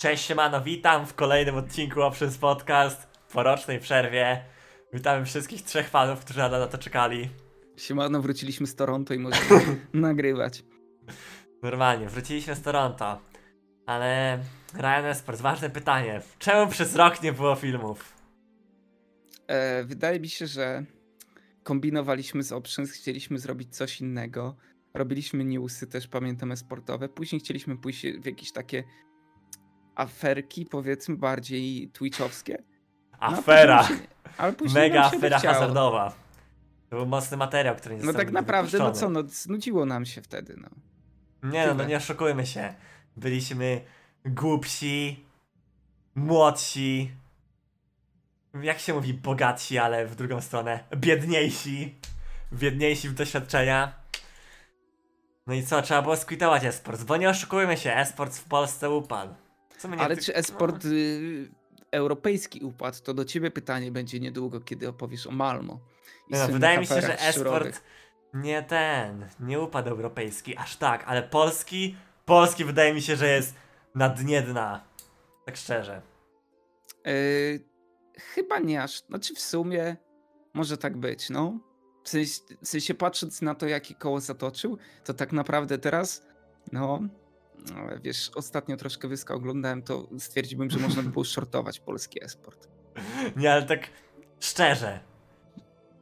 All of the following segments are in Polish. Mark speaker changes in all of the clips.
Speaker 1: Cześć, siemano, witam w kolejnym odcinku Options Podcast po rocznej przerwie. Witamy wszystkich trzech fanów, którzy na to czekali.
Speaker 2: Siemano, wróciliśmy z Toronto i możemy nagrywać.
Speaker 1: Normalnie, wróciliśmy z Toronto. Ale Ryan Esport, ważne pytanie. Czemu przez rok nie było filmów?
Speaker 2: E, wydaje mi się, że kombinowaliśmy z Options, chcieliśmy zrobić coś innego. Robiliśmy newsy też, pamiętam, sportowe. Później chcieliśmy pójść w jakieś takie aferki, powiedzmy, bardziej twitchowskie. No,
Speaker 1: Afera!
Speaker 2: ale później
Speaker 1: Mega afera
Speaker 2: chciało.
Speaker 1: hazardowa. To był mocny materiał, który nie
Speaker 2: No tak naprawdę, no co, no znudziło nam się wtedy, no.
Speaker 1: Nie no, no nie oszukujmy się. Byliśmy głupsi, młodsi, jak się mówi, bogatsi, ale w drugą stronę, biedniejsi, biedniejsi w doświadczenia. No i co, trzeba było skwitować esport, bo nie oszukujmy się, esport w Polsce upadł.
Speaker 2: Ale
Speaker 1: ty-
Speaker 2: czy esport y, europejski upadł, to do ciebie pytanie będzie niedługo, kiedy opowiesz o Malmo. i
Speaker 1: No, wydaje mi się, że esport nie ten, nie upadł europejski, aż tak, ale polski, polski wydaje mi się, że jest na dnie dna. Tak szczerze.
Speaker 2: Yy, chyba nie aż. Znaczy w sumie może tak być, no. W sensie, w sensie patrząc na to, jakie koło zatoczył, to tak naprawdę teraz, no, no, wiesz, ostatnio troszkę wyska oglądałem, to stwierdziłbym, że można by było shortować polski esport.
Speaker 1: Nie, ale tak szczerze.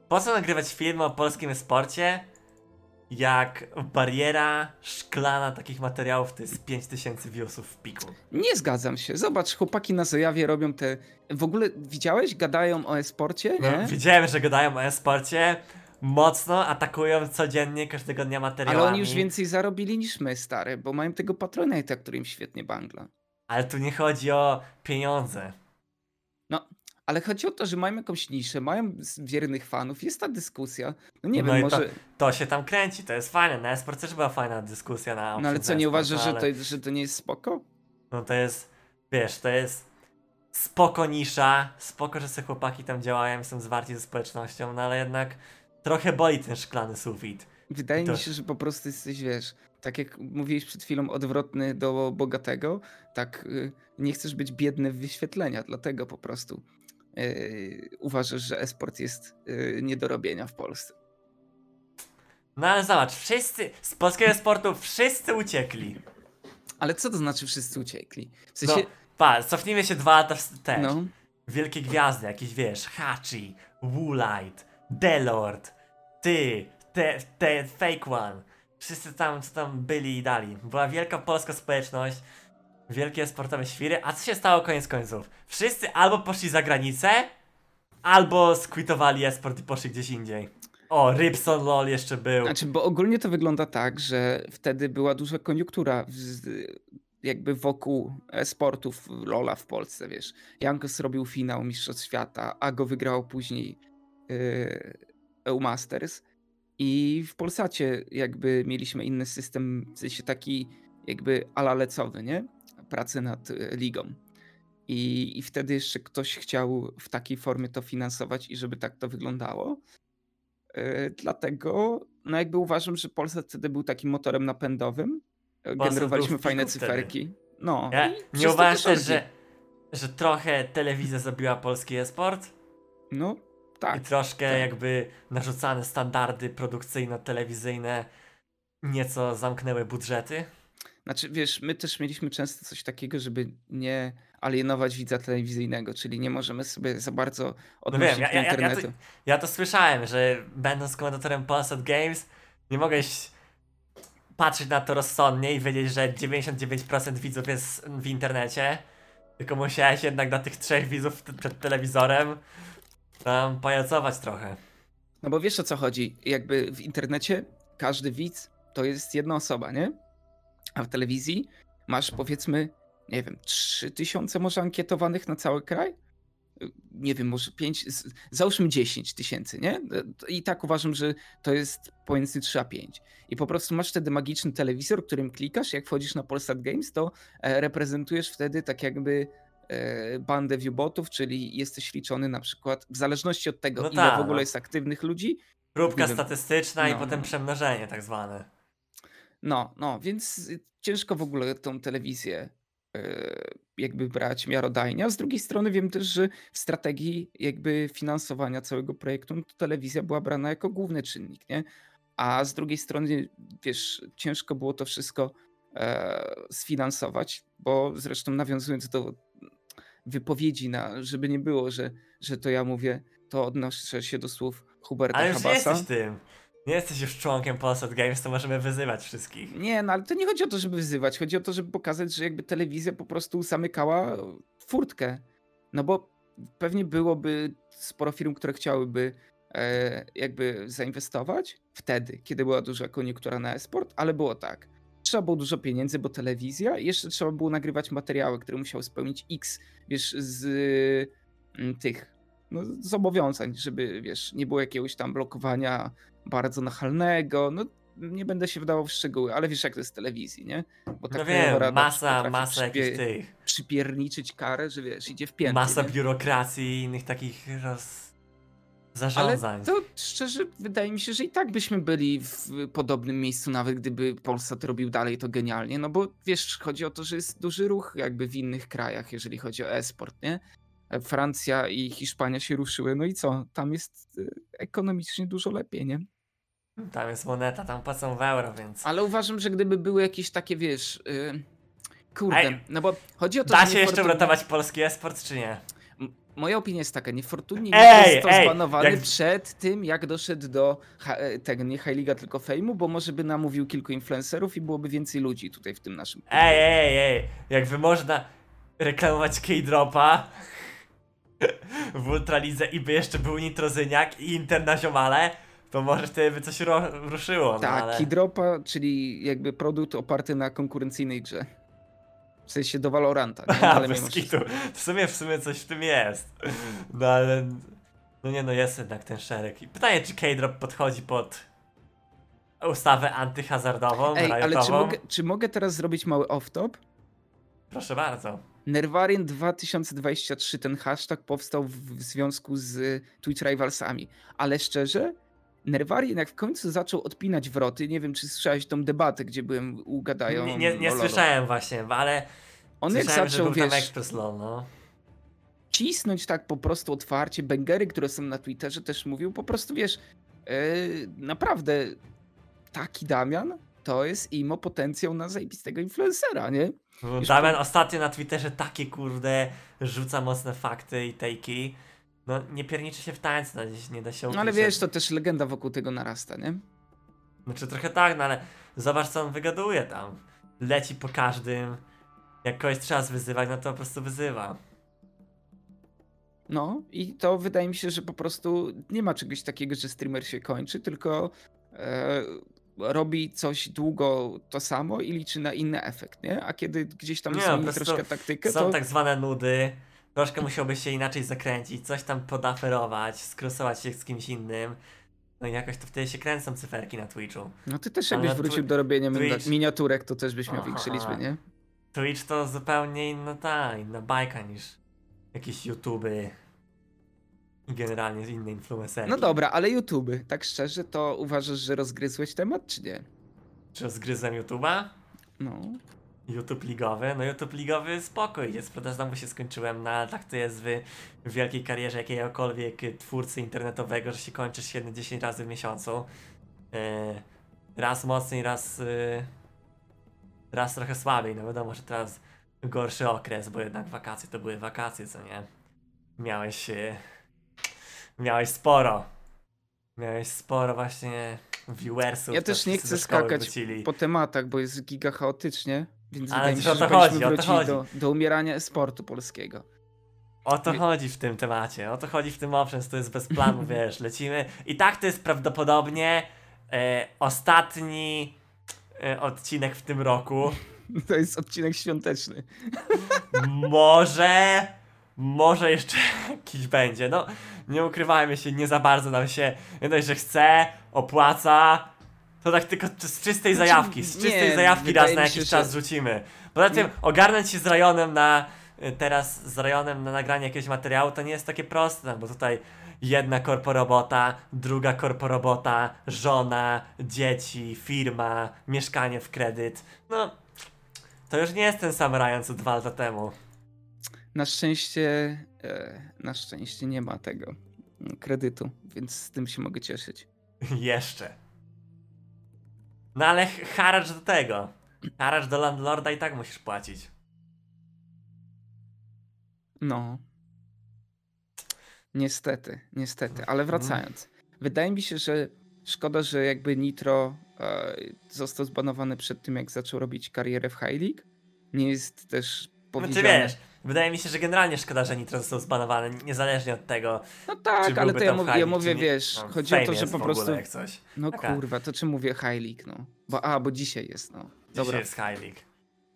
Speaker 1: Po co nagrywać film o polskim sporcie, jak bariera szklana takich materiałów to jest 5000 viewsów w piku?
Speaker 2: Nie zgadzam się. Zobacz, chłopaki na Zojawie robią te... W ogóle widziałeś? Gadają o esporcie,
Speaker 1: No,
Speaker 2: nie?
Speaker 1: widziałem, że gadają o e-sporcie, mocno atakują codziennie, każdego dnia materiałami.
Speaker 2: Ale oni już więcej zarobili niż my, stary, bo mają tego Patronite'a, który im świetnie bangla.
Speaker 1: Ale tu nie chodzi o pieniądze.
Speaker 2: Ale chodzi o to, że mają jakąś niszę, mają wiernych fanów, jest ta dyskusja. No nie
Speaker 1: No
Speaker 2: wiem,
Speaker 1: i to-
Speaker 2: może.
Speaker 1: To się tam kręci, to jest fajne. Na e-sport też była fajna dyskusja na
Speaker 2: No ale co, nie uważasz,
Speaker 1: no
Speaker 2: że, to, że to nie jest spoko?
Speaker 1: No to jest, wiesz, to jest spoko nisza, spoko, że se chłopaki tam działają, są zwarci ze społecznością, no ale jednak trochę boli ten szklany sufit.
Speaker 2: Wydaje
Speaker 1: To-
Speaker 2: mi się, że po prostu jesteś, wiesz, tak jak mówiłeś przed chwilą, odwrotny do bogatego, tak y, nie chcesz być biedny w wyświetlenia, dlatego po prostu y, uważasz, że esport jest y, nie do robienia w Polsce.
Speaker 1: No ale zobacz, wszyscy, z polskiego sportu wszyscy uciekli.
Speaker 2: Ale co to znaczy wszyscy uciekli? W
Speaker 1: No,
Speaker 2: sensie,
Speaker 1: pa, cofnijmy się dwa lata wstecz.
Speaker 2: no,
Speaker 1: Wielkie gwiazdy, jakieś wiesz, Hachi, Woolite, Delord, ty, te, te Fake One. Wszyscy tam, co tam byli i dali. Była wielka polska społeczność, wielkie sportowe świry, a co się stało koniec końców? Wszyscy albo poszli za granicę, albo skwitowali esport i poszli gdzieś indziej. O, Rybson LOL jeszcze był.
Speaker 2: Znaczy, bo ogólnie to wygląda tak, że wtedy była duża koniunktura w, jakby wokół sportów Lola w Polsce, wiesz. Jankos robił finał Mistrzostw Świata, a go wygrał później yy, EU Masters i w Polsacie jakby mieliśmy inny system, w sensie taki jakby ala lecowy, nie? Pracę nad y, ligą. I, I wtedy jeszcze ktoś chciał w takiej formie to finansować i żeby tak to wyglądało. Yy, Dlatego, no jakby uważam, że Polsat wtedy był takim motorem napędowym. Yy,
Speaker 1: był
Speaker 2: Generowaliśmy fajne
Speaker 1: piku wtedy.
Speaker 2: cyferki. No.
Speaker 1: Ja, nie uważasz też, że, że trochę telewizja zabiła polski esport?
Speaker 2: No,
Speaker 1: I
Speaker 2: tak.
Speaker 1: troszkę
Speaker 2: tak.
Speaker 1: jakby narzucane standardy produkcyjno-telewizyjne nieco zamknęły budżety.
Speaker 2: Znaczy, wiesz, my też mieliśmy często coś takiego, żeby nie alienować widza telewizyjnego, czyli nie możemy sobie za bardzo
Speaker 1: No
Speaker 2: odnosić
Speaker 1: wiem, ja, ja, ja, ja, to,
Speaker 2: internetu.
Speaker 1: ja to słyszałem, że będąc komentatorem Polsat Games nie mogłeś patrzeć na to rozsądnie i wiedzieć, że 99% widzów jest w internecie, tylko musiałeś jednak dla tych trzech widzów przed telewizorem tam pajacować trochę.
Speaker 2: No bo wiesz o co chodzi. Jakby w internecie każdy widz to jest jedna osoba, nie? A w telewizji masz powiedzmy, nie wiem, 3000 może ankietowanych na cały kraj? Nie wiem, może 5, z- załóżmy 10 tysięcy, nie? I tak uważam, że to jest pomiędzy 3 a 5. I po prostu masz wtedy magiczny telewizor, którym klikasz, jak wchodzisz na Polsat Games, to e, reprezentujesz wtedy tak jakby bandę viewbotów, czyli jesteś liczony na przykład w zależności od tego,
Speaker 1: No
Speaker 2: ile
Speaker 1: tak,
Speaker 2: w ogóle
Speaker 1: no.
Speaker 2: jest aktywnych ludzi.
Speaker 1: Próbka statystyczna i
Speaker 2: No,
Speaker 1: potem
Speaker 2: no.
Speaker 1: przemnożenie tak zwane.
Speaker 2: No, no, więc ciężko w ogóle tą telewizję jakby brać miarodajnie, a z drugiej strony wiem też, że w strategii jakby finansowania całego projektu no to telewizja była brana jako główny czynnik, nie? A z drugiej strony, wiesz, ciężko było to wszystko e, sfinansować, bo zresztą nawiązując do wypowiedzi, na, żeby nie było, że, że to ja mówię, to odnoszę się do słów Huberta
Speaker 1: Ale już nie
Speaker 2: Habasa.
Speaker 1: jesteś tym. Nie jesteś już członkiem Polsat Games, to możemy wyzywać wszystkich.
Speaker 2: Nie, no ale to nie chodzi o to, żeby wyzywać, chodzi o to, żeby pokazać, że jakby telewizja po prostu zamykała furtkę. No bo pewnie byłoby sporo firm, które chciałyby e, jakby zainwestować wtedy, kiedy była duża koniunktura na esport, ale było tak. Trzeba było dużo pieniędzy, bo telewizja, i jeszcze trzeba było nagrywać materiały, które musiały spełnić X, wiesz, z mm, tych no, zobowiązań, żeby, wiesz, nie było jakiegoś tam blokowania bardzo nachalnego, no nie będę się wdawał w szczegóły, ale wiesz jak to jest w telewizji, nie? Bo
Speaker 1: No
Speaker 2: Krajowa
Speaker 1: wiem,
Speaker 2: Rada
Speaker 1: masa, masa jakichś tych.
Speaker 2: Przypierniczyć karę, że wiesz, idzie w pięty,
Speaker 1: Masa
Speaker 2: nie?
Speaker 1: biurokracji i innych takich roz...
Speaker 2: Ale
Speaker 1: zarządzań.
Speaker 2: to szczerze wydaje mi się, że i tak byśmy byli w podobnym miejscu, nawet gdyby Polsat robił dalej to genialnie, no bo wiesz, chodzi o to, że jest duży ruch jakby w innych krajach, jeżeli chodzi o e-sport, nie? Francja i Hiszpania się ruszyły, no i co? Tam jest y, ekonomicznie dużo lepiej, nie?
Speaker 1: Tam jest moneta, tam płacą w euro, więc...
Speaker 2: Ale uważam, że gdyby były jakieś takie, wiesz, yy, kurde,
Speaker 1: Ej,
Speaker 2: no bo chodzi o to,
Speaker 1: Da się jeszcze uratować polski esport, czy nie?
Speaker 2: Moja opinia jest taka, niefortunnie
Speaker 1: Ej,
Speaker 2: ej, został zbanowany
Speaker 1: jak-
Speaker 2: przed tym, jak doszedł do e, tego, nie High Liga, tylko Fejmu, bo może by namówił kilku influencerów i byłoby więcej ludzi tutaj w tym naszym
Speaker 1: Ej, ej, ej, jakby można reklamować K-Dropa w Ultralidze i by jeszcze był Nitrozyniak i Inter na ziomale, to może wtedy by coś ruszyło, no
Speaker 2: Tak,
Speaker 1: ale...
Speaker 2: Kidropa, czyli jakby produkt oparty na konkurencyjnej grze. W sensie do Valoranta, nie? Ale mimo.
Speaker 1: W sumie, w sumie coś w tym jest. No ale... No nie no, jest jednak ten szereg. I pytanie, czy K-Drop podchodzi pod ustawę antyhazardową,
Speaker 2: Ej, ale czy mogę, czy mogę teraz zrobić mały off-top?
Speaker 1: Proszę bardzo.
Speaker 2: Nerwarian 2023, ten hashtag powstał w, w związku z Twitch Rivalsami. Ale szczerze, Nerwarian jak w końcu zaczął odpinać wroty, nie wiem czy słyszałeś tą debatę, gdzie byłem u Gadają.
Speaker 1: Nie, nie, nie słyszałem właśnie, ale
Speaker 2: On jak
Speaker 1: słyszałem, że
Speaker 2: zaczął,
Speaker 1: był tam
Speaker 2: wiesz,
Speaker 1: Express no.
Speaker 2: cisnąć tak po prostu otwarcie, bęgery, które są na Twitterze też mówił, po prostu wiesz, yy, naprawdę taki Damian to jest imo potencjał na zajebistego influencera, nie?
Speaker 1: Damian ostatnio na Twitterze takie kurde rzuca mocne fakty i takey. No nie pierniczy się w tańcu, no gdzieś nie da się
Speaker 2: No ale
Speaker 1: ukryć,
Speaker 2: wiesz, to też legenda wokół tego narasta, nie?
Speaker 1: Znaczy trochę tak, no ale zobacz co on wygaduje tam. Leci po każdym. Jak kogoś trzeba wyzywać, no to po prostu wyzywa.
Speaker 2: No i to wydaje mi się, że po prostu nie ma czegoś takiego, że streamer się kończy, tylko e, robi coś długo to samo i liczy na inny efekt, nie? A kiedy gdzieś tam
Speaker 1: Nie,
Speaker 2: zmieni troszkę taktykę,
Speaker 1: Są
Speaker 2: to
Speaker 1: tak zwane nudy. Troszkę musiałby się inaczej zakręcić, coś tam podaferować, skrusować się z kimś innym. No i jakoś to wtedy się kręcą cyferki na Twitchu.
Speaker 2: no ty też jakbyś wrócił do robienia
Speaker 1: Twitch-
Speaker 2: miniaturek, to też byś miał
Speaker 1: Aha.
Speaker 2: większe liczby, nie?
Speaker 1: Twitch to zupełnie inna ta, inna bajka niż jakieś YouTuby i generalnie inne influencerki.
Speaker 2: No dobra, ale YouTube, tak szczerze, to uważasz, że rozgryzłeś temat, czy nie?
Speaker 1: Czy zgryzłem YouTube'a?
Speaker 2: No.
Speaker 1: YouTube ligowy? No YouTube ligowy spokój, jest znowu się skończyłem, no ale tak to jest w, w wielkiej karierze jakiegokolwiek twórcy internetowego, że się kończysz średnio 10 razy w miesiącu. Yy, raz mocniej, raz yy, raz trochę słabiej, no wiadomo, że teraz gorszy okres, bo jednak wakacje to były wakacje, co nie? Miałeś yy, miałeś sporo. Miałeś sporo właśnie viewersów.
Speaker 2: Ja też nie chcę skakać
Speaker 1: wrócili.
Speaker 2: po tematach, bo jest giga chaotycznie, więc
Speaker 1: Ale
Speaker 2: wydaje mi
Speaker 1: o
Speaker 2: się,
Speaker 1: to
Speaker 2: że
Speaker 1: chodzi, o to chodzi.
Speaker 2: do, do umierania esportu polskiego.
Speaker 1: O to
Speaker 2: Wie-
Speaker 1: chodzi w tym temacie, o to chodzi w tym options, to jest bez planu, wiesz, lecimy. I tak to jest prawdopodobnie e, ostatni e, odcinek w tym roku.
Speaker 2: To jest odcinek świąteczny.
Speaker 1: Może, może jeszcze jakiś będzie. No, nie ukrywajmy się, nie za bardzo nam się, nie dość, że chce, opłaca, to tak tylko z czystej
Speaker 2: Znaczy,
Speaker 1: zajawki, z
Speaker 2: nie,
Speaker 1: czystej zajawki
Speaker 2: wydaje
Speaker 1: raz na
Speaker 2: się,
Speaker 1: jakiś
Speaker 2: że-
Speaker 1: czas rzucimy. Poza tym, ogarnąć się z Rajonem na, y, teraz z Rajonem na nagranie jakiegoś materiału, to nie jest takie proste, no bo tutaj jedna korporobota, druga korporobota, żona, dzieci, firma, mieszkanie w kredyt, no... To już nie jest ten sam Ryan co dwa lata temu.
Speaker 2: Na szczęście, e, na szczęście nie ma tego kredytu, więc z tym się mogę cieszyć.
Speaker 1: Jeszcze. No ale haracz do tego. Haracz do landlorda i tak musisz płacić.
Speaker 2: No. Niestety, niestety, ale wracając. Wydaje mi się, że szkoda, że jakby Nitro e, został zbanowany przed tym, jak zaczął robić karierę w High League. Nie jest też
Speaker 1: Znaczy
Speaker 2: powiedziane...
Speaker 1: wiesz, wydaje mi się, że generalnie szkoda, że Nitro został zbanowany, niezależnie od tego,
Speaker 2: No tak,
Speaker 1: czy
Speaker 2: ale to ja, ja
Speaker 1: League,
Speaker 2: mówię, wiesz,
Speaker 1: No,
Speaker 2: chodzi o to, że po prostu...
Speaker 1: ogóle jak coś.
Speaker 2: No
Speaker 1: Taka.
Speaker 2: kurwa, to czy mówię High League, no. Bo, a, bo dzisiaj jest, no.
Speaker 1: Dzisiaj
Speaker 2: Dobra,
Speaker 1: jest High League.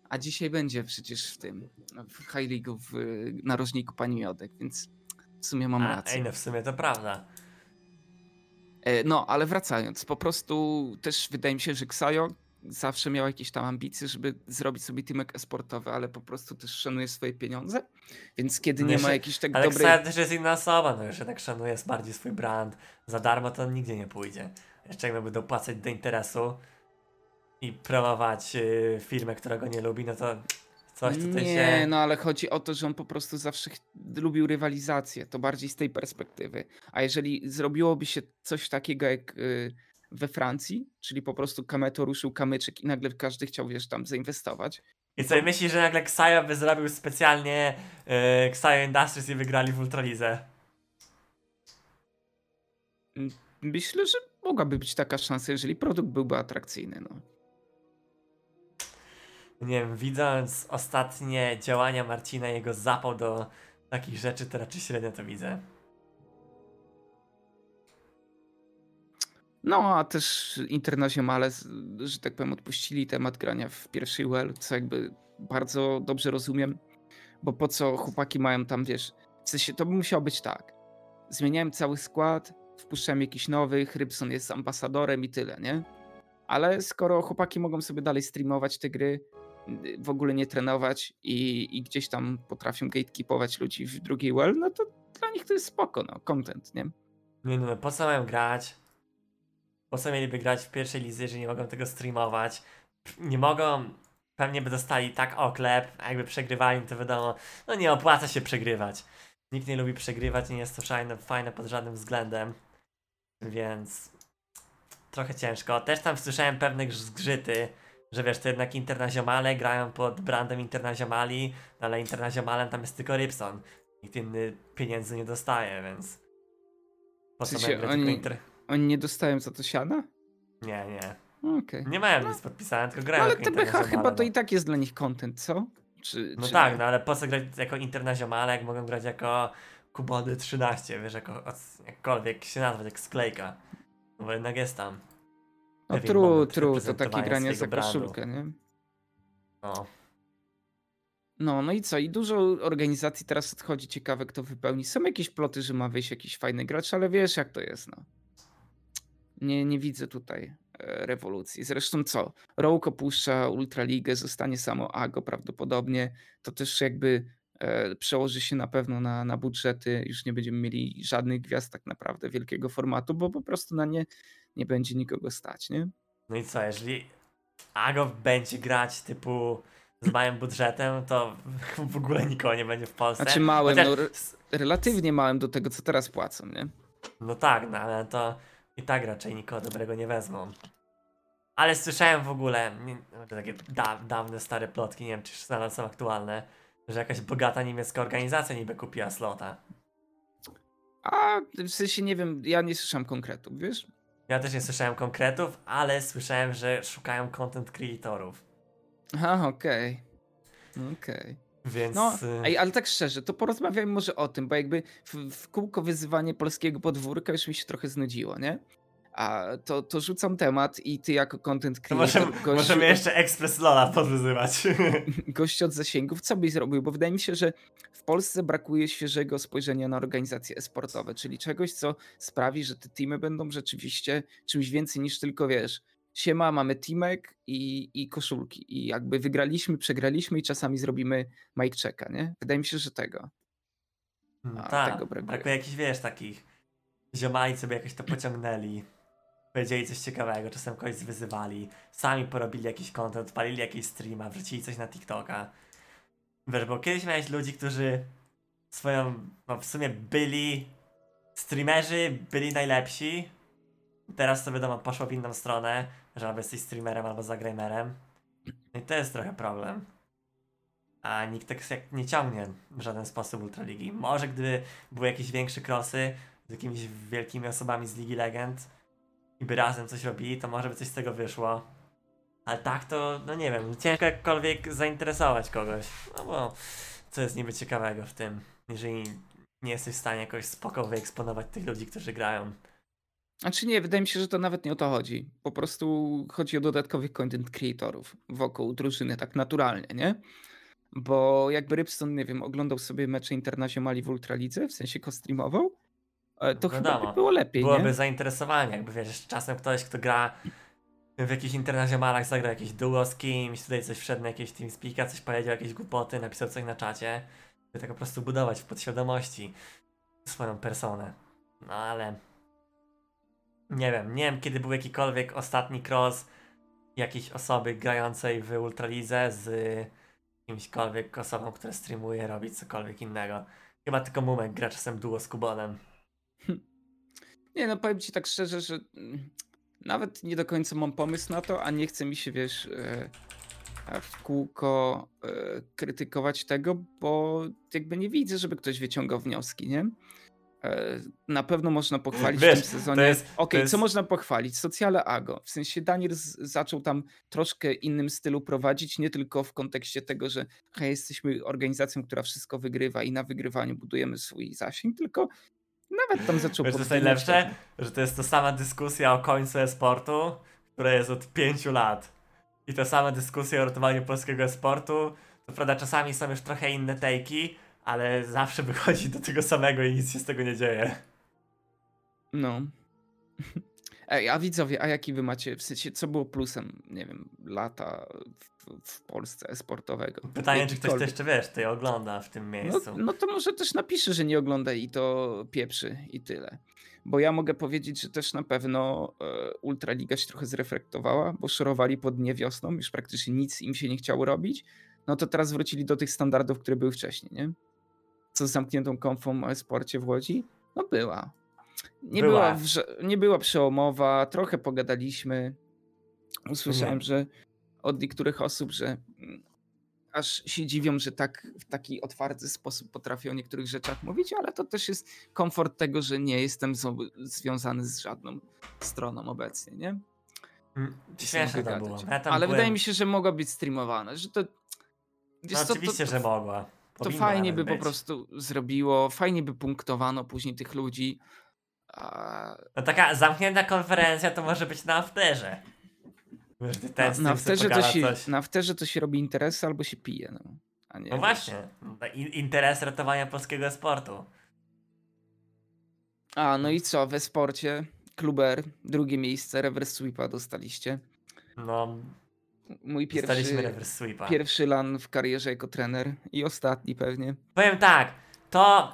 Speaker 2: a dzisiaj będzie przecież w tym, w High League'u w narożniku pani Miodek, więc w sumie mam
Speaker 1: A,
Speaker 2: rację.
Speaker 1: ej, no w sumie to prawda.
Speaker 2: E, No, ale wracając, po prostu też wydaje mi się, że Xayo zawsze miał jakieś tam ambicje, żeby zrobić sobie teamek esportowy, ale po prostu też szanuje swoje pieniądze, więc kiedy
Speaker 1: No
Speaker 2: nie
Speaker 1: jeszcze-
Speaker 2: ma jakiejś tak
Speaker 1: Ale
Speaker 2: dobrej...
Speaker 1: Też jest inna osoba, no już jednak szanuje bardziej swój brand. Za darmo to on nigdzie nie pójdzie. Jeszcze jak miałby dopłacać do interesu i promować y, firmę, która go nie lubi, no to coś tutaj
Speaker 2: nie,
Speaker 1: się...
Speaker 2: no ale chodzi o to, że on po prostu zawsze lubił rywalizację, to bardziej z tej perspektywy. A jeżeli zrobiłoby się coś takiego jak y, we Francji, czyli po prostu Kameto ruszył kamyczek i nagle każdy chciał, wiesz, tam zainwestować,
Speaker 1: I co, i myślisz, że nagle Xayo by zrobił specjalnie y, Xayo Industries i wygrali w Ultralizę?
Speaker 2: myślę, że mogłaby być taka szansa, jeżeli produkt byłby atrakcyjny, no.
Speaker 1: Nie wiem, widząc ostatnie działania Marcina jego zapał do takich rzeczy, to raczej średnio to widzę.
Speaker 2: No, a też Internazionale, z- że tak powiem, odpuścili temat grania w pierwszej UL, co jakby bardzo dobrze rozumiem, bo po co chłopaki mają tam, wiesz, w sensie to by musiało być tak. Zmieniałem cały skład, wpuszczałem jakiś nowych, Rybson jest ambasadorem i tyle, nie? Ale skoro chłopaki mogą sobie dalej streamować te gry, w ogóle nie trenować i, i gdzieś tam potrafią gatekeepować ludzi w drugiej UL, no to dla nich to jest spoko, no, content, nie?
Speaker 1: Nie no, po co mają grać? Po co mieliby grać w pierwszej lidze, jeżeli nie mogą tego streamować? Nie mogą, pewnie by dostali tak oklep, a jakby przegrywali, to wiadomo, no nie opłaca się przegrywać. Nikt nie lubi przegrywać i nie jest to fajne, fajne pod żadnym względem, więc trochę ciężko. Też tam słyszałem pewne grz- zgrzyty, że wiesz, to jednak Internaziomale grają pod brandem Internaziomali, no ale Internaziomalem tam jest tylko Rybson. Nikt inny pieniędzy nie dostaje, więc... Po co
Speaker 2: oni-
Speaker 1: inter...
Speaker 2: Oni nie dostają za to siana?
Speaker 1: Nie, nie.
Speaker 2: Okej.
Speaker 1: Nie mają nic podpisane, tylko
Speaker 2: No,
Speaker 1: grają
Speaker 2: ale
Speaker 1: jako
Speaker 2: TBH chyba to
Speaker 1: no.
Speaker 2: i tak jest dla nich content, co? Czy,
Speaker 1: No
Speaker 2: czy
Speaker 1: tak,
Speaker 2: nie?
Speaker 1: no ale po co grać jako Internaziomale, jak mogą grać jako Kubody 13, wiesz, jako jakkolwiek się nazwać, jak sklejka. No bo jednak jest tam.
Speaker 2: No
Speaker 1: moment
Speaker 2: true, to takie granie za
Speaker 1: brandu.
Speaker 2: koszulkę, nie?
Speaker 1: No.
Speaker 2: No, no i co? I dużo organizacji teraz odchodzi, ciekawe kto wypełni. Są jakieś ploty, że ma wyjść jakiś fajny gracz, ale wiesz jak to jest, no. Nie, nie widzę tutaj e, rewolucji. Zresztą co? Rogue opuszcza Ultraligę, zostanie samo Ago prawdopodobnie. To też jakby e, przełoży się na pewno na, na budżety. Już nie będziemy mieli żadnych gwiazd tak naprawdę wielkiego formatu, bo po prostu na nie nie będzie nikogo stać, nie?
Speaker 1: No i co, jeżeli Ago będzie grać typu z małym budżetem, to w ogóle nikogo nie będzie w Polsce.
Speaker 2: Znaczy małym,
Speaker 1: Chociaż-
Speaker 2: no, re- relatywnie małym do tego, co teraz płacą, nie?
Speaker 1: No tak, no ale to i tak raczej nikogo dobrego nie wezmą. Ale słyszałem w ogóle, nie, takie da, dawne, stare plotki, nie wiem czy nadal są aktualne, że jakaś bogata niemiecka organizacja niby kupiła slota.
Speaker 2: A w sensie nie wiem, ja nie słyszałem konkretów, wiesz?
Speaker 1: Ja też nie słyszałem konkretów, ale słyszałem, że szukają content creatorów.
Speaker 2: Aha, okej. Okej.
Speaker 1: Więc
Speaker 2: No,
Speaker 1: y,
Speaker 2: ej, ale tak szczerze, to porozmawiajmy może o tym, bo jakby w, w kółko wyzywanie polskiego podwórka już mi się trochę znudziło, nie? A to, to rzucam temat i ty jako content
Speaker 1: to
Speaker 2: creator,
Speaker 1: możemy,
Speaker 2: gościu,
Speaker 1: możemy jeszcze Express Lola podwyzywać.
Speaker 2: gość od zasięgów, co byś zrobił? Bo wydaje mi się, że w Polsce brakuje świeżego spojrzenia na organizacje esportowe, czyli czegoś, co sprawi, że te teamy będą rzeczywiście czymś więcej niż tylko, wiesz, siema, mamy teamek i, i koszulki i jakby wygraliśmy, przegraliśmy i czasami zrobimy mic checka, nie? Wydaje mi się, że tego. A,
Speaker 1: tak,
Speaker 2: brakuje.
Speaker 1: brakuje jakichś, wiesz, takich ziomali sobie jakoś to pociągnęli. powiedzieli coś ciekawego, czasem kogoś wyzywali, sami porobili jakiś content, odpalili jakiś streama, wrzucili coś na TikToka. Wiesz, bo kiedyś miałeś ludzi, którzy swoją, no w sumie byli streamerzy, byli najlepsi. Teraz to wiadomo, poszło w inną stronę, że albo jesteś streamerem, albo zagramerem. No i to jest trochę problem. A nikt tak nie ciągnie w żaden sposób Ultraligi. Może gdyby były jakieś większe krosy z jakimiś wielkimi osobami z Ligi Legend i by razem coś robili, to może by coś z tego wyszło. Ale tak to, no nie wiem, ciężko jakkolwiek zainteresować kogoś. No bo co jest niby ciekawego w tym, jeżeli nie jesteś w stanie jakoś spoko wyeksponować tych ludzi, którzy grają.
Speaker 2: Znaczy nie, wydaje mi się, że to nawet nie o to chodzi. Po prostu chodzi o dodatkowych content creatorów wokół drużyny, tak naturalnie, nie? Bo jakby Rybson, nie wiem, oglądał sobie mecze Internazionali w Ultralidze, w sensie ko-streamował, e, to chyba
Speaker 1: Wiadomo,
Speaker 2: by było lepiej,
Speaker 1: Byłoby
Speaker 2: nie?
Speaker 1: zainteresowanie, jakby wiesz, czasem ktoś, kto gra w jakichś internazjonalach, zagra jakieś duo z kimś, tutaj coś wszedł na jakieś TeamSpeaka, coś powiedział, jakieś głupoty, napisał coś na czacie, by tak po prostu budować w podświadomości swoją personę. No ale nie wiem, nie wiem kiedy był jakikolwiek ostatni cross jakiejś osoby grającej w Ultralidze z kimśkolwiek osobą, która streamuje, robi cokolwiek innego. Chyba tylko Mumek gra czasem duo z Kubonem.
Speaker 2: Nie no, powiem ci tak szczerze, że mm, nawet nie do końca mam pomysł na to, a nie chce mi się, wiesz, e, w kółko e, krytykować tego, bo jakby nie widzę, żeby ktoś wyciągał wnioski, nie? E, Na pewno można pochwalić
Speaker 1: Wiesz,
Speaker 2: w tym
Speaker 1: to
Speaker 2: sezonie.
Speaker 1: jest-
Speaker 2: Okej,
Speaker 1: to jest-
Speaker 2: co można pochwalić? Sociale Ago. W sensie Daniel z- zaczął tam troszkę innym stylu prowadzić, nie tylko w kontekście tego, że hej, jesteśmy organizacją, która wszystko wygrywa i na wygrywaniu budujemy swój zasięg, tylko nawet tam zaczął
Speaker 1: Wiesz, co jest najlepsze? Że to jest to sama dyskusja o końcu e-sportu, która jest od 5 lat. I to sama dyskusja o ratowaniu polskiego e-sportu. To prawda, czasami są już trochę inne tejki, ale zawsze wychodzi do tego samego i nic się z tego nie dzieje.
Speaker 2: No. Ej, a widzowie, a jaki wy macie, w sensie, co było plusem, nie wiem, lata w, w Polsce sportowego?
Speaker 1: Pytanie, czy ktoś to jeszcze wiesz, tutaj ogląda w tym
Speaker 2: No,
Speaker 1: miejscu.
Speaker 2: no to może też napisze, że nie ogląda i to pieprzy i tyle. Bo ja mogę powiedzieć, że też na pewno e, Ultraliga się trochę zreflektowała, bo szorowali po dnie wiosną, już praktycznie nic im się nie chciało robić. No to teraz wrócili do tych standardów, które były wcześniej, nie? Co z zamkniętą konfą o sporcie w Łodzi? No była. Nie była,
Speaker 1: Była.
Speaker 2: nie była przełomowa, trochę pogadaliśmy. Usłyszałem,
Speaker 1: Nie.
Speaker 2: że od niektórych osób, że mm, aż się dziwią, że tak w taki otwarty sposób potrafię o niektórych rzeczach mówić, ale to też jest komfort tego, że nie jestem związany z żadną stroną obecnie, nie?
Speaker 1: Mm,
Speaker 2: I
Speaker 1: Śmieszne to było. Ja
Speaker 2: Ale
Speaker 1: byłem...
Speaker 2: wydaje mi się, że mogła być streamowane, że to...
Speaker 1: No
Speaker 2: co, to-
Speaker 1: oczywiście,
Speaker 2: to,
Speaker 1: że mogła.
Speaker 2: To fajnie by
Speaker 1: nawet
Speaker 2: po
Speaker 1: być.
Speaker 2: prostu zrobiło, fajnie by punktowano później tych ludzi. A
Speaker 1: No taka zamknięta konferencja to może być na afterze. Ten
Speaker 2: na, na, afterze to się,
Speaker 1: coś.
Speaker 2: na afterze to się robi interesy albo się pije. No, a nie,
Speaker 1: No właśnie, I- interes ratowania polskiego sportu.
Speaker 2: A, no i co, we sporcie, Kluber, drugie miejsce, reverse sweepa dostaliście.
Speaker 1: No,
Speaker 2: Mój pierwszy, pierwszy lan w karierze jako trener i ostatni pewnie.
Speaker 1: Powiem tak, to,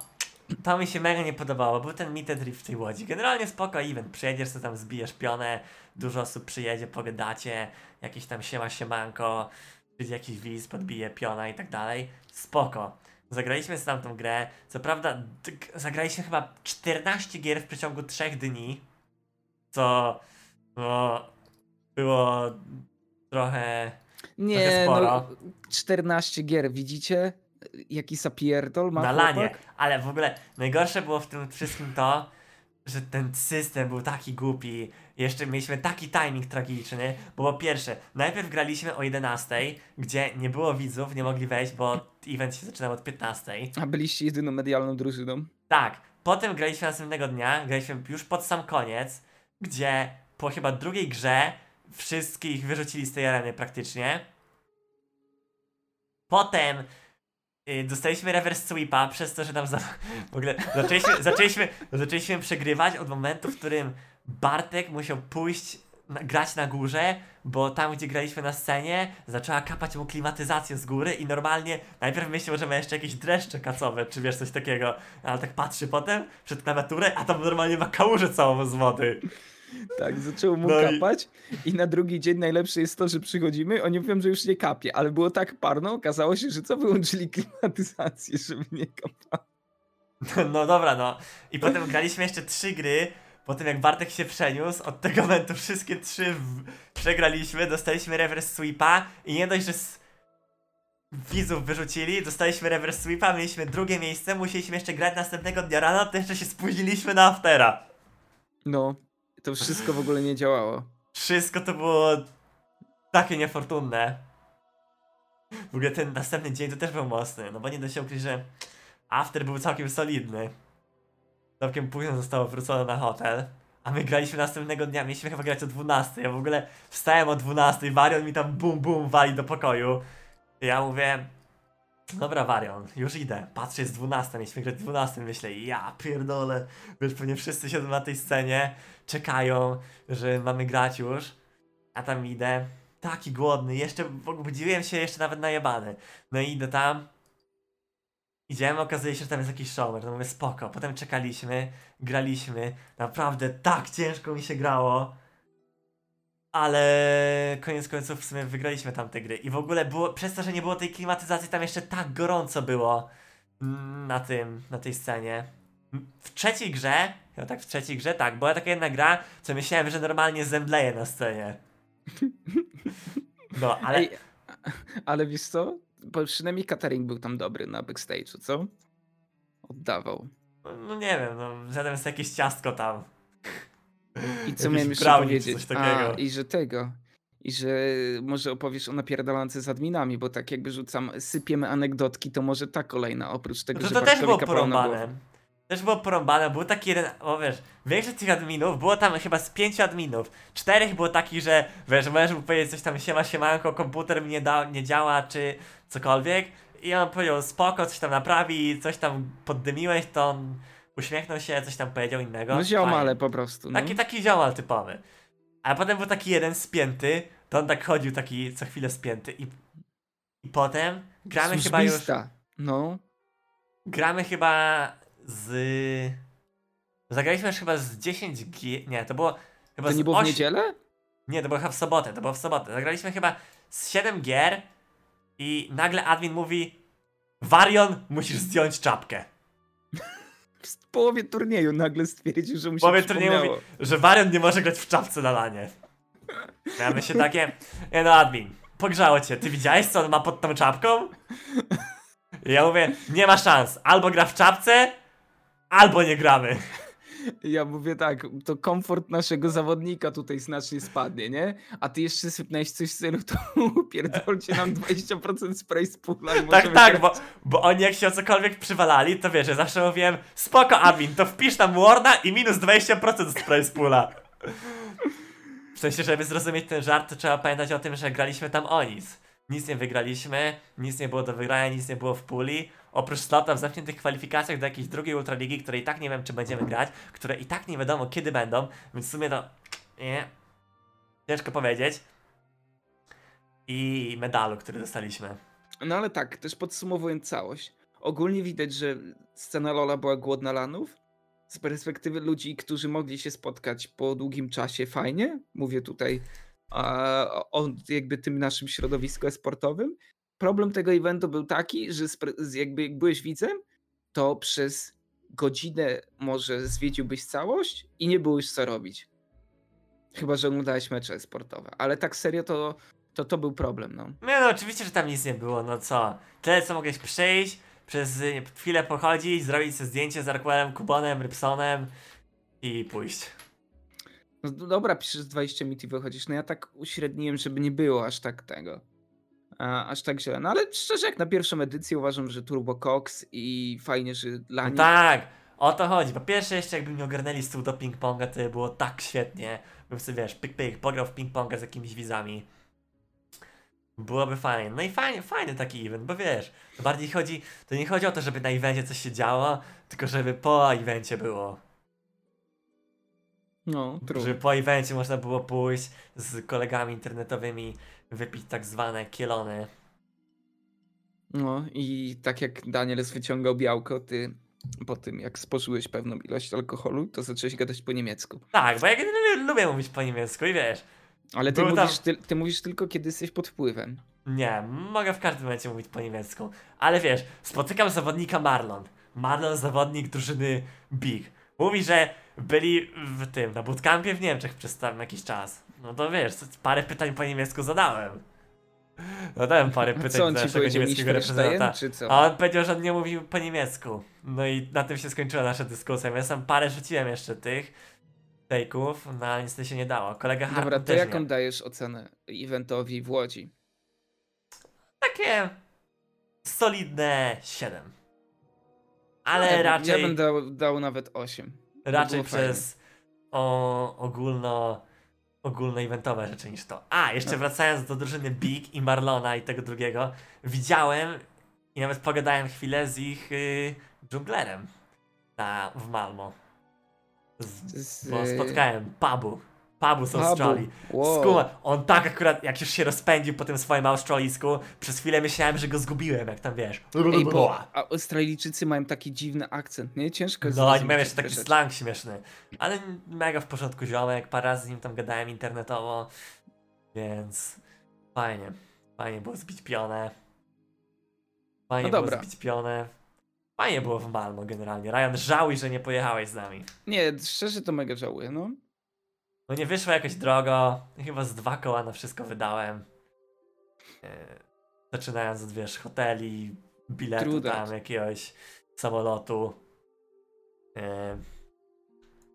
Speaker 1: to mi się mega nie podobało. Był ten meet and Drift w tej łodzi. Generalnie spoko event. Przyjedziesz, sobie tam zbijesz pionę, dużo osób przyjedzie, pogadacie, jakieś tam siema siemanko, przyjdzie jakiś wiz, podbije piona i tak dalej. Spoko. Zagraliśmy z tamtą grę. Co prawda, zagraliśmy chyba 14 gier w przeciągu 3 dni. Co no, było trochę.
Speaker 2: Nie,
Speaker 1: sporo.
Speaker 2: no 14 gier, widzicie? Jaki sapierdol ma
Speaker 1: na lanie. Ale w ogóle najgorsze było w tym wszystkim to, że ten system był taki głupi. Jeszcze mieliśmy taki timing tragiczny, bo po pierwsze, najpierw graliśmy o 11, gdzie nie było widzów, nie mogli wejść, bo event się zaczynał od 15.
Speaker 2: A byliście jedyną medialną drużyną.
Speaker 1: Tak, potem graliśmy następnego dnia, graliśmy już pod sam koniec, gdzie po chyba drugiej grze wszystkich wyrzucili z tej areny praktycznie. Potem y, dostaliśmy reverse sweepa przez to, że nam za... w ogóle zaczęliśmy, zaczęliśmy, zaczęliśmy przegrywać od momentu, w którym Bartek musiał pójść na, grać na górze, bo tam, gdzie graliśmy na scenie, zaczęła kapać mu klimatyzacja z góry i normalnie najpierw myślał, że ma jeszcze jakieś dreszcze kacowe, czy wiesz, coś takiego, ale tak patrzy potem przed klawiaturę, a tam normalnie ma kałużę całą z wody.
Speaker 2: Tak, zaczęło mu
Speaker 1: No i-
Speaker 2: kapać i na drugi dzień najlepsze jest to, że przychodzimy, oni mówią, że już nie kapie, ale było tak parno, okazało się, że co wyłączyli klimatyzację, żeby nie kapało.
Speaker 1: No dobra, no. I potem graliśmy jeszcze trzy gry. Po tym jak Bartek się przeniósł, od tego momentu wszystkie trzy w... przegraliśmy, dostaliśmy reverse sweepa i nie dość, że z widzów wyrzucili, dostaliśmy reverse sweepa, mieliśmy drugie miejsce, musieliśmy jeszcze grać następnego dnia rano, to jeszcze się spóźniliśmy na aftera.
Speaker 2: No, to wszystko w ogóle nie działało.
Speaker 1: Wszystko to było takie niefortunne. W ogóle ten następny dzień to też był mocny, no bo nie da się ukryć, że after był całkiem solidny. Całkiem późno zostało wrócone na hotel, a my graliśmy następnego dnia, mieliśmy chyba grać o 12. Ja w ogóle wstałem o 12, Varion mi tam bum bum wali do pokoju. Ja mówię, dobra Varion, już idę. Patrzę, jest 12, mieliśmy grać 12, myślę, ja pierdolę. Wiesz, pewnie wszyscy siedzą na tej scenie, czekają, że mamy grać już. A tam idę, taki głodny, jeszcze budziłem się jeszcze nawet najebany. No i idę tam. Idziemy, okazuje się, że tam jest jakiś showmer. No mówię, spoko. Potem czekaliśmy, graliśmy. Naprawdę tak ciężko mi się grało. Ale koniec końców w sumie wygraliśmy tam te gry. I w ogóle było, przez to, że nie było tej klimatyzacji, tam jeszcze tak gorąco było na tym, na tej scenie. W trzeciej grze, chyba tak w trzeciej grze, tak, była taka jedna gra, co myślałem, że normalnie zemdleję na scenie. No, ale
Speaker 2: Ej, ale wiesz co? Bo przynajmniej catering był tam dobry na backstage'u, co? Oddawał.
Speaker 1: no nie wiem, no zjadłem sobie jakieś ciastko tam.
Speaker 2: I co miałem jeszcze
Speaker 1: brownie
Speaker 2: powiedzieć?
Speaker 1: coś takiego.
Speaker 2: A, i że tego. I że może opowiesz o napierdalance z adminami, bo tak jakby rzucam, sypiemy anegdotki, to może ta kolejna, oprócz tego,
Speaker 1: No
Speaker 2: że
Speaker 1: to, to też było porąbane. Też było porąbane, był taki jeden, o wiesz, większość tych adminów, było tam chyba z pięciu adminów. Czterech było takich, że wiesz, możesz mu powiedzieć coś tam, siema, siemanko, komputer mi nie, da, nie działa, czy cokolwiek. I on powiedział, spoko, coś tam naprawi, coś tam poddymiłeś, to on uśmiechnął się, coś tam powiedział innego.
Speaker 2: No ziomale po prostu. No.
Speaker 1: Taki, taki ziomal typowy. A potem był taki jeden spięty, to on tak chodził taki co chwilę spięty i, i potem gramy chyba już,
Speaker 2: Służbista. No.
Speaker 1: gramy chyba z... Zagraliśmy już chyba z 10 G... Nie, to było chyba
Speaker 2: To nie było w
Speaker 1: 8...
Speaker 2: niedzielę?
Speaker 1: Nie, to było chyba w sobotę, to było w sobotę. Zagraliśmy chyba z 7 gier i nagle admin mówi Varion, musisz zdjąć czapkę.
Speaker 2: W połowie turnieju nagle stwierdził, że mu się
Speaker 1: Powie turnieju mówi, że Varian nie może grać w czapce na lanie. Ja myślę takie, nie no admin, pogrzało cię, ty widziałeś co on ma pod tą czapką? I ja mówię, nie ma szans, albo gra w czapce, albo nie gramy.
Speaker 2: Ja mówię tak, to komfort naszego zawodnika tutaj znacznie spadnie, nie? A ty jeszcze sypnąłeś coś w stylu, to pierdolcie nam 20% spray z pula i
Speaker 1: Tak, tak, bo, bo oni jak się o cokolwiek przywalali, to wiesz, ja zawsze mówiłem, spoko admin, to wpisz tam Warna i minus 20% spray z pula. W sensie, żeby zrozumieć ten żart, to trzeba pamiętać o tym, że graliśmy tam o nic. Nic nie wygraliśmy, nic nie było do wygrania, nic nie było w puli. Oprócz slota w zamkniętych kwalifikacjach do jakiejś drugiej ultraligi, której i tak nie wiem, czy będziemy grać, które i tak nie wiadomo, kiedy będą, więc w sumie to... Nie. Ciężko powiedzieć. I medalu, który dostaliśmy.
Speaker 2: No ale tak, też podsumowując całość. Ogólnie widać, że scena Lola była głodna lanów. Z perspektywy ludzi, którzy mogli się spotkać po długim czasie, fajnie. Mówię tutaj a, o jakby tym naszym środowisku sportowym. Problem tego eventu był taki, że jakby jak byłeś widzem, to przez godzinę może zwiedziłbyś całość i nie było już co robić. Chyba, że oglądałeś mecze sportowe. Ale tak serio to to, to był problem, no.
Speaker 1: Nie no, oczywiście, że tam nic nie było, no co? Tyle co mogłeś przyjść, przez y, chwilę pochodzić, zrobić sobie zdjęcie z Arkwellem, Kubonem, Rybsonem i pójść.
Speaker 2: No dobra, piszesz 20 minut i wychodzisz. No ja tak uśredniłem, żeby nie było aż tak tego. A, aż tak źle. No ale szczerze, jak na pierwszą edycję uważam, że Turbo Cox i fajnie, że
Speaker 1: No
Speaker 2: Lani.
Speaker 1: tak, o to chodzi. Po pierwsze jeszcze jakby mi ogarnęli stół do ping-ponga, to by było tak świetnie. Bym sobie, wiesz, pyk pyk, pograł w ping-ponga z jakimiś widzami. Byłoby fajnie. No i fajnie, fajny taki event, bo wiesz, to bardziej chodzi, to nie chodzi o to, żeby na evencie coś się działo, tylko żeby po evencie było.
Speaker 2: No, true.
Speaker 1: Żeby po evencie można było pójść z kolegami internetowymi, wypić tak zwane kielony.
Speaker 2: No i tak jak Daniel wyciągał białko, ty Po tym, jak spożyłeś pewną ilość alkoholu, to zacząłeś gadać po niemiecku.
Speaker 1: Tak, bo ja lubię mówić po niemiecku i wiesz.
Speaker 2: Ale ty
Speaker 1: Był tam-
Speaker 2: mówisz, ty, ty mówisz tylko, kiedy jesteś pod wpływem.
Speaker 1: Nie, mogę w każdym momencie mówić po niemiecku. Ale wiesz, spotykam zawodnika Marlon. Marlon, zawodnik drużyny Big. Mówi, że byli w tym, na bootcampie w Niemczech przez tam jakiś czas. No to wiesz, parę pytań po niemiecku zadałem. Zadałem parę pytań do naszego niemieckiego reprezentanta. A on powiedział, że on nie mówił po niemiecku. No i na tym się skończyła nasza dyskusja. Ja sam parę rzuciłem jeszcze tych take'ów, no ale niestety się nie dało. Kolega
Speaker 2: Dobra,
Speaker 1: Hartman
Speaker 2: to jaką
Speaker 1: miał.
Speaker 2: dajesz ocenę eventowi w Łodzi?
Speaker 1: Takie solidne 7. Ale
Speaker 2: ja, bym-
Speaker 1: raczej,
Speaker 2: Ja bym dał, dał nawet 8.
Speaker 1: raczej przez o, ogólno, ogólno-eventowe rzeczy niż to. A, jeszcze
Speaker 2: No.
Speaker 1: wracając do drużyny Big i Marlona i tego drugiego, widziałem i nawet pogadałem chwilę z ich y, dżunglerem na, w Malmo. Z,
Speaker 2: Z,
Speaker 1: bo spotkałem Pabu. Pabu z. Australii.
Speaker 2: Wow.
Speaker 1: Skuma, on tak akurat, jak już się rozpędził po tym swoim australijsku, przez chwilę myślałem, że go zgubiłem, jak tam wiesz.
Speaker 2: Ej, bo a Australijczycy mają taki dziwny akcent, nie? Ciężko jest
Speaker 1: No, oni mają jeszcze taki
Speaker 2: rzeczy.
Speaker 1: slang śmieszny. Ale mega w porządku ziomek, parę razy z nim tam gadałem internetowo, więc fajnie. Fajnie było zbić pionę. Fajnie
Speaker 2: No
Speaker 1: było zbić pionę. Fajnie było w Malmo generalnie. Ryan, żałuj, że nie pojechałeś z nami.
Speaker 2: Nie, szczerze to mega żałuję, no.
Speaker 1: No nie wyszło jakoś drogo. Chyba z dwa koła na wszystko wydałem. E, Zaczynając od wiesz, hoteli, biletu tam, jakiegoś samolotu. E,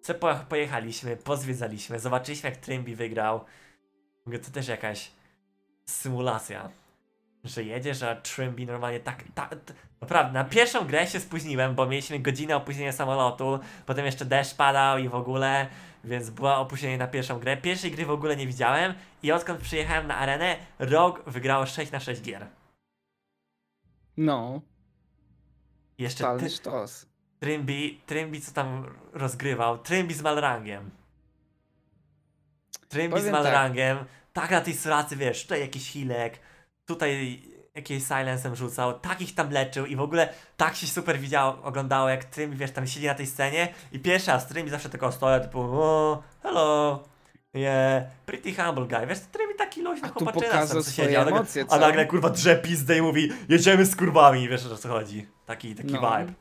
Speaker 1: Co po, pojechaliśmy, pozwiedzaliśmy, zobaczyliśmy jak Trimby wygrał. Mówię, to też jakaś symulacja. Że jedziesz, a Trimby normalnie tak, tak, naprawdę, na pierwszą grę się spóźniłem, bo mieliśmy godzinę opóźnienia samolotu, potem jeszcze deszcz padał i w ogóle, więc było opóźnienie na pierwszą grę. Pierwszej gry w ogóle nie widziałem i odkąd przyjechałem na arenę, Rogue wygrało 6 na 6 gier.
Speaker 2: No,
Speaker 1: Jeszcze
Speaker 2: totalny
Speaker 1: ty,
Speaker 2: sztos.
Speaker 1: Trimby, Trimby co tam rozgrywał, Trimby z Malrangiem. Trimby z
Speaker 2: Powiem tak.
Speaker 1: Malrangiem, tak na tej suracy, wiesz, tutaj jakiś hilek, tutaj jakieś silencem rzucał, tak ich tam leczył i w ogóle tak się super widziało, oglądało jak Trimby, wiesz, tam siedzi na tej scenie i pierwszy raz Trimby zawsze tylko stoja, typu o, hello, yeah, pretty humble guy, wiesz, Trimby taki luźny
Speaker 2: A
Speaker 1: chłopaczyna co siedział, nagle-
Speaker 2: emocje,
Speaker 1: a nagle kurwa drze pizdę i mówi, jedziemy z kurwami, wiesz o co chodzi, taki, taki
Speaker 2: No.
Speaker 1: vibe.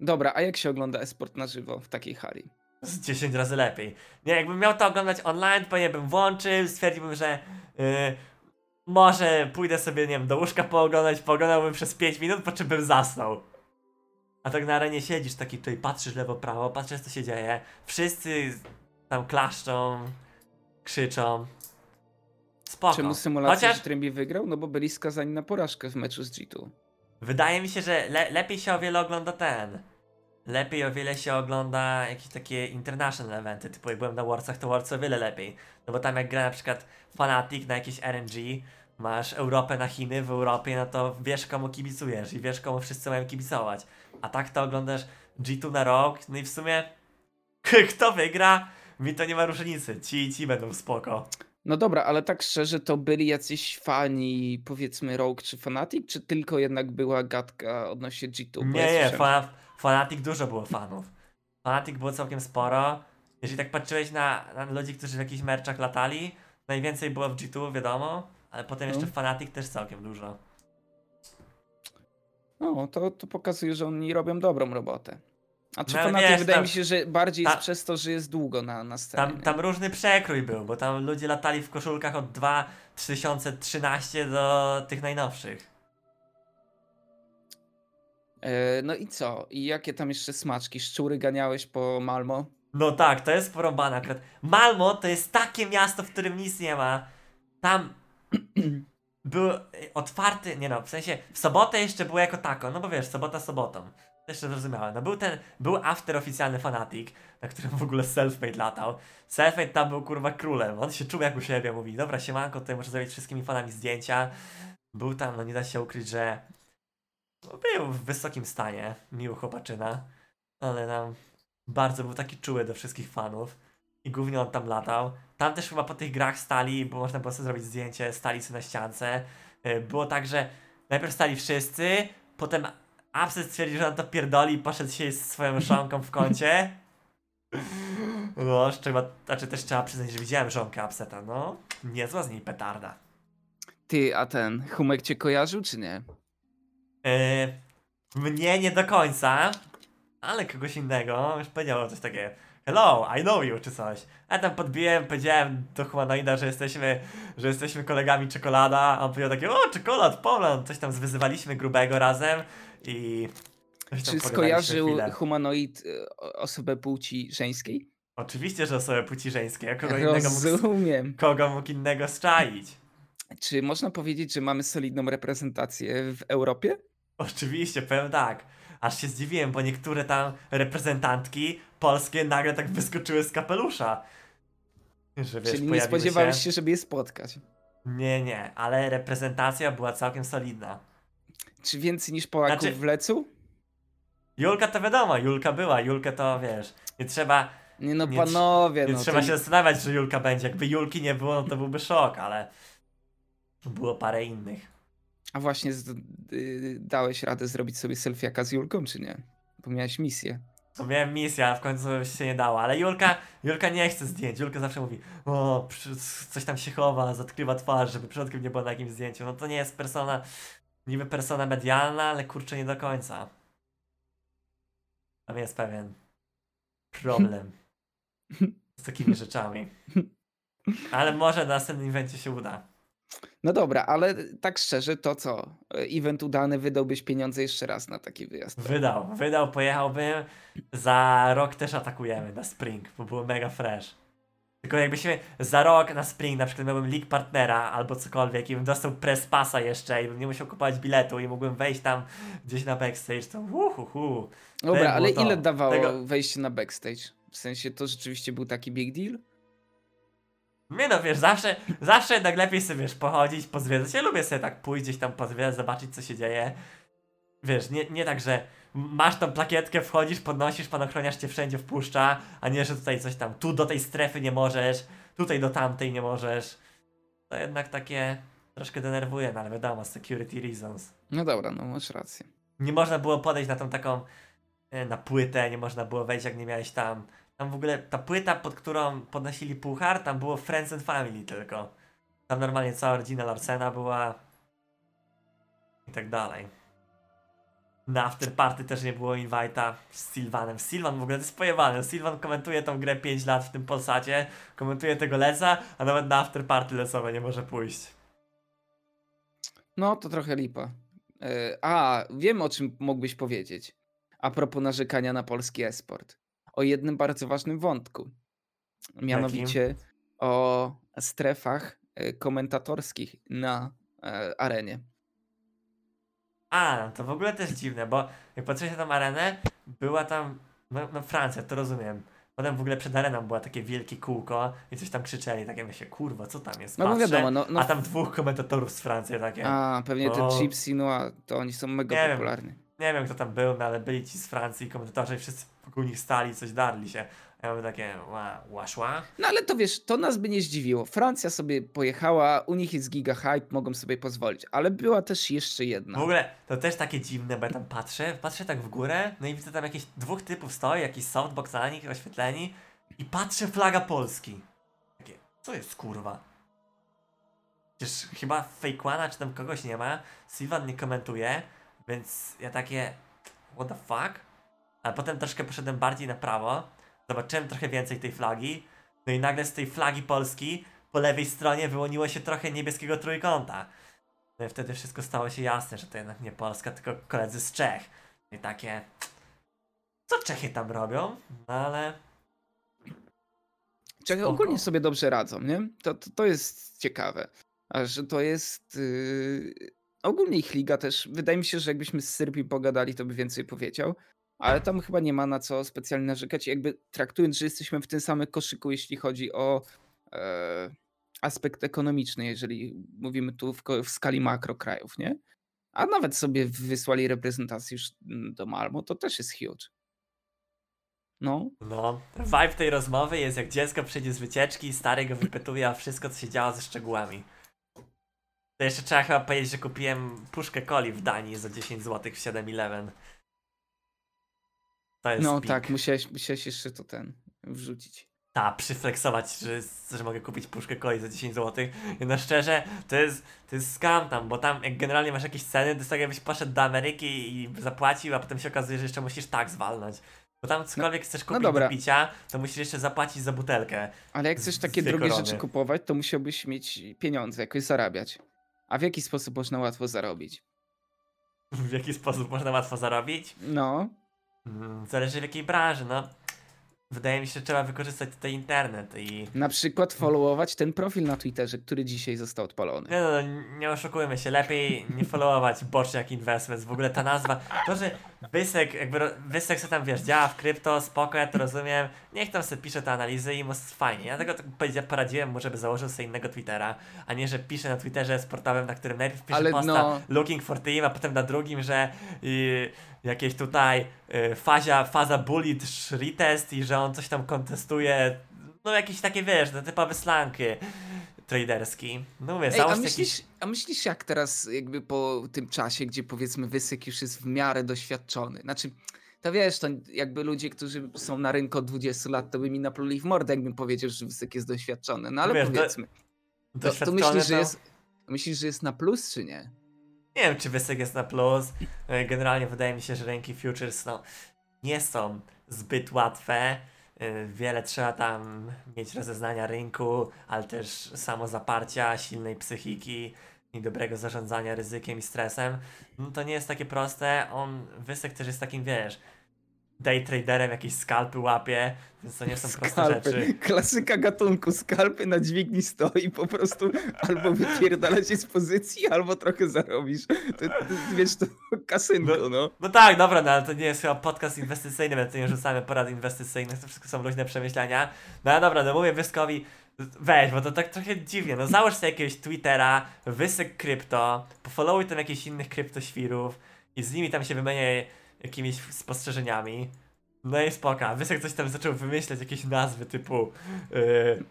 Speaker 2: Dobra, a jak się ogląda esport na żywo w takiej hali?
Speaker 1: z 10 razy lepiej. Nie, jakbym miał to oglądać online, pewnie bym włączył, stwierdziłbym, że yy, może pójdę sobie, nie wiem, do łóżka pooglądać, pooglądałbym przez 5 minut, po czym bym zasnął. A tak na arenie siedzisz taki tutaj, patrzysz lewo, prawo, patrzysz co się dzieje, wszyscy tam klaszczą, krzyczą. Spoko.
Speaker 2: Czemu symulacja,
Speaker 1: Chociaż
Speaker 2: że Trembi wygrał? No bo byli skazani na porażkę w meczu z G2.
Speaker 1: wydaje mi się, że le lepiej się o wiele ogląda ten. Lepiej o wiele się ogląda jakieś takie international eventy, typu jak byłem na Warsach, to Wars o wiele lepiej. No bo tam jak gra na przykład Fnatic na jakieś RNG, masz Europę na Chiny, w Europie, no to wiesz komu kibicujesz i wiesz komu wszyscy mają kibicować. A tak to oglądasz G2 na rok, no i w sumie kto wygra, mi to nie ma różnicy. Ci i ci będą spoko.
Speaker 2: No dobra, ale tak szczerze, to byli jacyś fani, powiedzmy Rogue czy Fnatic, czy tylko jednak była gadka odnośnie G2? Bo
Speaker 1: Nie,
Speaker 2: ja
Speaker 1: nie,
Speaker 2: słyszałem,
Speaker 1: fa Fanatic dużo było fanów. Fanatic było całkiem sporo. Jeżeli tak patrzyłeś na, na ludzi, którzy w jakichś merczach latali, najwięcej było w G2, wiadomo, ale potem jeszcze
Speaker 2: No.
Speaker 1: Fanatic też całkiem dużo.
Speaker 2: No, to, to pokazuje, że oni robią dobrą robotę. A czy
Speaker 1: No, wiesz,
Speaker 2: wydaje
Speaker 1: tam-
Speaker 2: mi się, że bardziej jest przez to, że jest długo na, na scenie.
Speaker 1: Tam, tam różny przekrój był, bo tam ludzie latali w koszulkach od 2013 do tych najnowszych.
Speaker 2: E, no i co? I jakie tam jeszcze smaczki? Szczury ganiałeś po Malmo?
Speaker 1: No tak, to jest porąbane akurat. Malmo to jest takie miasto, w którym nic nie ma. Tam był y, otwarty, nie no, w sensie w sobotę jeszcze było jako tako, no bo wiesz, sobota sobotą. Jeszcze zrozumiałem. No był ten, był after oficjalny fanatik, na którym w ogóle Selfmade latał. Selfmade tam był kurwa królem, on się czuł jak u siebie, mówi, dobra siemanko, tutaj muszę zrobić wszystkimi fanami zdjęcia. Był tam, no nie da się ukryć, że był w wysokim stanie, miły chłopaczyna, ale nam bardzo był taki czuły do wszystkich fanów i głównie on tam latał. Tam też chyba po tych grach stali, bo można było sobie zrobić zdjęcie, stali sobie na ściance. Y, Było tak, że najpierw stali wszyscy, potem Upset stwierdził, że on to pierdoli i poszedł się z swoją żonką w kącie. No, trzeba, znaczy też trzeba przyznać, że widziałem żonkę Upseta, no. Niezła z niej petarda.
Speaker 2: Ty, a ten Humek cię kojarzył, czy nie?
Speaker 1: Yy, mnie nie do końca, ale kogoś innego już powiedział coś takie Hello, I know you, czy coś. A tam podbiłem, powiedziałem do Humanoida, że jesteśmy, że jesteśmy kolegami czekolada, a on powiedział takie, o, czekolad, Poland, coś tam zwyzywaliśmy grubego razem i...
Speaker 2: Czy skojarzył
Speaker 1: chwilę.
Speaker 2: humanoid o- osobę płci żeńskiej?
Speaker 1: Oczywiście, że osobę płci żeńskiej, a kogo innego mógł,
Speaker 2: Rozumiem.
Speaker 1: kogo mógł innego strzaić.
Speaker 2: Czy można powiedzieć, że mamy solidną reprezentację w Europie?
Speaker 1: Oczywiście, powiem tak. Aż się zdziwiłem, bo niektóre tam reprezentantki polskie nagle tak wyskoczyły z kapelusza. Że wiesz,
Speaker 2: Czyli nie spodziewałeś
Speaker 1: się...
Speaker 2: się, żeby je spotkać.
Speaker 1: Nie, nie, ale reprezentacja była całkiem solidna.
Speaker 2: Czy więcej niż Polaków
Speaker 1: Znaczy-
Speaker 2: w Lecu?
Speaker 1: Julka to wiadomo, Julka była, Julkę to wiesz. Nie trzeba,
Speaker 2: Nie no,
Speaker 1: Nie
Speaker 2: panowie,
Speaker 1: nie
Speaker 2: no
Speaker 1: trzeba
Speaker 2: to...
Speaker 1: się zastanawiać, że Julka będzie. Jakby Julki nie było, no to byłby szok, ale było parę innych.
Speaker 2: A właśnie z... y, dałeś radę zrobić sobie selfiaka z Julką, czy nie? Bo miałeś misję.
Speaker 1: To miałem misję, a w końcu się nie dało. Ale Julka, Julka nie chce zdjęć. Julka zawsze mówi, o, coś tam się chowa, zatkrywa twarz, żeby przypadkiem nie było na jakimś zdjęciu. No to nie jest persona, niby persona medialna, ale kurczę nie do końca. Tam jest pewien problem z takimi rzeczami. Ale może na następnym evencie się uda.
Speaker 2: No dobra, ale tak szczerze, to co? Event udany, wydałbyś pieniądze jeszcze raz na taki wyjazd.
Speaker 1: Wydał, wydał, pojechałbym. Za rok też atakujemy na Spring, bo było mega fresh. Tylko jakbyśmy za rok na Spring na przykład miałbym League Partnera albo cokolwiek i bym dostał Press Passa jeszcze i bym nie musiał kupować biletu i mógłbym wejść tam gdzieś na backstage, to uhuhu.
Speaker 2: Dobra, ale
Speaker 1: to.
Speaker 2: ile dawało
Speaker 1: Tego-
Speaker 2: wejście na backstage? W sensie to rzeczywiście był taki big deal?
Speaker 1: Nie no, wiesz, zawsze, zawsze jednak lepiej sobie, wiesz, pochodzić, pozwiedzać. Ja lubię sobie tak pójść gdzieś tam pozwiedzać, zobaczyć co się dzieje. Wiesz, nie, nie tak, że masz tą plakietkę, wchodzisz, podnosisz, pan ochroniarz cię wszędzie wpuszcza, a nie, że tutaj coś tam, tu do tej strefy nie możesz, tutaj do tamtej nie możesz. To jednak takie troszkę denerwuje, no ale wiadomo, security reasons.
Speaker 2: No dobra, no masz rację.
Speaker 1: Nie można było podejść na tą taką, e, na płytę, nie można było wejść jak nie miałeś tam. Tam w ogóle ta płyta, pod którą podnosili puchar, tam było Friends and Family tylko. Tam normalnie cała rodzina Larsena była i tak dalej. Na afterparty też nie było invite'a z Sylvanem. Sylvan w ogóle to jest pojebany. Sylvan komentuje tą grę 5 lat w tym Polsacie, komentuje tego leca, a nawet na afterparty lecowe nie może pójść.
Speaker 2: No to trochę lipa. E, A, wiem o czym mógłbyś powiedzieć. A propos narzekania na polski esport. O jednym bardzo ważnym wątku. Mianowicie o strefach e, komentatorskich na e, arenie.
Speaker 1: A, no to w ogóle też dziwne, bo jak patrzysz na tą arenę, była tam, no, no Francja, to rozumiem. Potem w ogóle przed areną było takie wielkie kółko i coś tam krzyczeli, takie myślę, kurwa, co tam jest?
Speaker 2: No bo
Speaker 1: Patrzę,
Speaker 2: wiadomo, no, no
Speaker 1: A tam dwóch komentatorów z Francji takie.
Speaker 2: A, pewnie ten
Speaker 1: O.
Speaker 2: Gypsy, no a to oni są mega
Speaker 1: Nie wiem. Nie wiem kto tam był, no ale byli ci z Francji komentatorzy i wszyscy wokół nich stali, coś darli się. Ja mówię takie, ła, łaszła?
Speaker 2: No ale to wiesz, to nas by nie zdziwiło. Francja sobie pojechała, u nich jest giga hype, mogą sobie pozwolić. Ale była też jeszcze jedna.
Speaker 1: W ogóle to też takie dziwne, bo ja tam patrzę, patrzę tak w górę, no i widzę tam jakieś dwóch typów stoi, jakiś softbox na nich oświetleni i patrzę flaga Polski. Takie, co jest kurwa? Przecież chyba Fake'wana czy tam kogoś nie ma, Sylvan nie komentuje, więc ja takie, what the fuck? A potem troszkę poszedłem bardziej na prawo, zobaczyłem trochę więcej tej flagi, no i nagle z tej flagi Polski po lewej stronie wyłoniło się trochę niebieskiego trójkąta. No i wtedy wszystko stało się jasne, że to jednak nie Polska, tylko koledzy z Czech. I takie. Co Czechy tam robią? No ale.
Speaker 2: Czechy ogólnie sobie dobrze radzą, nie? To, to, to jest ciekawe. A że to jest. Yy... Ogólnie ich liga też. Wydaje mi się, że jakbyśmy z Serbii pogadali, to by więcej powiedział. Ale tam chyba nie ma na co specjalnie narzekać. Jakby traktując, że jesteśmy w tym samym koszyku, jeśli chodzi o e, aspekt ekonomiczny, jeżeli mówimy tu w, w skali makro krajów, nie? A nawet sobie wysłali reprezentację już do Malmo, to też jest huge. No,
Speaker 1: No. Vibe tej rozmowy jest jak dziecko przyjdzie z wycieczki, stary go wypytuje o wszystko, co się działo ze szczegółami. To jeszcze trzeba chyba powiedzieć, że kupiłem puszkę coli w Danii za 10 zł w 7-Eleven. To jest
Speaker 2: No
Speaker 1: pik.
Speaker 2: tak, musiałeś, musiałeś jeszcze to ten wrzucić.
Speaker 1: Ta, przyflexować, że, że mogę kupić puszkę coli za 10 zł. No szczerze, to jest, to jest scam tam, bo tam jak generalnie masz jakieś ceny, to jest tak jakbyś poszedł do Ameryki i zapłacił, a potem się okazuje, że jeszcze musisz tak zwalnąć. Bo tam cokolwiek chcesz kupić
Speaker 2: dobra.
Speaker 1: do picia, to musisz jeszcze zapłacić za butelkę.
Speaker 2: Ale jak chcesz takie drogie
Speaker 1: korony.
Speaker 2: rzeczy kupować, to musiałbyś mieć pieniądze, jakoś zarabiać. A w jaki sposób można łatwo zarobić?
Speaker 1: W jaki sposób można łatwo zarobić?
Speaker 2: No,
Speaker 1: Mm, Zależy w jakiej branży, no. Wydaje mi się, że trzeba wykorzystać tutaj internet i...
Speaker 2: na przykład followować ten profil na Twitterze, który dzisiaj został odpalony.
Speaker 1: Nie no, nie oszukujmy się, lepiej nie followować Boczniak Investments, w ogóle ta nazwa, to, że Wysek, jakby, Wysek sobie tam, wiesz, działa w krypto, spoko, ja to rozumiem, niech tam sobie pisze te analizy i mu fajnie, ja tego tak poradziłem mu, żeby założył sobie innego Twittera, a nie, że pisze na Twitterze sportowym, na którym najpierw pisze
Speaker 2: Ale
Speaker 1: posta
Speaker 2: no-
Speaker 1: looking for team, a potem na drugim, że y, jakieś tutaj y, fazia, faza bullet retest i że on coś tam kontestuje, no jakieś takie, wiesz, no, typowe slanki traderski. No mówię,
Speaker 2: Ej, a
Speaker 1: załóż jakiś...
Speaker 2: myślisz, a myślisz jak teraz jakby po tym czasie, gdzie powiedzmy Wysyk już jest w miarę doświadczony? Znaczy, to wiesz, to jakby ludzie, którzy są na rynku od 20 lat, to by mi napluli w mordę, jakbym powiedział, że Wysyk jest doświadczony. No ale
Speaker 1: Wiesz, to-
Speaker 2: powiedzmy, to, to
Speaker 1: doświadczony,
Speaker 2: myślisz, że
Speaker 1: to-
Speaker 2: jest, myślisz, że jest na plus, czy nie?
Speaker 1: Nie wiem, czy Wysek jest na plus. E, Generalnie wydaje mi się, że rynki futures no, nie są zbyt łatwe. E, Wiele trzeba tam mieć rozeznania rynku, ale też samozaparcia, silnej psychiki i dobrego zarządzania ryzykiem i stresem. No to nie jest takie proste. On, Wysek też jest takim, wiesz, day traderem, jakieś skalpy łapie, więc to nie są proste rzeczy.
Speaker 2: Klasyka gatunku, skalpy na dźwigni stoi, po prostu albo wypierdala się z pozycji, albo trochę zarobisz. To, to, wiesz, to kasynko, no.
Speaker 1: No tak, dobra, no ale to nie jest chyba podcast inwestycyjny, więc nie rzucamy porad inwestycyjnych, to wszystko są luźne przemyślenia. No ale dobra, no mówię Wyskowi, weź, bo to tak trochę dziwnie, no załóż sobie jakiegoś Twittera, wysyk krypto, pofollowuj tam jakichś innych kryptoświrów i z nimi tam się wymieniaj jakimiś spostrzeżeniami. No i spoko, Wysek coś tam zaczął wymyślać, jakieś nazwy typu, yy,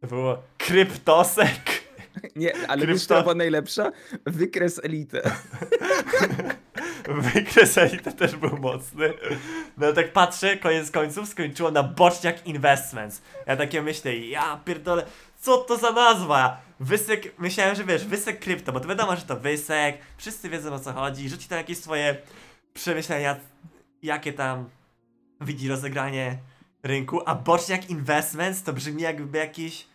Speaker 1: to było Kryptosek.
Speaker 2: Nie, ale
Speaker 1: Krypto-
Speaker 2: wiesz, to była najlepsza? Wykres elitę.
Speaker 1: Wykres Elite też był mocny. No tak patrzę, koniec końców skończyło na Boczniak Investments. Ja takie myślę, ja pierdolę, co to za nazwa? Wysek, myślałem, że wiesz, wysek krypto, bo to wiadomo, że to wysek, wszyscy wiedzą o co chodzi, rzuci tam jakieś swoje przemyślenia, jakie tam widzi rozegranie rynku, a Boczniak Investments to brzmi jakby jakiś,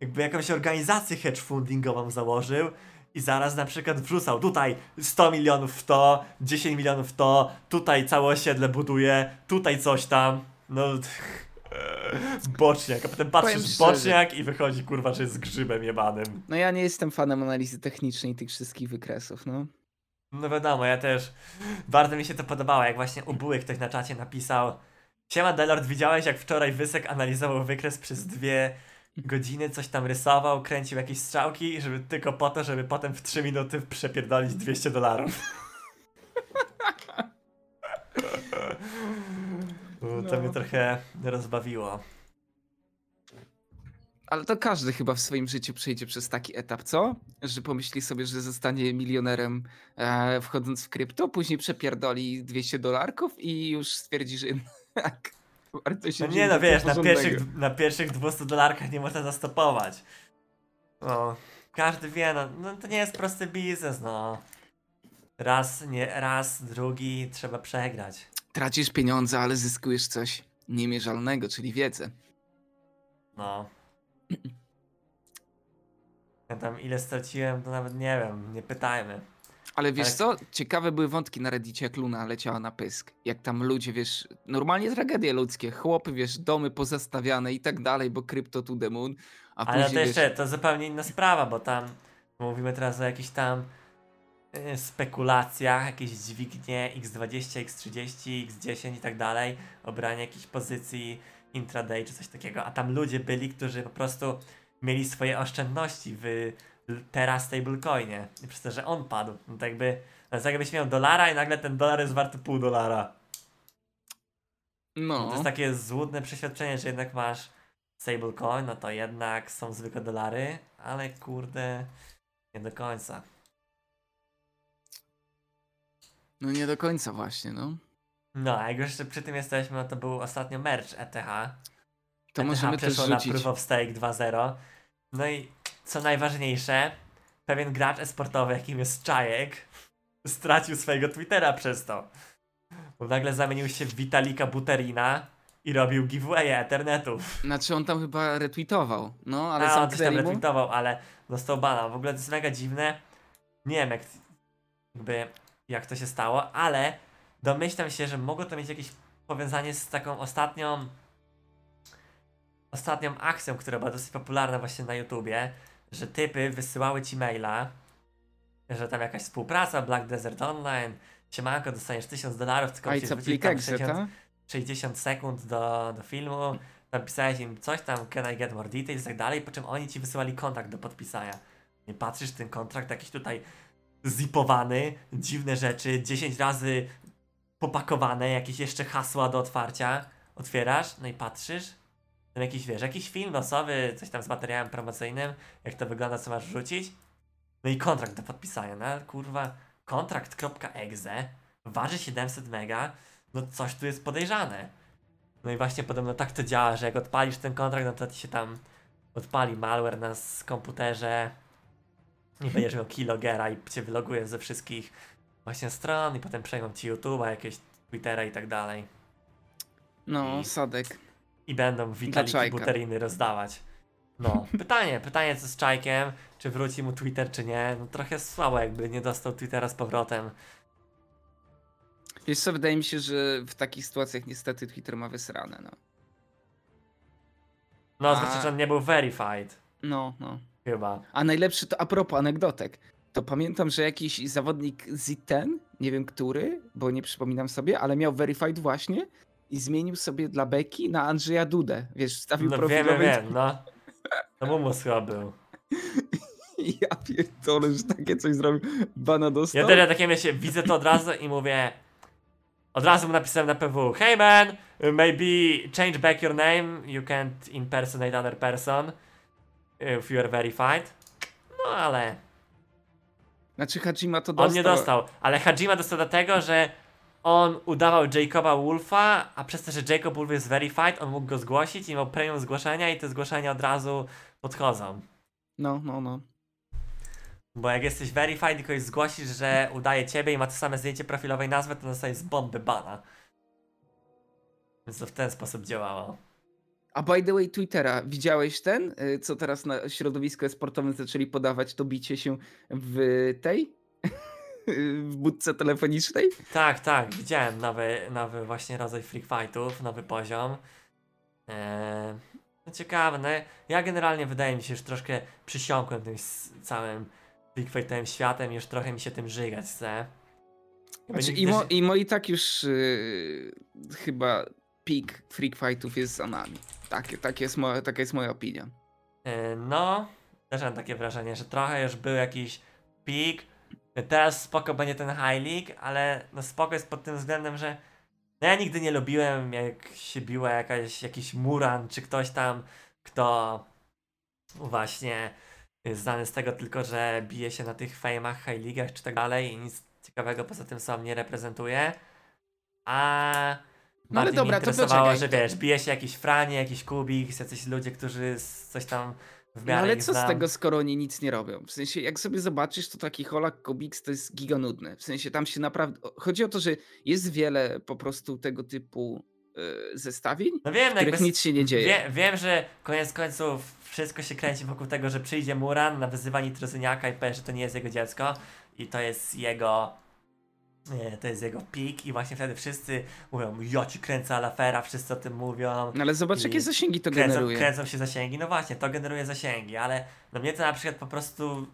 Speaker 1: jakby jakąś organizację hedge fundingową założył i zaraz na przykład wrzucał tutaj 100 milionów w to, 10 milionów w to, tutaj całe osiedle buduje, tutaj coś tam, no boczniak, a potem patrzysz boczniak i wychodzi kurwa, że jest grzybem jebanym.
Speaker 2: No ja nie jestem fanem analizy technicznej tych wszystkich wykresów, no.
Speaker 1: No wiadomo, ja też, bardzo mi się to podobało, jak właśnie u Buły ktoś na czacie napisał Siema Delord, widziałeś jak wczoraj Wysek analizował wykres przez dwie godziny, coś tam rysował, kręcił jakieś strzałki, żeby tylko po to, żeby potem w 3 minuty przepierdolić 200 dolarów. No, To mnie trochę rozbawiło.
Speaker 2: Ale to każdy chyba w swoim życiu przejdzie przez taki etap, co? Że pomyśli sobie, że zostanie milionerem e, wchodząc w krypto, później przepierdoli 200 dolarków i już stwierdzi, że tak, warto się
Speaker 1: No nie no wiesz, na pierwszych, na pierwszych 200 dolarkach nie można zastopować. No, każdy wie, no, no to nie jest prosty biznes, no. Raz, nie, raz, drugi, trzeba przegrać.
Speaker 2: Tracisz pieniądze, ale zyskujesz coś niemierzalnego, czyli wiedzę.
Speaker 1: No. Ja tam ile straciłem, to nawet nie wiem, nie pytajmy.
Speaker 2: Ale wiesz
Speaker 1: Ale-
Speaker 2: co? Ciekawe były wątki na Reddicie, jak Luna leciała na pysk. Jak tam ludzie, wiesz, normalnie tragedie ludzkie, chłopy, wiesz, domy pozastawiane i tak dalej, bo krypto to the moon. A
Speaker 1: Ale
Speaker 2: później,
Speaker 1: to jeszcze,
Speaker 2: wiesz,
Speaker 1: to zupełnie inna sprawa, bo tam mówimy teraz o jakichś tam y, spekulacjach, jakieś dźwignie x20, x30, x10 i tak dalej, obranie jakichś pozycji intraday czy coś takiego, a tam ludzie byli, którzy po prostu mieli swoje oszczędności w teraz stablecoinie i przez to, że on padł, no to jakby, no to jakbyś miał dolara i nagle ten dolar jest warty pół dolara.
Speaker 2: no,
Speaker 1: To jest takie złudne przeświadczenie, że jednak masz stablecoin, no to jednak są zwykłe dolary, ale kurde, Nie do końca.
Speaker 2: No nie do końca właśnie, no.
Speaker 1: No, a jak już jeszcze przy tym jesteśmy, no to był ostatnio merch ETH.
Speaker 2: To
Speaker 1: ETH
Speaker 2: możemy też
Speaker 1: przeszło na
Speaker 2: rzucić.
Speaker 1: Proof of Stake 2.0. No i co najważniejsze, pewien gracz esportowy, jakim jest Czajek, stracił swojego Twittera przez to. Bo nagle zamienił się w Witalika Buterina i robił giveaway Ethernetów.
Speaker 2: Znaczy on tam chyba retweetował, no ale
Speaker 1: A, on coś tam retweetował, ale dostał bana. W ogóle to jest mega dziwne. Nie wiem jak, jakby, jak to się stało, ale domyślam się, że mogło to mieć jakieś powiązanie z taką ostatnią ostatnią akcją, która była dosyć popularna właśnie na YouTubie, że typy wysyłały ci maila, że tam jakaś współpraca, Black Desert Online, siemanko, dostaniesz 1000 dolarów, tylko musisz
Speaker 2: plik
Speaker 1: tam
Speaker 2: exe,
Speaker 1: 60,
Speaker 2: ta?
Speaker 1: 60 sekund do, do filmu, tam pisałeś im coś tam, can I get more details i tak dalej, po czym oni ci wysyłali kontrakt do podpisania. I patrzysz, ten kontrakt jakiś tutaj zipowany, dziwne rzeczy, 10 razy popakowane, jakieś jeszcze hasła do otwarcia, otwierasz, no i patrzysz, tam jakiś, wiesz, jakiś film losowy, coś tam z materiałem promocyjnym, jak to wygląda, co masz wrzucić, no i kontrakt do podpisania, no kurwa, kontrakt.exe, waży 700 mega, no coś tu jest podejrzane. No i właśnie podobno tak to działa, że jak odpalisz ten kontrakt, no to ci się tam odpali malware na komputerze. I będziesz miał kilogera i cię wyloguje ze wszystkich właśnie stron i potem przejmą ci YouTube'a, jakieś Twittera i tak dalej.
Speaker 2: No,
Speaker 1: I-
Speaker 2: Sadek.
Speaker 1: I będą witaliki buteriny rozdawać. No, pytanie, pytanie co z Czajkiem, czy wróci mu Twitter, czy nie. No trochę słabo jakby nie dostał Twittera z powrotem.
Speaker 2: Wiesz co, wydaje mi się, że w takich sytuacjach niestety Twitter ma wysrane, no.
Speaker 1: No,
Speaker 2: A-
Speaker 1: znaczy, że on nie był verified,
Speaker 2: No, no.
Speaker 1: chyba.
Speaker 2: A najlepszy to a propos anegdotek. To pamiętam, że jakiś zawodnik Z10, nie wiem który, bo nie przypominam sobie, ale miał verified właśnie i zmienił sobie dla Beki na Andrzeja Dudę. Wiesz, wstawił
Speaker 1: No
Speaker 2: profil.
Speaker 1: wiem, wiem, no. To Mumus chyba był.
Speaker 2: Ja pierdolę, że takie coś zrobił. Bana dostał.
Speaker 1: Ja też takie myślę, widzę to od razu i mówię. Od razu mu napisałem na PW. Hey man, maybe change back your name. You can't impersonate other person. If you are verified. No ale.
Speaker 2: Znaczy Hajima to dostał.
Speaker 1: On nie dostał. Ale Hajima dostał dlatego, że on udawał Jacoba Wolfa, a przez to, że Jacob Wolf jest verified, on mógł go zgłosić i miał premium zgłoszenia i te zgłoszenia od razu podchodzą.
Speaker 2: No, no, no.
Speaker 1: Bo jak jesteś verified i kogoś zgłosisz, że udaje ciebie i ma to same zdjęcie profilowe i nazwę, to dostajesz z bomby bana. Więc to w ten sposób działało.
Speaker 2: A by the way, Twittera, widziałeś ten, y, co teraz na środowisku sportowym zaczęli podawać to bicie się w tej? w budce telefonicznej?
Speaker 1: Tak, tak, widziałem nowy, nowy właśnie rodzaj freak fightów, nowy poziom. Eee, no ciekawe, no ja generalnie wydaje mi się, że troszkę przysiąkłem tym całym freak fightowym światem już trochę mi się tym żygać chce.
Speaker 2: Znaczy,
Speaker 1: nigdy
Speaker 2: imo,
Speaker 1: ży-
Speaker 2: imo i tak już y, chyba peak freak fightów jest za nami. Tak, tak jest moja, taka jest moja opinia.
Speaker 1: E, No, też mam takie wrażenie, że trochę już był jakiś peak. Teraz spoko będzie ten High League, ale no spoko jest pod tym względem, że no ja nigdy nie lubiłem jak się biła jakaś, jakiś Muran czy ktoś tam, kto właśnie znany z tego tylko, że bije się na tych fejmach, High League'ach czy tak dalej i nic ciekawego poza tym sam nie reprezentuje. A
Speaker 2: No ale dobra, to poczekaj,
Speaker 1: że wiesz, bije się jakiś Franie, jakiś Kubik, jacyś ludzie, którzy coś tam w
Speaker 2: No
Speaker 1: miarę
Speaker 2: ale
Speaker 1: ich
Speaker 2: co z
Speaker 1: znam.
Speaker 2: tego, skoro oni nic nie robią? W sensie, jak sobie zobaczysz, to taki Holak Kobiks to jest giga nudne. W sensie, tam się naprawdę... Chodzi o to, że jest wiele po prostu tego typu y, zestawień,
Speaker 1: No wiem,
Speaker 2: w
Speaker 1: no
Speaker 2: których
Speaker 1: jakby,
Speaker 2: nic się nie dzieje.
Speaker 1: wie, wiem, że koniec końców wszystko się kręci wokół tego, że przyjdzie Muran na wyzywanie Trozyniaka i powie, że to nie jest jego dziecko i to jest jego to jest jego pik i właśnie wtedy wszyscy mówią, ja ci kręcę alafera, wszyscy o tym mówią.
Speaker 2: No ale zobacz,
Speaker 1: I
Speaker 2: jakie zasięgi to
Speaker 1: kręcą,
Speaker 2: generuje.
Speaker 1: kręcą się zasięgi, no właśnie, to generuje zasięgi, ale no mnie to na przykład po prostu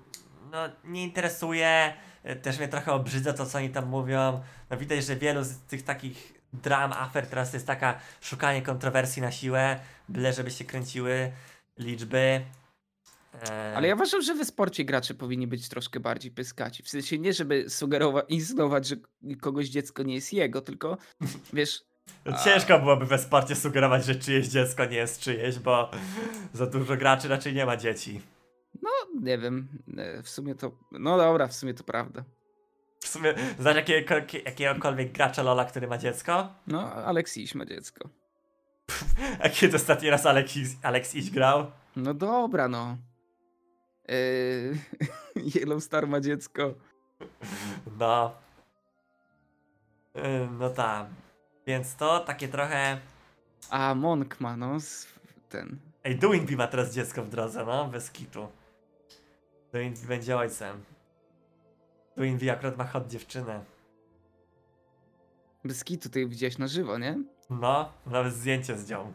Speaker 1: no, nie interesuje, e, też mnie trochę obrzydza to, co oni tam mówią. No widać, że wielu z tych takich dram, afer teraz to jest taka szukanie kontrowersji na siłę, byle żeby się kręciły liczby. E,
Speaker 2: Ale ja uważam, że w sporcie gracze powinni być troszkę bardziej pyskaci. W sensie nie, żeby sugerować, insynuować, że kogoś dziecko nie jest jego, tylko wiesz,
Speaker 1: no Ciężko byłoby we sporcie sugerować, że czyjeś dziecko nie jest czyjeś, bo za dużo graczy raczej nie ma dzieci.
Speaker 2: nie wiem, e, w sumie to, no dobra, w sumie to prawda.
Speaker 1: W sumie, znasz jakiego, jakiegokolwiek gracza Lola, który ma dziecko?
Speaker 2: No, Aleksiś ma dziecko.
Speaker 1: A kiedy ostatni raz Alex, Alex Iś grał?
Speaker 2: No dobra, no. Yy, Yellow Star ma dziecko.
Speaker 1: No. Yy, No tak. Więc to takie trochę...
Speaker 2: A Monk ma, no, ten.
Speaker 1: Ej, Doinby ma teraz dziecko w drodze, no, bez kitu. Doinby będzie ojcem. Doinby akurat ma hot dziewczynę.
Speaker 2: Bez kitu ty widziałeś na żywo, nie?
Speaker 1: No, nawet zdjęcie zdjął.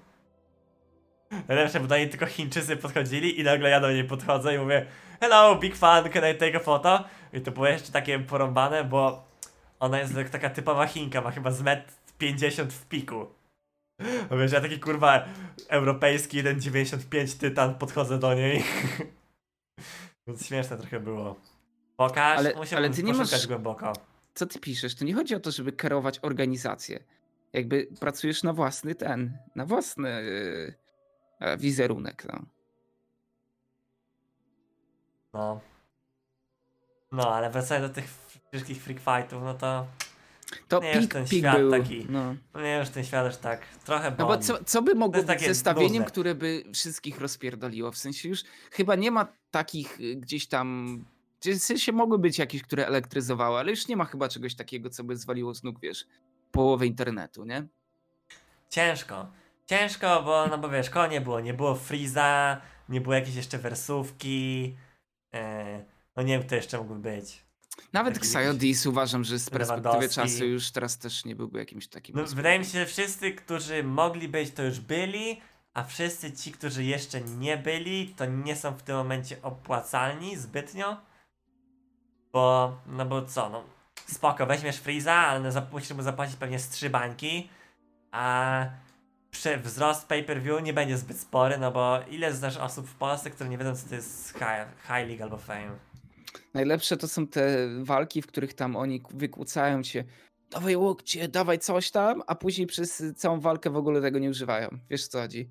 Speaker 1: Do niej tylko Chińczycy podchodzili i nagle ja do niej podchodzę i mówię Hello, big fan, can I take a photo? I to było jeszcze takie porąbane, bo ona jest jak taka typowa Chinka, ma chyba z metr 50 w piku. No wiesz, ja taki kurwa europejski 1,95 tytan podchodzę do niej. Więc śmieszne trochę było. Pokaż,
Speaker 2: Ale- ale ty nie masz-
Speaker 1: głęboko.
Speaker 2: Co ty piszesz? To nie chodzi o to, żeby kierować organizację. Jakby pracujesz na własny ten, na własny yy, wizerunek, no.
Speaker 1: No. No, ale wracając do tych wszystkich freak fightów, no to
Speaker 2: To
Speaker 1: Nie, już
Speaker 2: pik,
Speaker 1: ten
Speaker 2: pik
Speaker 1: świat
Speaker 2: był.
Speaker 1: taki
Speaker 2: No.
Speaker 1: No nie już ten świat już tak trochę
Speaker 2: No bo
Speaker 1: boli.
Speaker 2: co, co by mogło być zestawieniem, które by wszystkich rozpierdoliło? W sensie już chyba nie ma takich y, gdzieś tam. W sensie mogły być jakieś, które elektryzowały, ale już nie ma chyba czegoś takiego, co by zwaliło z nóg, wiesz, połowę internetu, nie?
Speaker 1: Ciężko. Ciężko, bo no bo wiesz, koło nie było. Nie było Freeza, nie było jakiejś jeszcze wersówki. E, no nie wiem, kto jeszcze mógł być.
Speaker 2: Nawet Xayodis uważam, że z perspektywy czasu już teraz też nie byłby jakimś takim.
Speaker 1: No, wydaje mi się, że wszyscy, którzy mogli być, to już byli, a wszyscy ci, którzy jeszcze nie byli, to nie są w tym momencie opłacalni zbytnio. Bo, no bo co, no spoko, weźmiesz Freeza, ale no, musisz mu zapłacić pewnie z trzy bańki, a przy wzrost pay-per-view nie będzie zbyt spory, no bo ile znasz osób w Polsce, które nie wiedzą, co to jest High, high League albo Fame.
Speaker 2: Najlepsze to są te walki, w których tam oni wykłócają cię. Dawaj łokcie, dawaj coś tam, a później przez całą walkę w ogóle tego nie używają. Wiesz o co chodzi?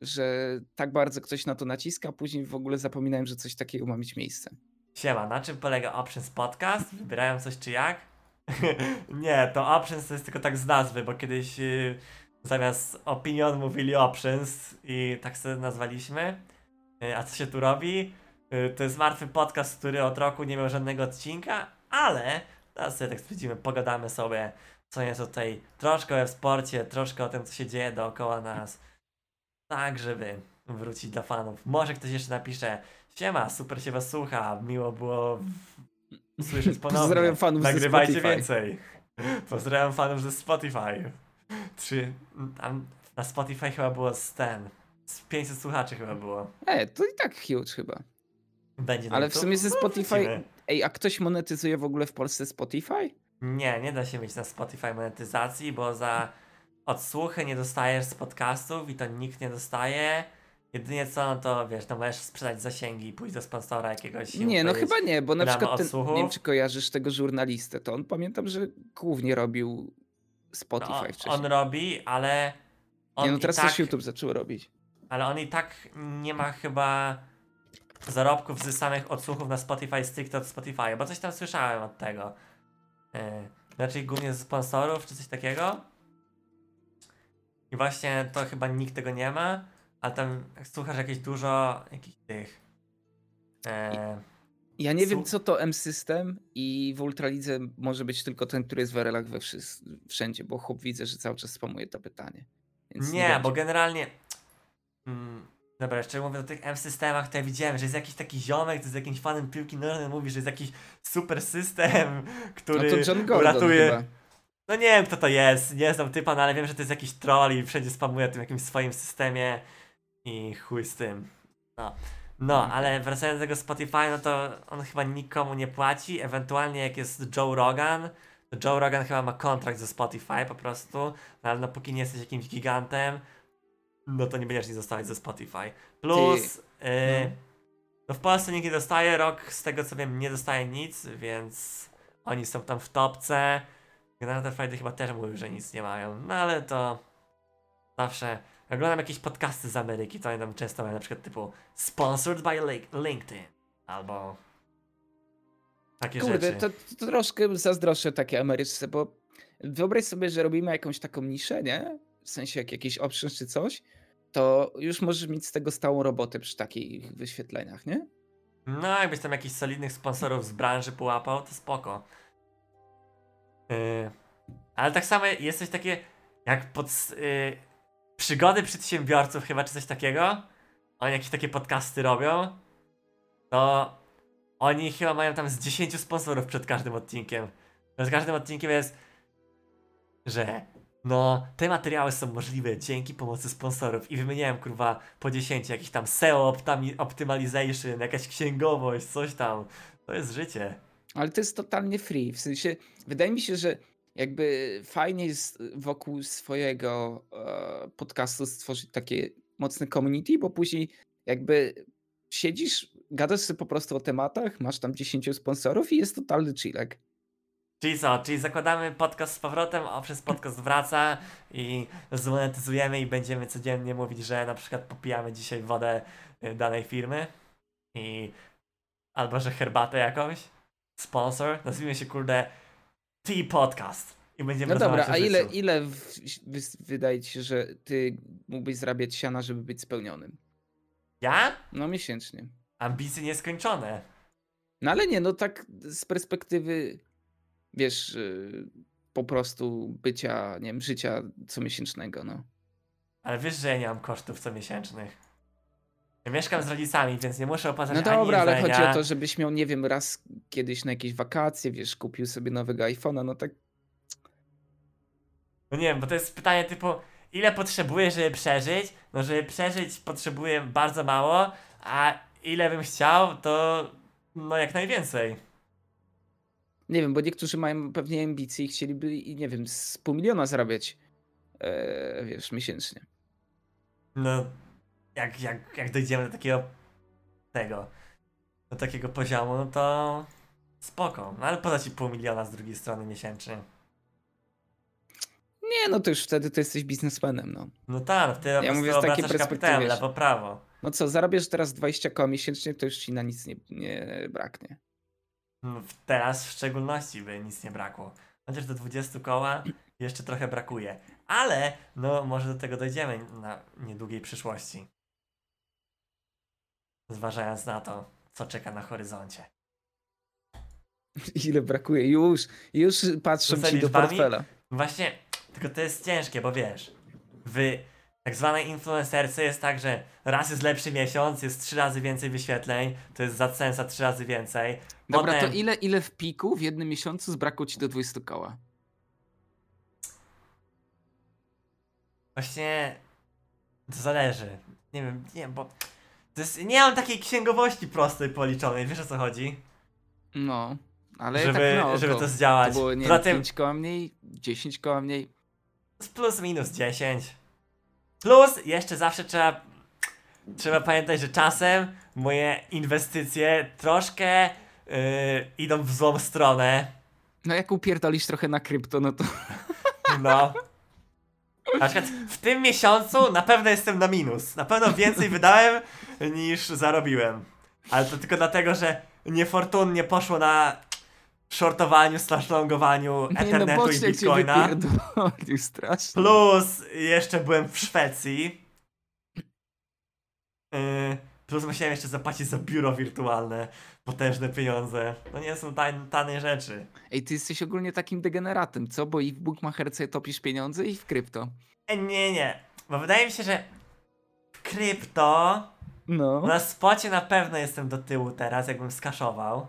Speaker 2: Że tak bardzo ktoś na to naciska, a później w ogóle zapominają, że coś takiego ma mieć miejsce.
Speaker 1: Siema, na czym polega Options Podcast? Wybierają coś czy jak? nie, to Options to jest tylko tak z nazwy, bo kiedyś yy, zamiast Opinion mówili Options i tak sobie nazwaliśmy. Yy, a co się tu robi? Yy, to jest martwy podcast, który od roku nie miał żadnego odcinka, ale teraz sobie tak stwierdzimy, pogadamy sobie co jest tej troszkę o sporcie, troszkę o tym, co się dzieje dookoła nas. Tak, żeby wrócić dla fanów. Może ktoś jeszcze napisze Siema, super się was słucha, miło było słyszeć ponownie.
Speaker 2: Pozdrawiam fanów
Speaker 1: Nagrywajcie więcej. Pozdrawiam fanów ze Spotify. Czy na Spotify chyba było z ten, z 500 słuchaczy chyba było.
Speaker 2: E, to i tak huge chyba.
Speaker 1: Będzie
Speaker 2: Ale w sumie ze
Speaker 1: No,
Speaker 2: Spotify-
Speaker 1: wrócimy.
Speaker 2: Ej, a ktoś monetyzuje w ogóle w Polsce Spotify?
Speaker 1: Nie, nie da się mieć na Spotify monetyzacji, bo za odsłuchy nie dostajesz z podcastów i to nikt nie dostaje. Jedynie co, no to wiesz, no możesz sprzedać zasięgi i pójść do sponsora jakiegoś.
Speaker 2: Nie, no chyba nie, bo na przykład ten, nie wiem czy kojarzysz tego żurnalistę, to on pamiętam, że głównie robił Spotify
Speaker 1: no, on,
Speaker 2: wcześniej.
Speaker 1: on robi, ale. On
Speaker 2: nie, no teraz
Speaker 1: tak,
Speaker 2: też YouTube zaczął robić.
Speaker 1: Ale on i tak nie ma chyba zarobków z samych odsłuchów na Spotify stricte od Spotify, bo coś tam słyszałem od tego. Yy, raczej głównie z sponsorów czy coś takiego. I właśnie to chyba nikt tego nie ma, ale tam słuchasz jakieś dużo jakichś tych. e,
Speaker 2: Ja nie wiem, co to M-System i w Ultralidze może być tylko ten, który jest w RL-ach we wszys- wszędzie, bo chłop widzę, że cały czas spamuje to pytanie. Więc
Speaker 1: nie, bo
Speaker 2: będzie.
Speaker 1: generalnie. Mm, dobra, jeszcze mówię o tych M-systemach, to ja widziałem, że jest jakiś taki ziomek, to jest jakimś fanem piłki nożnej, mówi, że jest jakiś super system,
Speaker 2: No
Speaker 1: który
Speaker 2: to John Gordon
Speaker 1: uratuje.
Speaker 2: chyba.
Speaker 1: No nie wiem kto to jest, nie znam typa, no ale wiem, że to jest jakiś troll i wszędzie spamuje tym jakimś swoim systemie i chuj z tym. No. No, ale wracając do tego Spotify, no to on chyba nikomu nie płaci, ewentualnie jak jest Joe Rogan, to Joe Rogan chyba ma kontrakt ze Spotify po prostu, no ale no póki nie jesteś jakimś gigantem, no to nie będziesz nic dostawać ze Spotify. Plus,
Speaker 2: Ty-
Speaker 1: yy,
Speaker 2: no.
Speaker 1: no w Polsce nikt nie dostaje, rok z tego co wiem nie dostaje nic, więc oni są tam w topce. Generator Friday chyba też mówił, że nic nie mają, no ale to zawsze oglądam jakieś podcasty z Ameryki, to oni tam często mają na przykład typu sponsored by Link- LinkedIn albo takie
Speaker 2: Kurde,
Speaker 1: rzeczy.
Speaker 2: to, to troszkę zazdroszczę takie Ameryczce, bo wyobraź sobie, że robimy jakąś taką niszę, nie? W sensie jak jakiś obszar czy coś, to już możesz mieć z tego stałą robotę przy takich wyświetleniach, nie?
Speaker 1: No, jakbyś tam jakichś solidnych sponsorów z branży połapał, to spoko. Yy, ale tak samo jest coś takie jak pod, yy, przygody przedsiębiorców chyba, czy coś takiego. Oni jakieś takie podcasty robią. To oni chyba mają tam z 10 sponsorów przed każdym odcinkiem. Przed każdym odcinkiem jest, że no, te materiały są możliwe dzięki pomocy sponsorów i wymieniałem kurwa po 10 jakiś tam SEO optimization, jakaś księgowość, coś tam. To jest życie.
Speaker 2: Ale to jest totalnie free. W sensie, wydaje mi się, że jakby fajnie jest wokół swojego e, podcastu stworzyć takie mocne community, bo później jakby siedzisz, gadasz sobie po prostu o tematach, masz tam 10 sponsorów i jest totalny chillek.
Speaker 1: Czyli co? Czyli zakładamy podcast z powrotem, a przez podcast wraca i zmonetyzujemy i będziemy codziennie mówić, że na przykład popijamy dzisiaj wodę y, danej firmy i albo że herbatę jakąś. Sponsor. Nazwijmy się kurde Tea Podcast. I będziemy
Speaker 2: No dobra, a ile,
Speaker 1: życiu.
Speaker 2: ile w, wy, wydaje ci się, że ty mógłbyś zarabiać siana, żeby być spełnionym?
Speaker 1: Ja?
Speaker 2: No miesięcznie.
Speaker 1: Ambicje nieskończone.
Speaker 2: No ale nie, no tak z perspektywy, wiesz, y, po prostu bycia, nie wiem, życia comiesięcznego, no.
Speaker 1: Ale wiesz, że ja nie mam kosztów comiesięcznych. Ja mieszkam z rodzicami, więc nie muszę opłacać
Speaker 2: No dobra, ale
Speaker 1: jedzenia.
Speaker 2: chodzi o to, żebyś miał, nie wiem, raz kiedyś na jakieś wakacje, wiesz, kupił sobie nowego iPhone'a, no tak,
Speaker 1: No nie wiem, bo to jest pytanie typu, ile potrzebuję, żeby przeżyć? No, żeby przeżyć potrzebuję bardzo mało, a ile bym chciał, to no jak najwięcej.
Speaker 2: nie wiem, bo niektórzy mają pewnie ambicje i chcieliby, nie wiem, z pół miliona zarabiać, e, wiesz, miesięcznie.
Speaker 1: No, jak, jak, jak dojdziemy do takiego tego, do takiego poziomu, no to spoko. No ale poza ci pół miliona z drugiej strony miesięcznie.
Speaker 2: Nie, no to już wtedy to jesteś biznesmenem, no.
Speaker 1: No tak, no wtedy
Speaker 2: Ja mówię z takiej perspektywy,
Speaker 1: lewo, prawo.
Speaker 2: No co, zarabiasz teraz 20 koła miesięcznie, to już ci na nic nie, nie braknie.
Speaker 1: No, Teraz w szczególności by nic nie brakło. Chociaż do 20 koła jeszcze trochę brakuje. Ale no może do tego dojdziemy na niedługiej przyszłości. Zważając na to, co czeka na horyzoncie.
Speaker 2: Ile brakuje? Już, już patrzą
Speaker 1: Rzucę
Speaker 2: ci do portfela.
Speaker 1: Właśnie, tylko to jest ciężkie, bo wiesz, w tak zwanej influencerce jest tak, że raz jest lepszy miesiąc, jest trzy razy więcej wyświetleń, to jest za sensa trzy razy więcej.
Speaker 2: Dobra,
Speaker 1: Potem-
Speaker 2: to ile, ile w piku w jednym miesiącu zbrakło ci do 20 koła?
Speaker 1: Właśnie to zależy. Nie wiem, nie bo to jest, nie mam takiej księgowości prostej policzonej, wiesz o co chodzi?
Speaker 2: No, ale
Speaker 1: żeby,
Speaker 2: tak oko.
Speaker 1: żeby to
Speaker 2: To
Speaker 1: zdziałać.
Speaker 2: było, nie
Speaker 1: Poza tym
Speaker 2: 5 koła mniej, 10 koła mniej.
Speaker 1: plus minus 10. Plus jeszcze zawsze trzeba trzeba pamiętać, że czasem moje inwestycje troszkę yy, idą w złą stronę.
Speaker 2: No jak upierdolisz trochę na krypto, no to
Speaker 1: No. Na przykład w tym miesiącu na pewno jestem na minus. Na pewno więcej wydałem niż zarobiłem. Ale to tylko dlatego, że niefortunnie poszło na shortowaniu, slash longowaniu
Speaker 2: nie no
Speaker 1: Ethernetu i Bitcoina.
Speaker 2: strasznie.
Speaker 1: Plus jeszcze byłem w Szwecji. Yy, plus musiałem jeszcze zapłacić za biuro wirtualne. Potężne pieniądze. To nie są tan- tanie rzeczy.
Speaker 2: Ej, ty jesteś ogólnie takim degeneratem, co? Bo i w Bookmacherce topisz pieniądze i w krypto.
Speaker 1: E, nie, nie. Bo wydaje mi się, że w krypto
Speaker 2: No.
Speaker 1: Na spocie na pewno jestem do tyłu teraz, jakbym skaszował.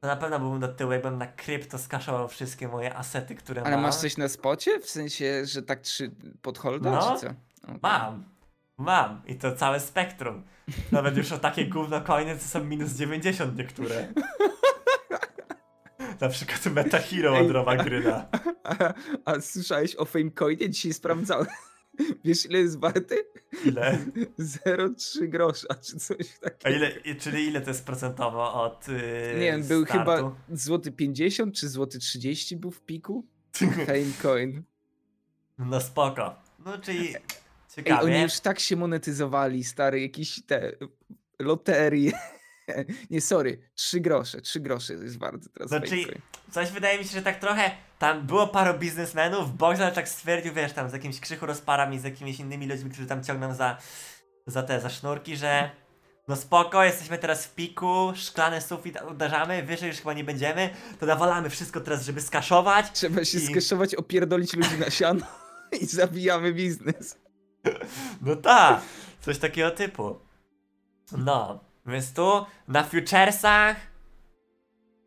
Speaker 1: To na pewno byłbym do tyłu, jakbym na krypto skaszował wszystkie moje asety, które
Speaker 2: Ale
Speaker 1: mam.
Speaker 2: masz coś na spocie? W sensie, że tak trzy pod holda,
Speaker 1: No,
Speaker 2: czy co? Okej.
Speaker 1: Mam. Mam. I to całe spektrum. Nawet już o takie gówno coiny, co są minus 90 niektóre. Na przykład Meta Hero od Roba Gryna.
Speaker 2: A, a słyszałeś o Famecoinie? Dzisiaj sprawdzałem. Wiesz ile jest warty?
Speaker 1: Ile?
Speaker 2: 0,3 grosza, czy coś
Speaker 1: A
Speaker 2: takiego.
Speaker 1: ile, i- czyli ile to jest procentowo od yy,
Speaker 2: Nie wiem, był
Speaker 1: startu?
Speaker 2: chyba złoty 50 czy złoty 30 był w piku? Famecoin.
Speaker 1: No spoko. No, czyli
Speaker 2: Ej,
Speaker 1: ciekawie.
Speaker 2: oni już tak się monetyzowali, stary, jakieś te loterie. Nie, sorry, trzy grosze, trzy grosze jest warte teraz
Speaker 1: Znaczy,
Speaker 2: Fakecoin.
Speaker 1: Coś wydaje mi się, że tak trochę tam było paru biznesmenów, Bogdan tak stwierdził, wiesz, tam z jakimś krzychu rozparami, z jakimiś innymi ludźmi, którzy tam ciągną za, za te, za sznurki, że no spoko, jesteśmy teraz w piku, szklany sufit uderzamy, wyżej już chyba nie będziemy, to nawalamy wszystko teraz, żeby skaszować.
Speaker 2: Trzeba się
Speaker 1: i-
Speaker 2: skeszować, opierdolić ludzi na siano i zabijamy biznes.
Speaker 1: No tak, coś takiego typu. No, więc tu na futuresach,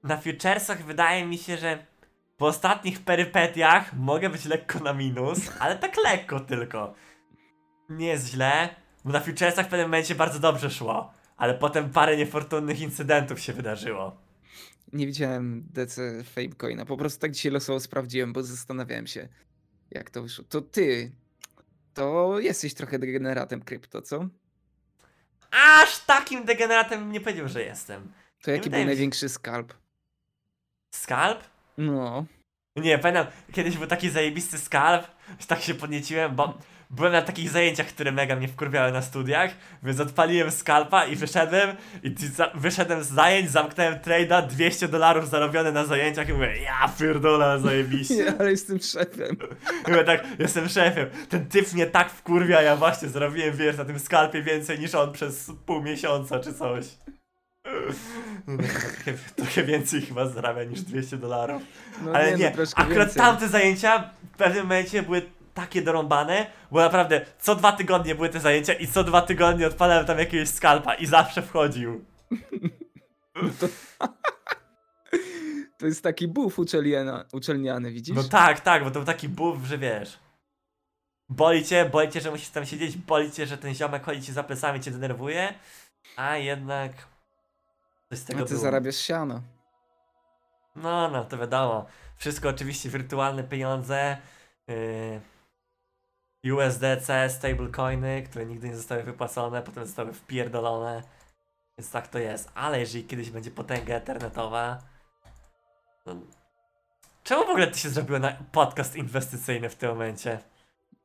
Speaker 1: na futuresach wydaje mi się, że po ostatnich perypetiach mogę być lekko na minus, ale tak lekko tylko. Nie jest źle, bo na futuresach w pewnym momencie bardzo dobrze szło, ale potem parę niefortunnych incydentów się wydarzyło.
Speaker 2: Nie widziałem DC Famecoina, po prostu tak dzisiaj losowo sprawdziłem, bo zastanawiałem się, jak to wyszło. To ty, to jesteś trochę degeneratem krypto, co?
Speaker 1: Aż takim degeneratem bym nie powiedział, że jestem.
Speaker 2: To jaki był największy skalp?
Speaker 1: Skalp?
Speaker 2: No,
Speaker 1: Nie, pamiętam, kiedyś był taki zajebisty skarb, że tak się podnieciłem, bo byłem na takich zajęciach, które mega mnie wkurwiały na studiach, więc odpaliłem skalpa i wyszedłem, i wyszedłem z zajęć, zamknąłem trade'a, 200 dolarów zarobione na zajęciach i mówię, ja pierdolę, zajebiście.
Speaker 2: nie, ale jestem szefem.
Speaker 1: I mówię tak, jestem szefem, ten typ mnie tak wkurwia, ja właśnie zrobiłem, wiesz, na tym skalpie więcej niż on przez pół miesiąca czy coś. No, trochę, trochę więcej chyba zarabia niż 200 dolarów.
Speaker 2: No
Speaker 1: Ale
Speaker 2: no,
Speaker 1: nie, akurat
Speaker 2: więcej.
Speaker 1: tamte zajęcia w pewnym momencie były takie dorąbane, bo naprawdę co dwa tygodnie były te zajęcia i co dwa tygodnie odpalałem tam jakiegoś skalpa i zawsze wchodził.
Speaker 2: To jest taki buff uczelniana, uczelniany, widzisz?
Speaker 1: No tak, tak, bo to był taki buff, że wiesz. Boli cię, boli cię, że musisz tam siedzieć, boli cię, że ten ziomek chodzi ci za plecami, cię denerwuje, a jednak coś z tego
Speaker 2: A ty
Speaker 1: było.
Speaker 2: zarabiasz siano.
Speaker 1: No, no, to wiadomo. Wszystko oczywiście wirtualne pieniądze. Yy, USDC, stablecoiny, które nigdy nie zostały wypłacone, potem zostały wpierdolone. Więc tak to jest. Ale jeżeli kiedyś będzie potęga internetowa. To... Czemu w ogóle ty się zrobiło na podcast inwestycyjny w tym momencie?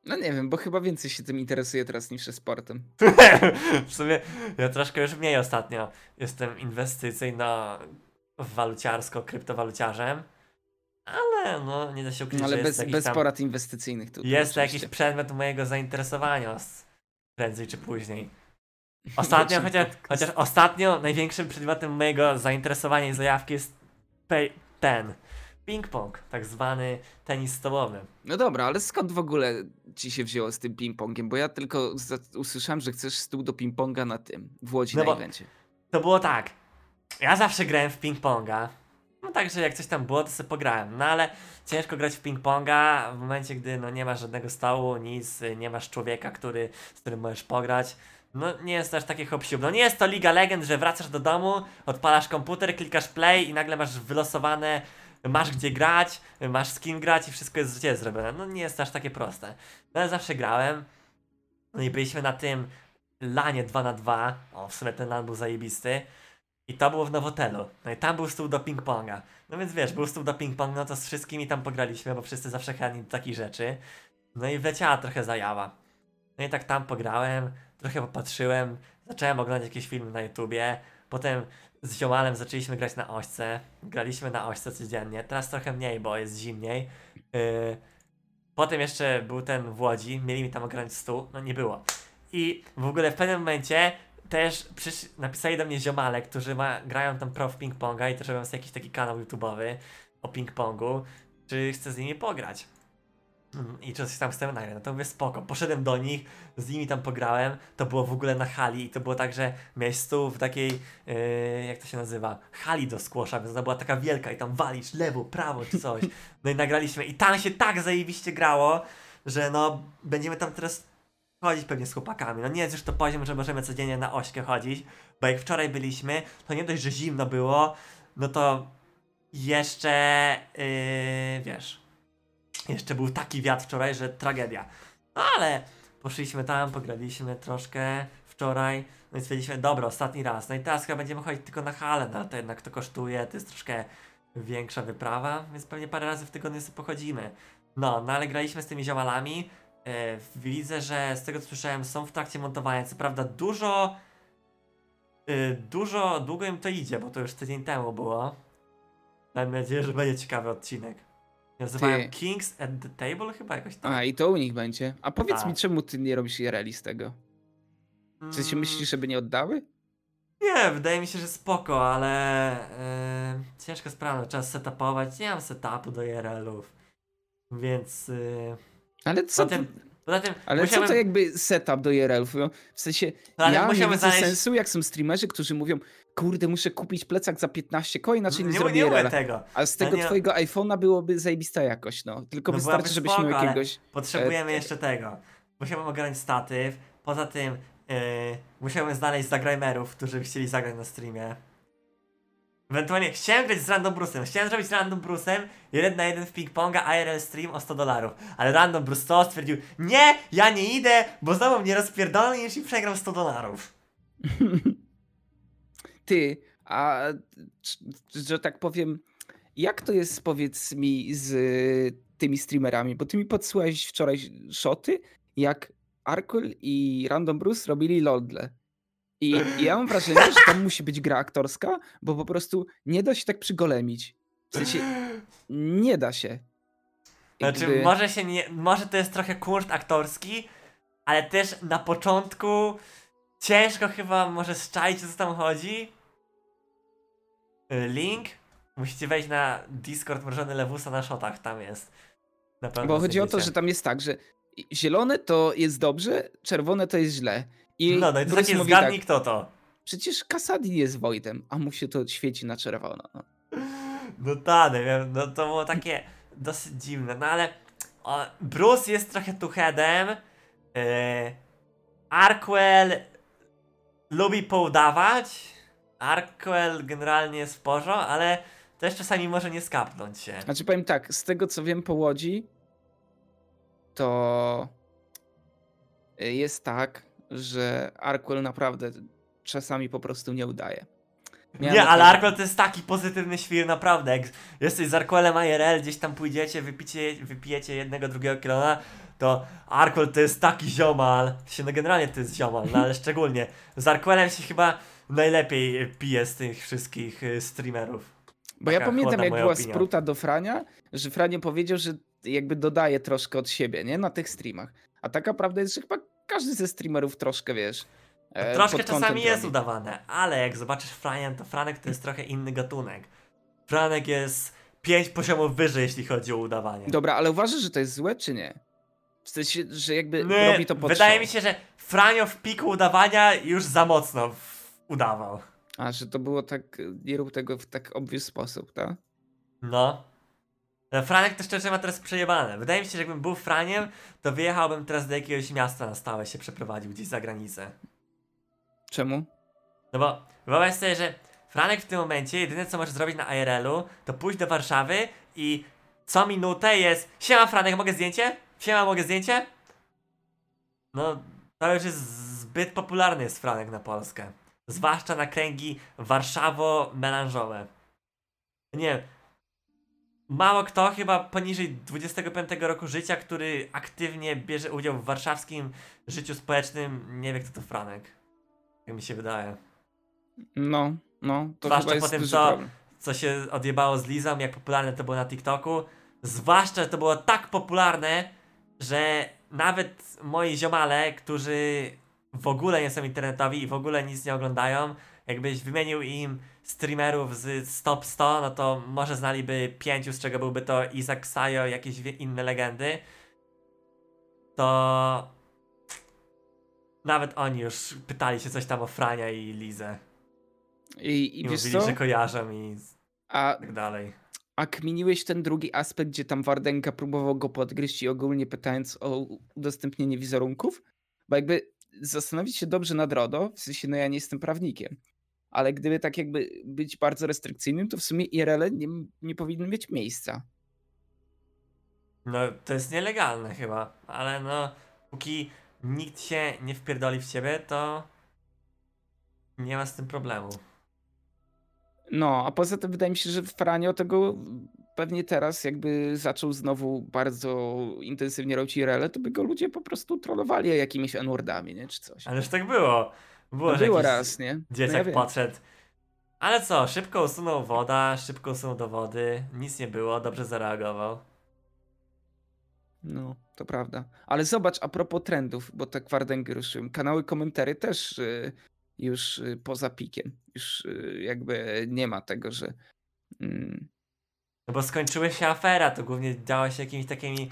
Speaker 2: No nie wiem, bo chyba więcej się tym interesuje teraz niż sportem.
Speaker 1: w sumie ja troszkę już mniej ostatnio jestem inwestycyjno waluciarsko, kryptowaluciarzem. Ale no, nie da się ukryć,
Speaker 2: No, ale bez, bez
Speaker 1: tam,
Speaker 2: porad inwestycyjnych tutaj.
Speaker 1: jest to jakiś przedmiot mojego zainteresowania prędzej czy później. Ostatnio, chociaż, chociaż ostatnio największym przedmiotem mojego zainteresowania i zajawki jest ten ping-pong, tak zwany tenis stołowy.
Speaker 2: No dobra, ale skąd w ogóle ci się wzięło z tym ping-pongiem? Bo ja tylko za- usłyszałem, że chcesz stół do ping-ponga na tym, w Łodzi
Speaker 1: No
Speaker 2: na evencie.
Speaker 1: To było tak. Ja zawsze grałem w ping-ponga. No także jak coś tam było, to sobie pograłem. No ale ciężko grać w ping-ponga w momencie, gdy no nie masz żadnego stołu, nic, nie masz człowieka, który, z którym możesz pograć. No nie jest to aż takie hop No nie jest to Liga Legend, że wracasz do domu, odpalasz komputer, klikasz play i nagle masz wylosowane, masz gdzie grać, masz z kim grać i wszystko jest z ciebie zrobione. No nie jest to aż takie proste. No ale zawsze grałem. No i byliśmy na tym lanie 2 na 2 O, w sumie ten lan był zajebisty. I to było w Nowotelu. No i tam był stół do ping-ponga. No więc wiesz, był stół do ping-ponga, no to z wszystkimi tam pograliśmy, bo wszyscy zawsze chętni do takich rzeczy. No i wleciała trochę zajawa. No i tak tam pograłem, trochę popatrzyłem, zacząłem oglądać jakieś filmy na YouTubie, potem z ziomalem zaczęliśmy grać na ośce, graliśmy na ośce codziennie, teraz trochę mniej, bo jest zimniej. Yy, potem jeszcze był ten w Łodzi, mieli mi tam ogarnąć stół, no nie było. I w ogóle w pewnym momencie też przysz... napisali do mnie ziomale, którzy ma... grają tam pro w ping-ponga i też robią sobie jakiś taki kanał YouTube'owy o ping-pongu, czy chcę z nimi pograć. Mm, I coś tam z tym. No to mówię spoko. Poszedłem do nich, z nimi tam pograłem. To było w ogóle na hali i to było tak, że miałeś stół w takiej, yy, jak to się nazywa, hali do skłosza, więc ona była taka wielka i tam walisz lewo, prawo czy coś. No i nagraliśmy i tam się tak zajebiście grało, że no będziemy tam teraz chodzić pewnie z chłopakami. No nie jest już to poziom, że możemy codziennie na ośkę chodzić, bo jak wczoraj byliśmy, to nie dość, że zimno było, no to jeszcze, yy, wiesz, jeszcze był taki wiatr wczoraj, że tragedia. No ale poszliśmy tam, pograliśmy troszkę wczoraj, no i stwierdziliśmy, dobra, ostatni raz. No i teraz chyba będziemy chodzić tylko na halę, no ale to jednak to kosztuje, to jest troszkę większa wyprawa, więc pewnie parę razy w tygodniu sobie pochodzimy. No, no ale graliśmy z tymi ziomalami, widzę, że z tego co słyszałem są w trakcie montowania. Co prawda dużo, e, dużo, długo im to idzie, bo to już tydzień temu było. Mam nadzieję, że będzie ciekawy odcinek. Nazywają
Speaker 2: Ty.
Speaker 1: Kings at the Table chyba jakoś tak.
Speaker 2: A, i to u nich będzie. A powiedz
Speaker 1: Tak.
Speaker 2: mi, czemu ty nie robisz IRL z tego? Czy się
Speaker 1: Mm,
Speaker 2: myślisz, żeby nie oddały?
Speaker 1: Nie, wydaje mi się, że spoko, ale e, ciężko sprawa, trzeba setupować. Nie mam setupu do IRL-ów, więc e,
Speaker 2: Ale co,
Speaker 1: poza tym, poza tym
Speaker 2: ale
Speaker 1: musiałem,
Speaker 2: co to jakby setup do? No, W sensie,
Speaker 1: No, ale
Speaker 2: ja nie
Speaker 1: musiałem znaleźć-
Speaker 2: sensu, jak są streamerzy, którzy mówią, kurde, muszę kupić plecak za 15 koła, inaczej nie,
Speaker 1: nie,
Speaker 2: zrobię
Speaker 1: nie
Speaker 2: IRL.
Speaker 1: tego.
Speaker 2: A z tego
Speaker 1: nie-
Speaker 2: twojego iPhone'a byłoby zajebista jakość, no. Tylko
Speaker 1: No
Speaker 2: wystarczy,
Speaker 1: byłaby
Speaker 2: żebyś
Speaker 1: spoko,
Speaker 2: miał jakiegoś...
Speaker 1: Potrzebujemy
Speaker 2: E,
Speaker 1: jeszcze tego. Musiałem ogarnąć statyw, poza tym e, musiałem znaleźć zagrajmerów, którzy by chcieli zagrać na streamie. Ewentualnie chciałem grać z Random Brusem, chciałem zrobić z Random Brusem jeden na jeden w ping-ponga IRL stream o 100 dolarów, ale Random Brus to stwierdził, nie, ja nie idę, bo znowu mnie rozpierdolę niż i przegram 100 dolarów.
Speaker 2: Ty, a że tak powiem, jak to jest, powiedz mi, z tymi streamerami? Bo ty mi podsyłałeś wczoraj szoty, jak Arkul i Random Bruce robili LOLDle. I, I ja mam wrażenie, że tam musi być gra aktorska, bo po prostu nie da się tak przygolemić. W sensie, nie da się.
Speaker 1: Znaczy,
Speaker 2: Jakby-
Speaker 1: może się nie, może to jest trochę kunszt aktorski, ale też na początku ciężko chyba może szczaić o co tam chodzi. Y, Link, musicie wejść na Discord mrożony Lewusa na shotach, tam jest.
Speaker 2: Bo chodzi o to, że tam jest tak, że zielone to jest dobrze, czerwone to jest źle. I
Speaker 1: No, no i to
Speaker 2: Bruce
Speaker 1: takie
Speaker 2: mówi tak,
Speaker 1: zgadnij kto to.
Speaker 2: Przecież Kasadin jest Wojtem, a mu się to świeci na czerwono. No.
Speaker 1: No tak, no to było takie dosyć dziwne, no ale o, Bruce jest trochę tuchedem, yy, Arkwell lubi poudawać, Arkwell generalnie jest w porządku, ale też czasami może nie skapnąć się.
Speaker 2: Znaczy powiem tak, z tego co wiem po Łodzi, to y, jest tak, że Arkwell naprawdę czasami po prostu nie udaje. Miałem
Speaker 1: Nie, ale Arkwell to jest taki pozytywny świr, naprawdę. Jak jesteś z Arkwellem IRL, gdzieś tam pójdziecie, wypicie, wypijecie jednego, drugiego kilona, to Arkwell to jest taki ziomal. Się, no generalnie to jest ziomal, no ale szczególnie. Z Arkwellem się chyba najlepiej pije z tych wszystkich y, streamerów.
Speaker 2: Bo ja
Speaker 1: taka
Speaker 2: pamiętam,
Speaker 1: chłodna
Speaker 2: jak była
Speaker 1: opinia.
Speaker 2: spruta do Frania, że Franio powiedział, że jakby dodaje troszkę od siebie, nie? Na tych streamach. A taka prawda jest, że chyba każdy ze streamerów troszkę, wiesz. e,
Speaker 1: Troszkę czasami jest
Speaker 2: robi.
Speaker 1: udawane, ale jak zobaczysz Franian, to Franek to jest trochę inny gatunek. Franek jest pięć poziomów wyżej, jeśli chodzi o udawanie.
Speaker 2: Dobra, ale uważasz, że to jest złe, czy nie? W sensie, że jakby
Speaker 1: Nie,
Speaker 2: robi to pod
Speaker 1: wydaje mi się, że Franio w piku udawania już za mocno udawał.
Speaker 2: A, że to było tak, nie rób tego w tak obvious sposób, tak?
Speaker 1: No. E, Franek to szczerze ma teraz przejebane. Wydaje mi się, że jakbym był Franiem, to wyjechałbym teraz do jakiegoś miasta na stałe, się przeprowadził gdzieś za granicę.
Speaker 2: Czemu?
Speaker 1: No bo wyobraź sobie, że Franek w tym momencie jedyne co może zrobić na IRL-u, to pójść do Warszawy i co minutę jest Siema Franek, mogę zdjęcie? Siema, mogę zdjęcie? No, to już jest zbyt popularny jest Franek na Polskę. Zwłaszcza na kręgi Warszawo-melanżowe. Nie wiem. Mało kto chyba poniżej 25 roku życia, który aktywnie bierze udział w warszawskim życiu społecznym, nie wie kto to Franek. Jak mi się wydaje.
Speaker 2: No, no, to
Speaker 1: Zwłaszcza
Speaker 2: chyba jest
Speaker 1: po tym, co-
Speaker 2: problem.
Speaker 1: Co się odjebało z Lizą, jak popularne to było na TikToku. Zwłaszcza że to było tak popularne, że nawet moi ziomale, którzy w ogóle nie są internetowi i w ogóle nic nie oglądają, jakbyś wymienił im streamerów z z top 100, no to może znaliby pięciu, z czego byłby to Isaac Sayo, jakieś inne legendy. To nawet oni już pytali się coś tam o Frania i Lizę.
Speaker 2: I, i
Speaker 1: I, mówili,
Speaker 2: co?
Speaker 1: że kojarzą i
Speaker 2: A,
Speaker 1: tak dalej.
Speaker 2: a kminiłeś ten drugi aspekt, gdzie tam Wardenka próbował go podgryźć i ogólnie pytając o udostępnienie wizerunków? Bo jakby zastanowić się dobrze nad RODO, w sensie, no ja nie jestem prawnikiem, ale gdyby tak jakby być bardzo restrykcyjnym, to w sumie IRL nie, nie powinny mieć miejsca.
Speaker 1: No, to jest nielegalne chyba, ale no, póki nikt się nie wpierdoli w ciebie, to nie ma z tym problemu.
Speaker 2: No, a poza tym wydaje mi się, że Franio tego pewnie teraz jakby zaczął znowu bardzo intensywnie robić IRL, to by go ludzie po prostu trollowali jakimiś n nie? Czy coś.
Speaker 1: Ależ tak było. Było,
Speaker 2: no było raz, nie? No
Speaker 1: Dzieciak
Speaker 2: wiem.
Speaker 1: podszedł. Ale co, szybko usunął woda, szybko usunął do wody, nic nie było, dobrze zareagował.
Speaker 2: No, to prawda. Ale zobacz, a propos trendów, bo tak Wardęgę ruszyłem. Kanały komentary też y, już y, poza pikiem. Już y, jakby nie ma tego, że. Mm,
Speaker 1: No bo skończyły się afera, to głównie działo się jakimiś takimi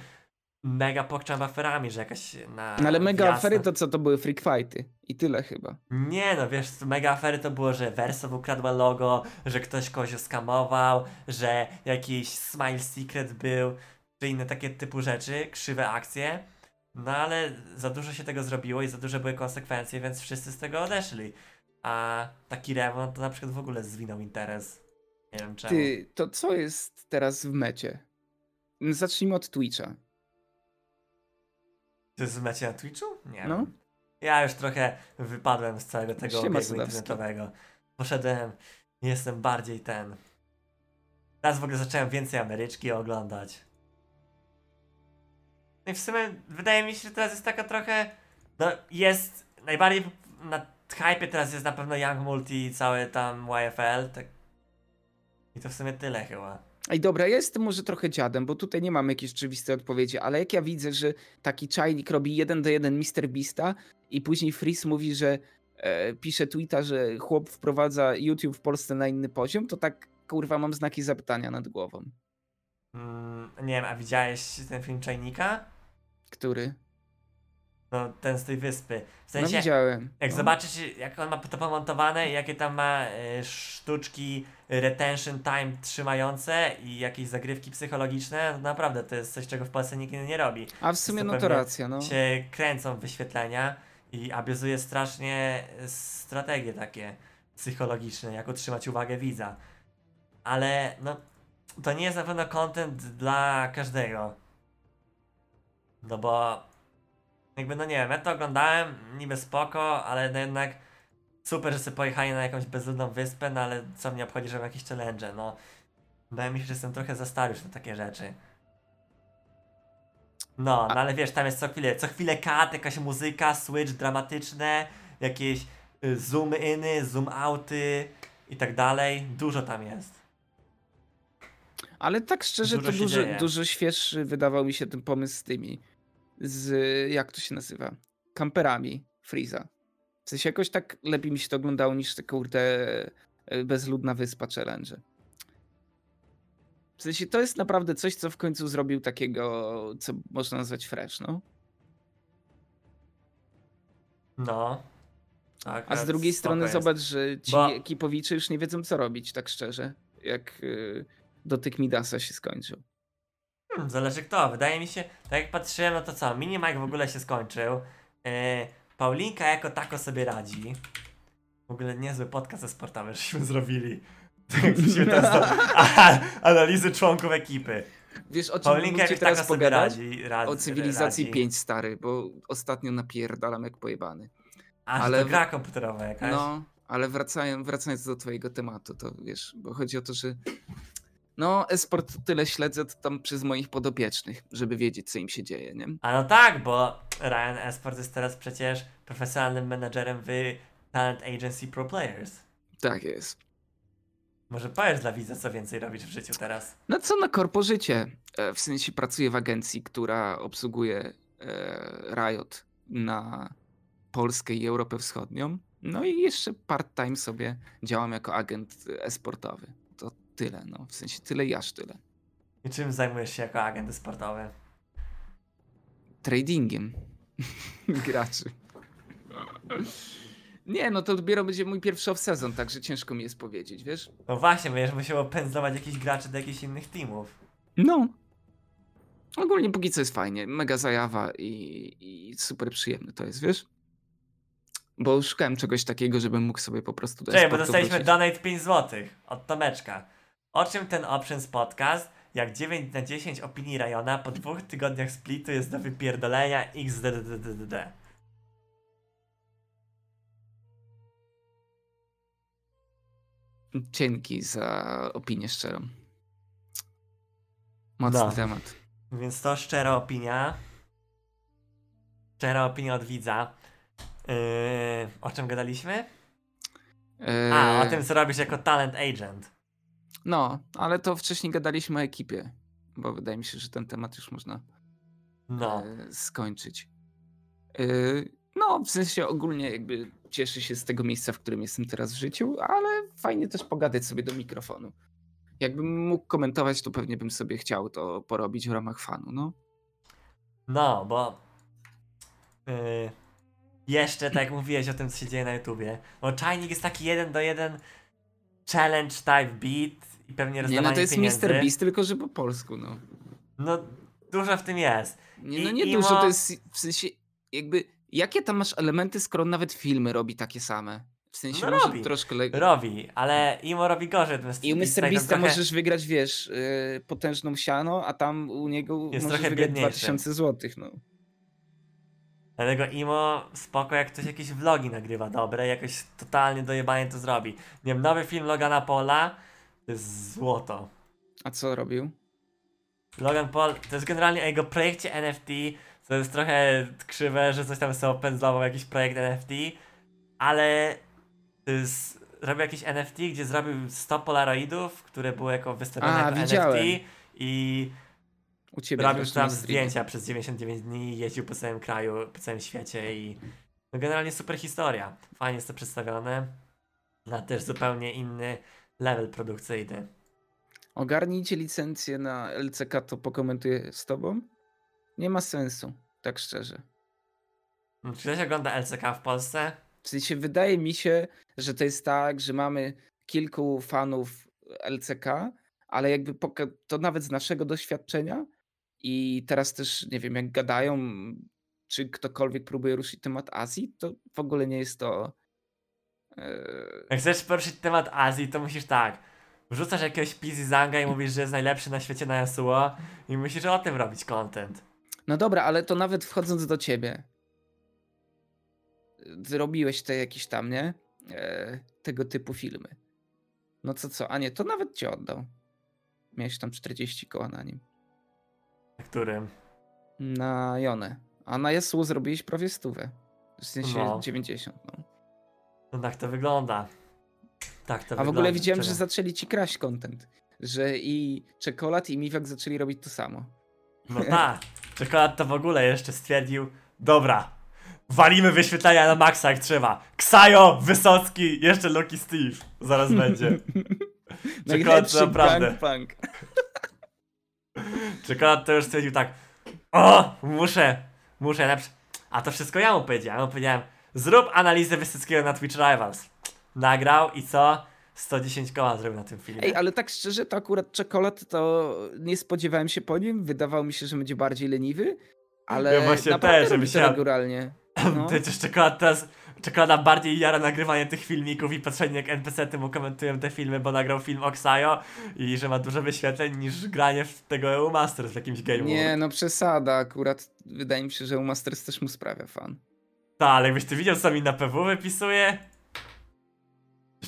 Speaker 1: mega pokczam aferami, że jakaś na
Speaker 2: no ale mega
Speaker 1: wjazd
Speaker 2: afery to co to były freak fighty. I tyle chyba.
Speaker 1: Nie no, wiesz, mega afery to było, że Verso ukradła logo, że ktoś kogoś skamował, że jakiś Smile Secret był, czy inne takie typu rzeczy, krzywe akcje. No ale za dużo się tego zrobiło i za duże były konsekwencje, więc wszyscy z tego odeszli. A taki Rewon to na przykład w ogóle zwinął interes. Nie wiem czemu.
Speaker 2: Ty, to co jest teraz w mecie? Zacznijmy od Twitcha.
Speaker 1: Ty z mecie na Twitchu? Nie
Speaker 2: No.
Speaker 1: Ja już trochę wypadłem z całego tego
Speaker 2: Siema,
Speaker 1: obiegu internetowego. Poszedłem, jestem bardziej ten. Teraz w ogóle zacząłem więcej Ameryczki oglądać. No i w sumie wydaje mi się, że teraz jest taka trochę. No jest. Najbardziej na hype teraz jest na pewno Young Multi i cały tam YFL. Tak. I to w sumie tyle chyba.
Speaker 2: Ej, dobra, ja jestem może trochę dziadem, bo tutaj nie mam jakiejś oczywistej odpowiedzi, ale jak ja widzę, że taki czajnik robi jeden do jeden Mr. Beasta i później Freeze mówi, że e, pisze tweeta, że chłop wprowadza YouTube w Polsce na inny poziom, to tak kurwa mam znaki zapytania nad głową.
Speaker 1: Mm, nie wiem, a widziałeś ten film Czajnika?
Speaker 2: Który?
Speaker 1: No ten z tej wyspy. W
Speaker 2: No
Speaker 1: sensie.
Speaker 2: widziałem.
Speaker 1: Jak
Speaker 2: no.
Speaker 1: zobaczysz, jak on ma to pomontowane i jakie tam ma e, sztuczki retention time trzymające i jakieś zagrywki psychologiczne, no naprawdę to jest coś, czego w Polsce nikt nie robi.
Speaker 2: A w sumie no to racja, no.
Speaker 1: Się kręcą wyświetlenia i abuzuje strasznie strategie takie psychologiczne, jak utrzymać uwagę widza. Ale no, to nie jest na pewno content dla każdego. No bo jakby no nie wiem, ja to oglądałem, niby spoko, ale no jednak super, że sobie pojechali na jakąś bezludną wyspę, no ale co mnie obchodzi, że mam jakieś challenge, no. Wydaje mi się, że jestem trochę za stary już na takie rzeczy. No, no ale wiesz, tam jest co chwilę, co chwilę kat, jakaś muzyka, switch dramatyczne, jakieś y, zoom iny, zoom outy i tak dalej. Dużo tam jest.
Speaker 2: Ale tak szczerze,
Speaker 1: Dużo
Speaker 2: to dużo,
Speaker 1: dzieje.
Speaker 2: dużo świeższy wydawał mi się ten pomysł z tymi. Z, jak to się nazywa? Kamperami Freeza. W sensie jakoś tak lepiej mi się to oglądało niż te kurde e, bezludna wyspa challenge. W sensie to jest naprawdę coś, co w końcu zrobił takiego, co można nazwać fresh, no.
Speaker 1: No. Tak,
Speaker 2: A z drugiej strony zobacz, że ci
Speaker 1: Bo-
Speaker 2: ekipowicze już nie wiedzą co robić, tak szczerze. Jak y, dotyk Midasa się skończył.
Speaker 1: Hmm, zależy kto. Wydaje mi się, tak jak patrzyłem, no to co, Minimike w ogóle się skończył. Yy, Paulinka jako tako sobie radzi. W ogóle niezły podcast sportowy, żeśmy zrobili. Tak, do aha, analizy członków ekipy.
Speaker 2: Wiesz, o czym
Speaker 1: Paulinka jakoś tako
Speaker 2: teraz
Speaker 1: sobie radzi. radzi
Speaker 2: O cywilizacji
Speaker 1: radzi.
Speaker 2: 5 stary, bo ostatnio napierdalam jak pojebany.
Speaker 1: A,
Speaker 2: ale
Speaker 1: to gra komputerowa jakaś.
Speaker 2: No, ale wracając, wracając do twojego tematu, to wiesz, bo chodzi o to, że no, esport tyle śledzę to tam przez moich podopiecznych, żeby wiedzieć, co im się dzieje, nie?
Speaker 1: A no tak, bo Ryan Esport jest teraz przecież profesjonalnym menedżerem w Talent Agency Pro Players.
Speaker 2: Tak jest.
Speaker 1: Może powiesz dla widza, co więcej robisz w życiu teraz?
Speaker 2: No co na korpo życie? E, W sensie pracuję w agencji, która obsługuje e, Riot na Polskę i Europę Wschodnią. No i jeszcze part-time sobie działam jako agent esportowy. Tyle, no. W sensie tyle i aż tyle.
Speaker 1: I czym zajmujesz się jako agent sportowy?
Speaker 2: tradingiem graczy. Nie, no to dopiero będzie mój pierwszy off-sezon, także ciężko mi jest powiedzieć, wiesz?
Speaker 1: No właśnie, będziesz musiał pędzlować jakichś graczy do jakichś innych teamów.
Speaker 2: No. Ogólnie póki co jest fajnie, mega zajawa i, i super przyjemne to jest, wiesz? Bo szukałem czegoś takiego, żebym mógł sobie po prostu do
Speaker 1: Cześć, bo dostaliśmy
Speaker 2: wrócić.
Speaker 1: donate 5 zł od Tomeczka. O czym ten Options podcast? Jak 9 na 10 opinii Rajona po dwóch tygodniach splitu jest do wypierdolenia XDDDD.
Speaker 2: Dzięki za opinię szczerą. Mocny
Speaker 1: No.
Speaker 2: temat.
Speaker 1: Więc to szczera opinia. Szczera opinia od widza. Yy, o czym gadaliśmy? A, o tym, co robisz jako talent agent.
Speaker 2: No, ale to wcześniej gadaliśmy o ekipie, bo wydaje mi się, że ten temat już można
Speaker 1: No.
Speaker 2: e, skończyć. E, no, w sensie ogólnie jakby cieszę się z tego miejsca, w którym jestem teraz w życiu, ale fajnie też pogadać sobie do mikrofonu. Jakbym mógł komentować, to pewnie bym sobie chciał to porobić w ramach fanu, no.
Speaker 1: No, bo yy, jeszcze tak jak mówiłeś o tym, co się dzieje na YouTubie. Bo Czajnik jest taki jeden do jeden challenge type beat i pewnie
Speaker 2: Nie,
Speaker 1: rozdawanie
Speaker 2: no to jest
Speaker 1: pieniędzy.
Speaker 2: Mr. Beast, tylko że po polsku, no.
Speaker 1: No, dużo w tym jest.
Speaker 2: Nie, no nie
Speaker 1: i
Speaker 2: dużo,
Speaker 1: mo-
Speaker 2: to jest w sensie jakby, jakie tam masz elementy, skoro nawet filmy robi takie same? W sensie
Speaker 1: No robi.
Speaker 2: troszkę... Le...
Speaker 1: Robi, ale Imo robi gorzej.
Speaker 2: I u Mr. Beasta
Speaker 1: trochę-
Speaker 2: możesz wygrać, wiesz, yy, potężną siano, a tam u niego
Speaker 1: Jest
Speaker 2: możesz
Speaker 1: trochę
Speaker 2: wygrać
Speaker 1: biedniejszy.
Speaker 2: 2000 zł, no.
Speaker 1: Dlatego Imo spoko, jak ktoś jakieś vlogi nagrywa dobre, jakoś totalnie dojebanie to zrobi. Nie wiem, nowy film Logana Paula to jest złoto.
Speaker 2: A co robił?
Speaker 1: Logan Paul to jest generalnie o jego projekcie NFT, co jest trochę krzywe, że coś tam sobie opędzlował jakiś projekt NFT, ale to jest, robił jakiś NFT, gdzie zrobił 100 polaroidów, które były jako wystawione
Speaker 2: A,
Speaker 1: jako
Speaker 2: widziałem.
Speaker 1: NFT i
Speaker 2: U ciebie
Speaker 1: robił tam zdjęcia przez 99 dni, jeździł po całym kraju, po całym świecie i no generalnie super historia. Fajnie jest to przedstawione na też zupełnie inny level produkcyjny.
Speaker 2: Ogarnijcie licencję na LCK, to pokomentuję z tobą. Nie ma sensu, tak szczerze.
Speaker 1: Czy ktoś ogląda LCK w Polsce?
Speaker 2: W sensie wydaje mi się, że to jest tak, że mamy kilku fanów LCK, ale jakby to nawet z naszego doświadczenia i teraz też nie wiem, jak gadają, czy ktokolwiek próbuje ruszyć temat Azji, to w ogóle nie jest to.
Speaker 1: Jak chcesz poruszyć temat Azji, to musisz tak. Wrzucasz jakiegoś Pizzy Zanga i mówisz, że jest najlepszy na świecie na Yasuo i musisz o tym robić content.
Speaker 2: No dobra, ale to nawet wchodząc do ciebie. Zrobiłeś te jakieś tam, nie? E, tego typu filmy. No co, co? A nie, to nawet ci oddał. Miałeś tam 40 koła na nim.
Speaker 1: Na którym?
Speaker 2: Na Jonę. A na Yasuo zrobiłeś prawie stówę. W sensie
Speaker 1: No.
Speaker 2: 90. No.
Speaker 1: No tak to wygląda. Tak to
Speaker 2: A w
Speaker 1: wygląda.
Speaker 2: ogóle widziałem, że zaczęli ci kraść content. Że i Czekolad i Miwak zaczęli robić to samo.
Speaker 1: No tak. Czekolad to w ogóle jeszcze stwierdził, dobra, walimy wyświetlenia na maksa jak trzeba. Ksajo, Wysocki, jeszcze Lucky Steve. Zaraz będzie. Czekolad to naprawdę.
Speaker 2: prank.
Speaker 1: Czekolad to już stwierdził tak, o, muszę, muszę. A to wszystko ja mu powiedziałem. Ja mu powiedziałem, zrób analizę Wysockiego na Twitch Rivals. Nagrał i co? 110 koła zrobił na tym filmie.
Speaker 2: Ej, ale tak szczerze, to akurat czekolad to nie spodziewałem się po nim. Wydawało mi się, że będzie bardziej leniwy, ale
Speaker 1: Ja właśnie
Speaker 2: naprawdę
Speaker 1: też,
Speaker 2: to
Speaker 1: myślałem-
Speaker 2: naturalnie. No.
Speaker 1: Też czekolad teraz, czekolada bardziej jara nagrywanie tych filmików i patrzenie jak NPC-ty mu komentują te filmy, bo nagrał film Oxayo i że ma dużo wyświetleń niż granie w tego EU Masters w jakimś game
Speaker 2: Nie, no przesada. Akurat wydaje mi się, że u Masters też mu sprawia fan.
Speaker 1: Tak, ale jakbyś ty widział co mi na PW wypisuje?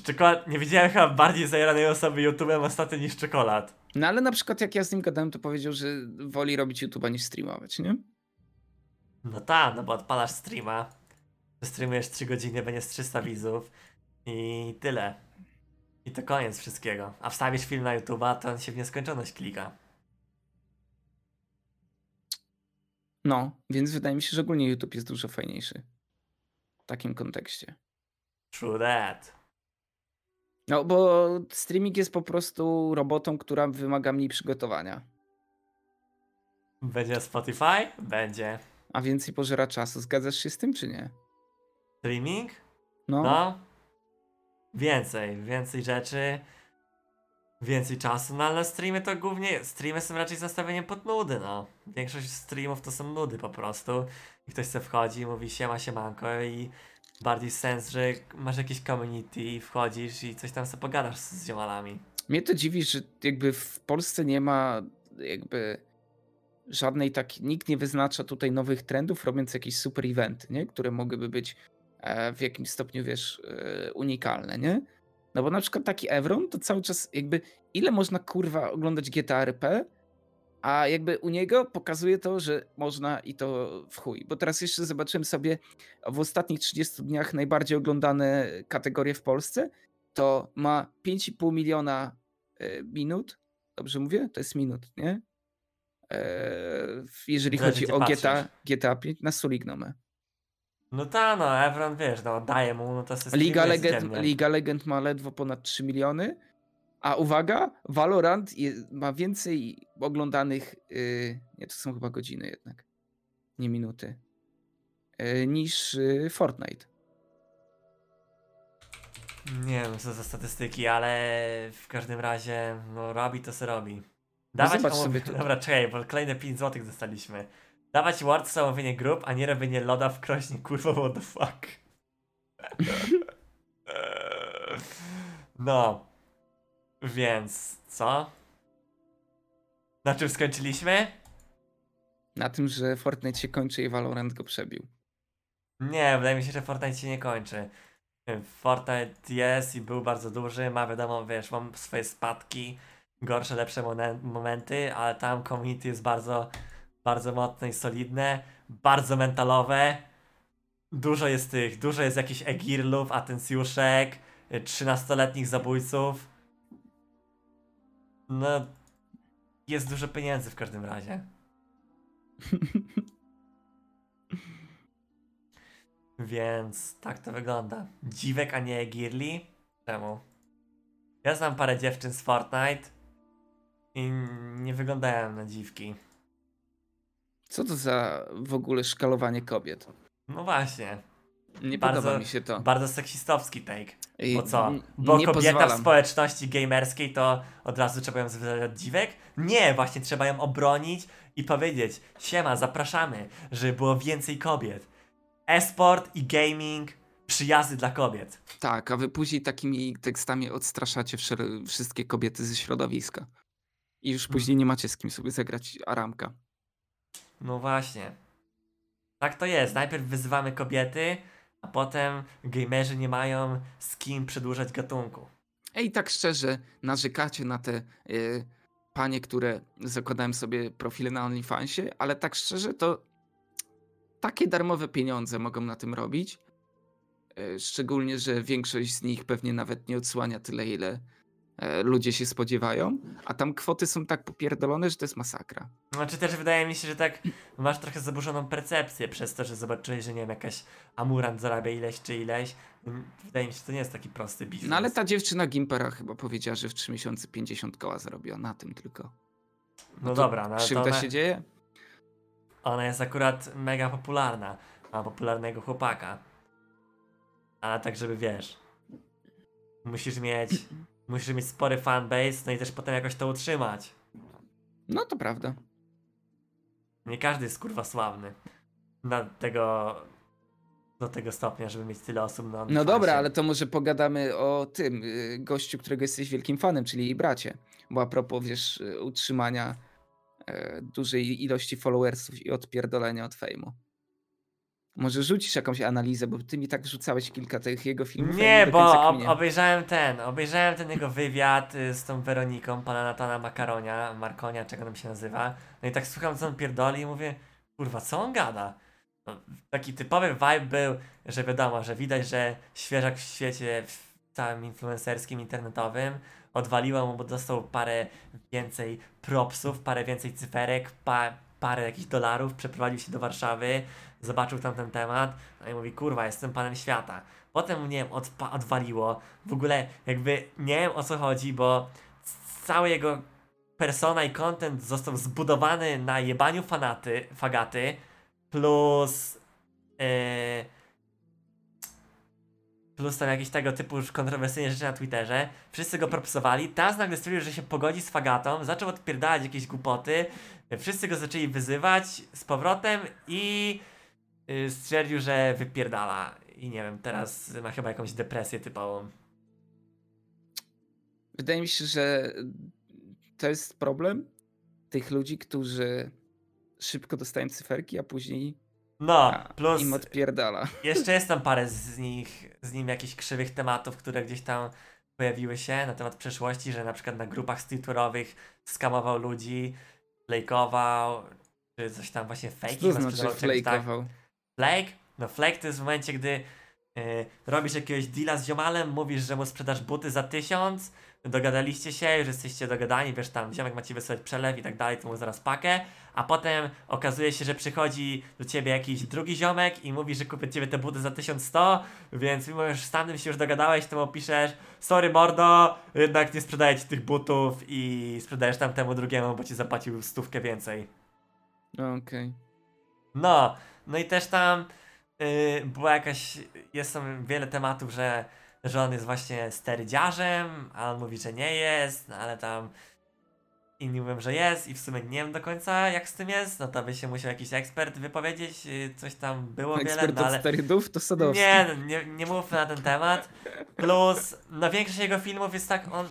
Speaker 1: Czekolad, nie widziałem chyba bardziej zajaranej osoby YouTube'em ostatnio niż czekolad.
Speaker 2: No ale na przykład jak ja z nim gadałem, to powiedział, że woli robić YouTube'a niż streamować, nie?
Speaker 1: No tak, no bo odpalasz streama, streamujesz 3 godziny, będzie z 300 widzów i tyle. I to koniec wszystkiego. A wstawisz film na YouTube'a, to on się w nieskończoność klika.
Speaker 2: No, więc wydaje mi się, że ogólnie YouTube jest dużo fajniejszy. W takim kontekście.
Speaker 1: True that.
Speaker 2: No, bo streaming jest po prostu robotą, która wymaga mniej przygotowania.
Speaker 1: Będzie Spotify? Będzie.
Speaker 2: A więcej pożera czasu. Zgadzasz się z tym, czy nie?
Speaker 1: Streaming?
Speaker 2: No.
Speaker 1: No. Więcej, więcej rzeczy. Więcej czasu, no ale streamy to głównie, streamy są raczej zastawieniem pod nudy, no. Większość streamów to są nudy po prostu. I ktoś se wchodzi, mówi siema, siemanko i bardziej sens, że masz jakieś community i wchodzisz i coś tam sobie pogadasz z, z ziomalami.
Speaker 2: Mnie to dziwi, że jakby w Polsce nie ma jakby żadnej takiej, nikt nie wyznacza tutaj nowych trendów, robiąc jakieś super eventy, nie? które mogłyby być e, w jakimś stopniu, wiesz, e, unikalne, nie? No bo na przykład taki Evron to cały czas jakby, ile można kurwa oglądać GTA RP A jakby u niego pokazuje to, że można i to w chuj. Bo teraz jeszcze zobaczyłem sobie w ostatnich 30 dniach najbardziej oglądane kategorie w Polsce. To ma 5,5 miliona e, minut. Dobrze mówię? To jest minut, nie? E, jeżeli
Speaker 1: Zależy,
Speaker 2: chodzi o. GTA, GTA 5 na Sulignome.
Speaker 1: No ta no, Evron wiesz, no daje mu, no to jest
Speaker 2: Liga Legend. Liga Legend ma ledwo ponad 3 miliony. A uwaga, Valorant je, ma więcej oglądanych. Yy, nie, to są chyba godziny jednak. Nie minuty. Yy, niż yy, Fortnite.
Speaker 1: Nie wiem co za statystyki, ale w każdym razie, no robi to co robi. Dawać
Speaker 2: zobacz
Speaker 1: omówi-
Speaker 2: sobie tu.
Speaker 1: Dobra, czekaj, bo kolejne 5 zł dostaliśmy. Dawać Word za omówienie grup, a nie robienie loda w krośnie, kurwa, what the fuck. no. Więc, co? Na czym skończyliśmy?
Speaker 2: Na tym, że Fortnite się kończy i Valorant go przebił.
Speaker 1: Nie, wydaje mi się, że Fortnite się nie kończy. Fortnite jest i był bardzo duży, ma wiadomo, wiesz, mam swoje spadki, gorsze, lepsze momen- momenty, ale tam community jest bardzo, bardzo mocne i solidne, bardzo mentalowe. Dużo jest tych, dużo jest jakichś egirlów, atencjuszek, y, 13-letnich zabójców. No, jest dużo pieniędzy w każdym razie. Więc tak to wygląda. Dziwek, a nie Girli? Czemu? Ja znam parę dziewczyn z Fortnite i nie wyglądają na dziwki.
Speaker 2: Co to za w ogóle szkalowanie kobiet?
Speaker 1: No właśnie,
Speaker 2: Nie
Speaker 1: Bardzo-
Speaker 2: podoba mi się to.
Speaker 1: bardzo seksistowski take. Bo co? Bo
Speaker 2: nie
Speaker 1: kobieta w
Speaker 2: pozwalam.
Speaker 1: społeczności gamerskiej to od razu trzeba ją zwalczać od dziwek? Nie, właśnie trzeba ją obronić i powiedzieć siema, zapraszamy, żeby było więcej kobiet. E-sport i gaming przyjazny dla kobiet.
Speaker 2: Tak, a wy później takimi tekstami odstraszacie wszystkie kobiety ze środowiska. I już
Speaker 1: Hmm.
Speaker 2: później nie macie z kim sobie zagrać aramka.
Speaker 1: No właśnie. Tak to jest. Najpierw wyzywamy kobiety, a potem gamerzy nie mają z kim przedłużać gatunku.
Speaker 2: Ej, tak szczerze, narzekacie na te y, panie, które zakładają sobie profile na OnlyFansie, ale tak szczerze to takie darmowe pieniądze mogą na tym robić. Y, szczególnie, że większość z nich pewnie nawet nie odsłania tyle, ile e, ludzie się spodziewają, a tam kwoty są tak popierdolone, że to jest masakra.
Speaker 1: Znaczy też wydaje mi się, że tak masz trochę zaburzoną percepcję przez to, że zobaczyłeś, że nie wiem, jakaś Amurant zarabia ileś czy ileś. Mm, Wydaje mi się, że to nie jest taki prosty biznes.
Speaker 2: No ale ta dziewczyna Gimpera chyba powiedziała, że w 3 miesiące 50 koła zarobiła na tym tylko.
Speaker 1: No
Speaker 2: to
Speaker 1: dobra, no
Speaker 2: Krzywda
Speaker 1: ona,
Speaker 2: się dzieje?
Speaker 1: ona jest akurat mega popularna. Ma popularnego chłopaka. Ale tak, żeby wiesz. Musisz mieć. Musisz mieć spory fanbase, no i też potem jakoś to utrzymać.
Speaker 2: No to prawda.
Speaker 1: Nie każdy jest kurwa sławny. Na tego. Do tego stopnia, żeby mieć tyle osób na
Speaker 2: No dobra, ale to może pogadamy o tym y, gościu, którego jesteś wielkim fanem, czyli jej bracie. Bo a propos, wiesz, y, utrzymania e, dużej ilości followersów i odpierdolenia od fejmu. Może rzucisz jakąś analizę, bo ty mi tak rzucałeś kilka tych jego filmów.
Speaker 1: Nie, bo ob obejrzałem ten, obejrzałem ten jego wywiad y, z tą Weroniką, pana Natana Makaronia, Markonia, czego tam się nazywa. No i tak słucham, co on pierdoli i mówię, kurwa, co on gada? No, taki typowy vibe był, że wiadomo, że widać, że świeżak w świecie, w całym influencerskim, internetowym, odwaliło mu, bo dostał parę więcej propsów, parę więcej cyferek, pa parę jakichś dolarów, przeprowadził się do Warszawy, zobaczył tam ten temat, no i mówi, kurwa, jestem panem świata. Potem, nie wiem, odpa- odwaliło. W ogóle jakby nie wiem o co chodzi, bo cały jego persona i content został zbudowany na jebaniu fanaty, fagaty, plus yy, plus tam jakieś tego typu już kontrowersyjne rzeczy na Twitterze. Wszyscy go propsowali. Teraz nagle stwierdził, że się pogodzi z fagatą, zaczął odpierdalać jakieś głupoty. Wszyscy go zaczęli wyzywać z powrotem i stwierdził, że wypierdala. I nie wiem, teraz ma chyba jakąś depresję typową.
Speaker 2: Wydaje mi się, że to jest problem tych ludzi, którzy szybko dostają cyferki, a później
Speaker 1: No,
Speaker 2: a,
Speaker 1: plus
Speaker 2: im odpierdala.
Speaker 1: jeszcze jest tam parę z nich, z nim jakichś krzywych tematów, które gdzieś tam pojawiły się na temat przeszłości, że na przykład na grupach streetwearowych skamował ludzi flejkował, czy coś tam właśnie fake.
Speaker 2: to znaczy flejkował?
Speaker 1: Flake? No flake to jest w momencie, gdy y, robisz jakiegoś deala z ziomalem, mówisz, że mu sprzedasz buty za tysiąc, dogadaliście się, już jesteście dogadani, wiesz tam, ziomek ma ci wysłać przelew i tak dalej, to mu zaraz pakę, a potem okazuje się, że przychodzi do ciebie jakiś drugi ziomek i mówi, że kupię ciebie te buty za 1100, więc mimo że z tamtym się już dogadałeś, to mu piszesz, sorry mordo, jednak nie sprzedaję ci tych butów i sprzedajesz tamtemu drugiemu, bo ci zapłacił stówkę więcej.
Speaker 2: Okej.
Speaker 1: No, no i też tam yy, była jakaś, jest tam wiele tematów, że, że on jest właśnie sterydziarzem, a on mówi, że nie jest, no ale tam inni mówią, że jest i w sumie nie wiem do końca jak z tym jest, no to by się musiał jakiś ekspert wypowiedzieć, yy, coś tam było wiele,
Speaker 2: Ekspert
Speaker 1: no
Speaker 2: od
Speaker 1: ale...
Speaker 2: sterydów to Sadowski.
Speaker 1: Nie, no, nie, nie mówmy na ten temat. Plus, no większość jego filmów jest tak, on.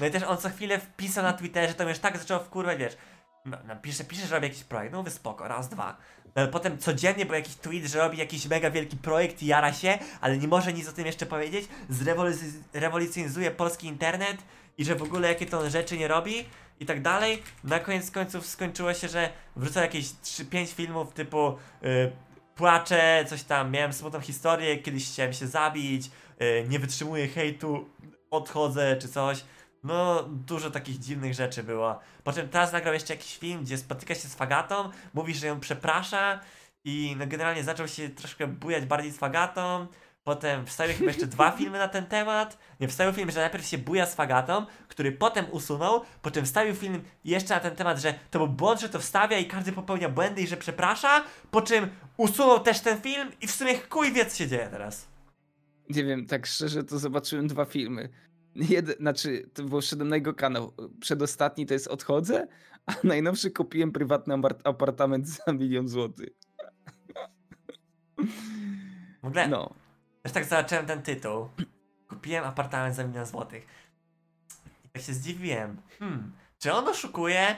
Speaker 1: No i też on co chwilę wpisał na Twitterze, to już tak zaczęło wkurwać, wiesz. No, no, pisze, pisze, że robi jakiś projekt, no mówię spoko, raz, dwa. No, potem codziennie był jakiś tweet, że robi jakiś mega wielki projekt i jara się, ale nie może nic o tym jeszcze powiedzieć, zrewoluc- rewolucjonizuje polski internet i że w ogóle jakie to rzeczy nie robi i tak dalej. Na koniec końców skończyło się, że wrzucał jakieś 3-5 filmów typu y, płaczę, coś tam, miałem smutną historię, kiedyś chciałem się zabić, y, nie wytrzymuję hejtu, odchodzę czy coś. No, dużo takich dziwnych rzeczy było. Po czym teraz nagrał jeszcze jakiś film, gdzie spotyka się z Fagatą, mówi, że ją przeprasza i no generalnie zaczął się troszkę bujać bardziej z Fagatą. Potem wstawił chyba jeszcze dwa filmy na ten temat. Nie, wstawił film, że najpierw się buja z Fagatą, który potem usunął, po czym wstawił film jeszcze na ten temat, że to był błąd, że to wstawia i każdy popełnia błędy i że przeprasza, po czym usunął też ten film i w sumie chuj wie co się dzieje teraz.
Speaker 2: Nie wiem, tak szczerze to zobaczyłem dwa filmy. Jeden, znaczy, to było wszedłem na jego kanał. Przedostatni to jest Odchodzę, a najnowszy kupiłem prywatny apart- apartament za milion złotych.
Speaker 1: W ogóle,
Speaker 2: No.
Speaker 1: też tak zobaczyłem ten tytuł. Kupiłem apartament za milion złotych. I tak się zdziwiłem. Hmm, czy on oszukuje?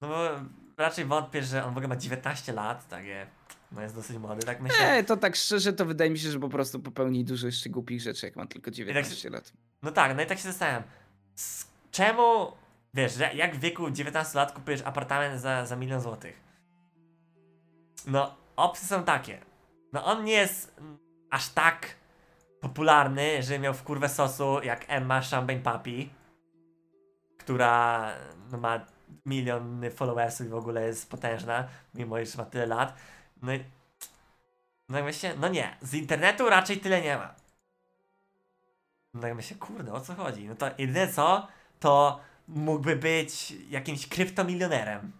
Speaker 1: No bo raczej wątpię, że on w ogóle ma 19 lat, takie, no jest dosyć młody, tak myślę.
Speaker 2: Nie, to tak szczerze to wydaje mi się, że po prostu popełni dużo jeszcze głupich rzeczy, jak ma tylko 19 lat.
Speaker 1: No tak, no i tak się zastanawiam. Czemu, wiesz, że jak w wieku 19 lat kupujesz apartament za, za milion złotych? No, opcje są takie. No on nie jest mm, aż tak popularny, że miał w kurwę sosu jak Emma Champagne Papi, która no, ma miliony followersów i w ogóle jest potężna, mimo iż ma tyle lat. No i no no nie, z internetu raczej tyle nie ma. No i myślę, kurde, o co chodzi? No to jedyne co, to mógłby być jakimś kryptomilionerem.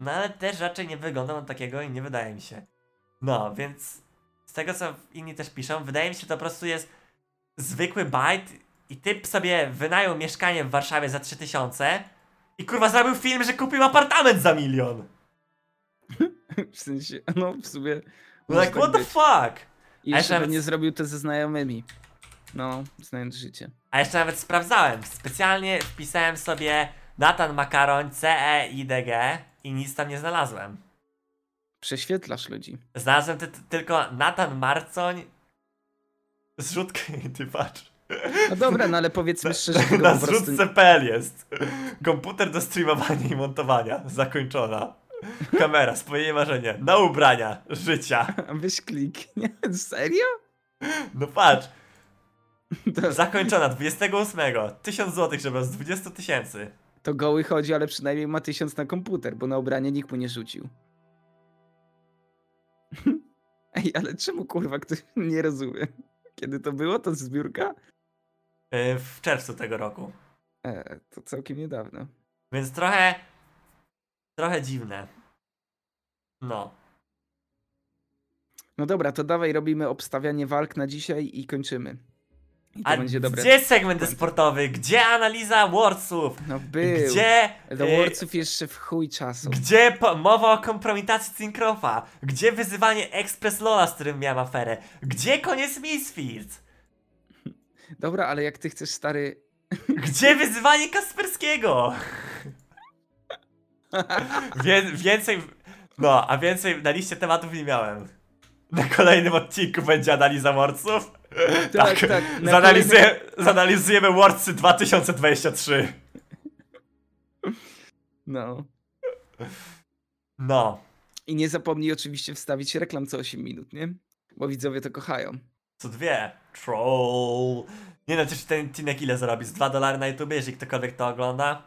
Speaker 1: No ale też raczej nie wygląda na takiego i nie wydaje mi się. No, więc z tego co inni też piszą, wydaje mi się, że to po prostu jest zwykły bajt i typ sobie wynajął mieszkanie w Warszawie za 3000 i kurwa zrobił film, że kupił apartament za milion.
Speaker 2: W sensie, no w sumie.
Speaker 1: No
Speaker 2: może
Speaker 1: like,
Speaker 2: tak
Speaker 1: what the fuck?
Speaker 2: I
Speaker 1: jeszcze nawet-
Speaker 2: pewnie zrobił to ze znajomymi. No, znając życie.
Speaker 1: A jeszcze nawet sprawdzałem. Specjalnie wpisałem sobie Nathan Makaroń C-E-I-D-G i nic tam nie znalazłem.
Speaker 2: Prześwietlasz ludzi.
Speaker 1: Znalazłem ty tylko Nathan Marcoń. Zrzutkę, ty patrz.
Speaker 2: No dobra, no ale powiedzmy szczerze,
Speaker 1: Na
Speaker 2: prostu...
Speaker 1: zrzutce.pl jest. Komputer do streamowania i montowania. Zakończona. Kamera, spełnienie marzenia. Na ubrania. Życia.
Speaker 2: Weź kliknie. Serio?
Speaker 1: No patrz. Zakończona 28. 1000 zł, żeby z 20 tysięcy.
Speaker 2: to goły chodzi, ale przynajmniej ma tysiąc na komputer, bo na ubranie nikt mu nie rzucił. Ej, ale czemu kurwa ktoś nie rozumie? Kiedy to było? To zbiórka?
Speaker 1: Yy, W czerwcu tego roku.
Speaker 2: E, to całkiem niedawno.
Speaker 1: Więc trochę. Trochę dziwne. No.
Speaker 2: No dobra, to dawaj robimy obstawianie walk na dzisiaj i kończymy. I to
Speaker 1: A
Speaker 2: będzie dobre.
Speaker 1: gdzie segment sportowy? Gdzie analiza Wordsów?
Speaker 2: No był.
Speaker 1: Gdzie.
Speaker 2: Do
Speaker 1: y,
Speaker 2: Worców jeszcze w chuj czasu.
Speaker 1: Gdzie mowa o kompromitacji Cinkrofa? Gdzie wyzywanie Express Lola, z którym miałem aferę? Gdzie koniec Misfits?
Speaker 2: Dobra, ale jak ty chcesz stary...
Speaker 1: Gdzie wyzywanie Kasperskiego? Wie, więcej. No, a więcej na liście tematów nie miałem. Na kolejnym odcinku będzie analiza Wordsów.
Speaker 2: Tak, tak,
Speaker 1: Zanalizuje, Zanalizujemy Wordsy 2023.
Speaker 2: No.
Speaker 1: No,
Speaker 2: I nie zapomnij oczywiście wstawić reklam co 8 minut, nie? Bo widzowie to kochają.
Speaker 1: co dwie. Troll. Nie no, przecież ten odcinek ile zarobi? Z 2 dolary na YouTube, jeżeli ktokolwiek to ogląda.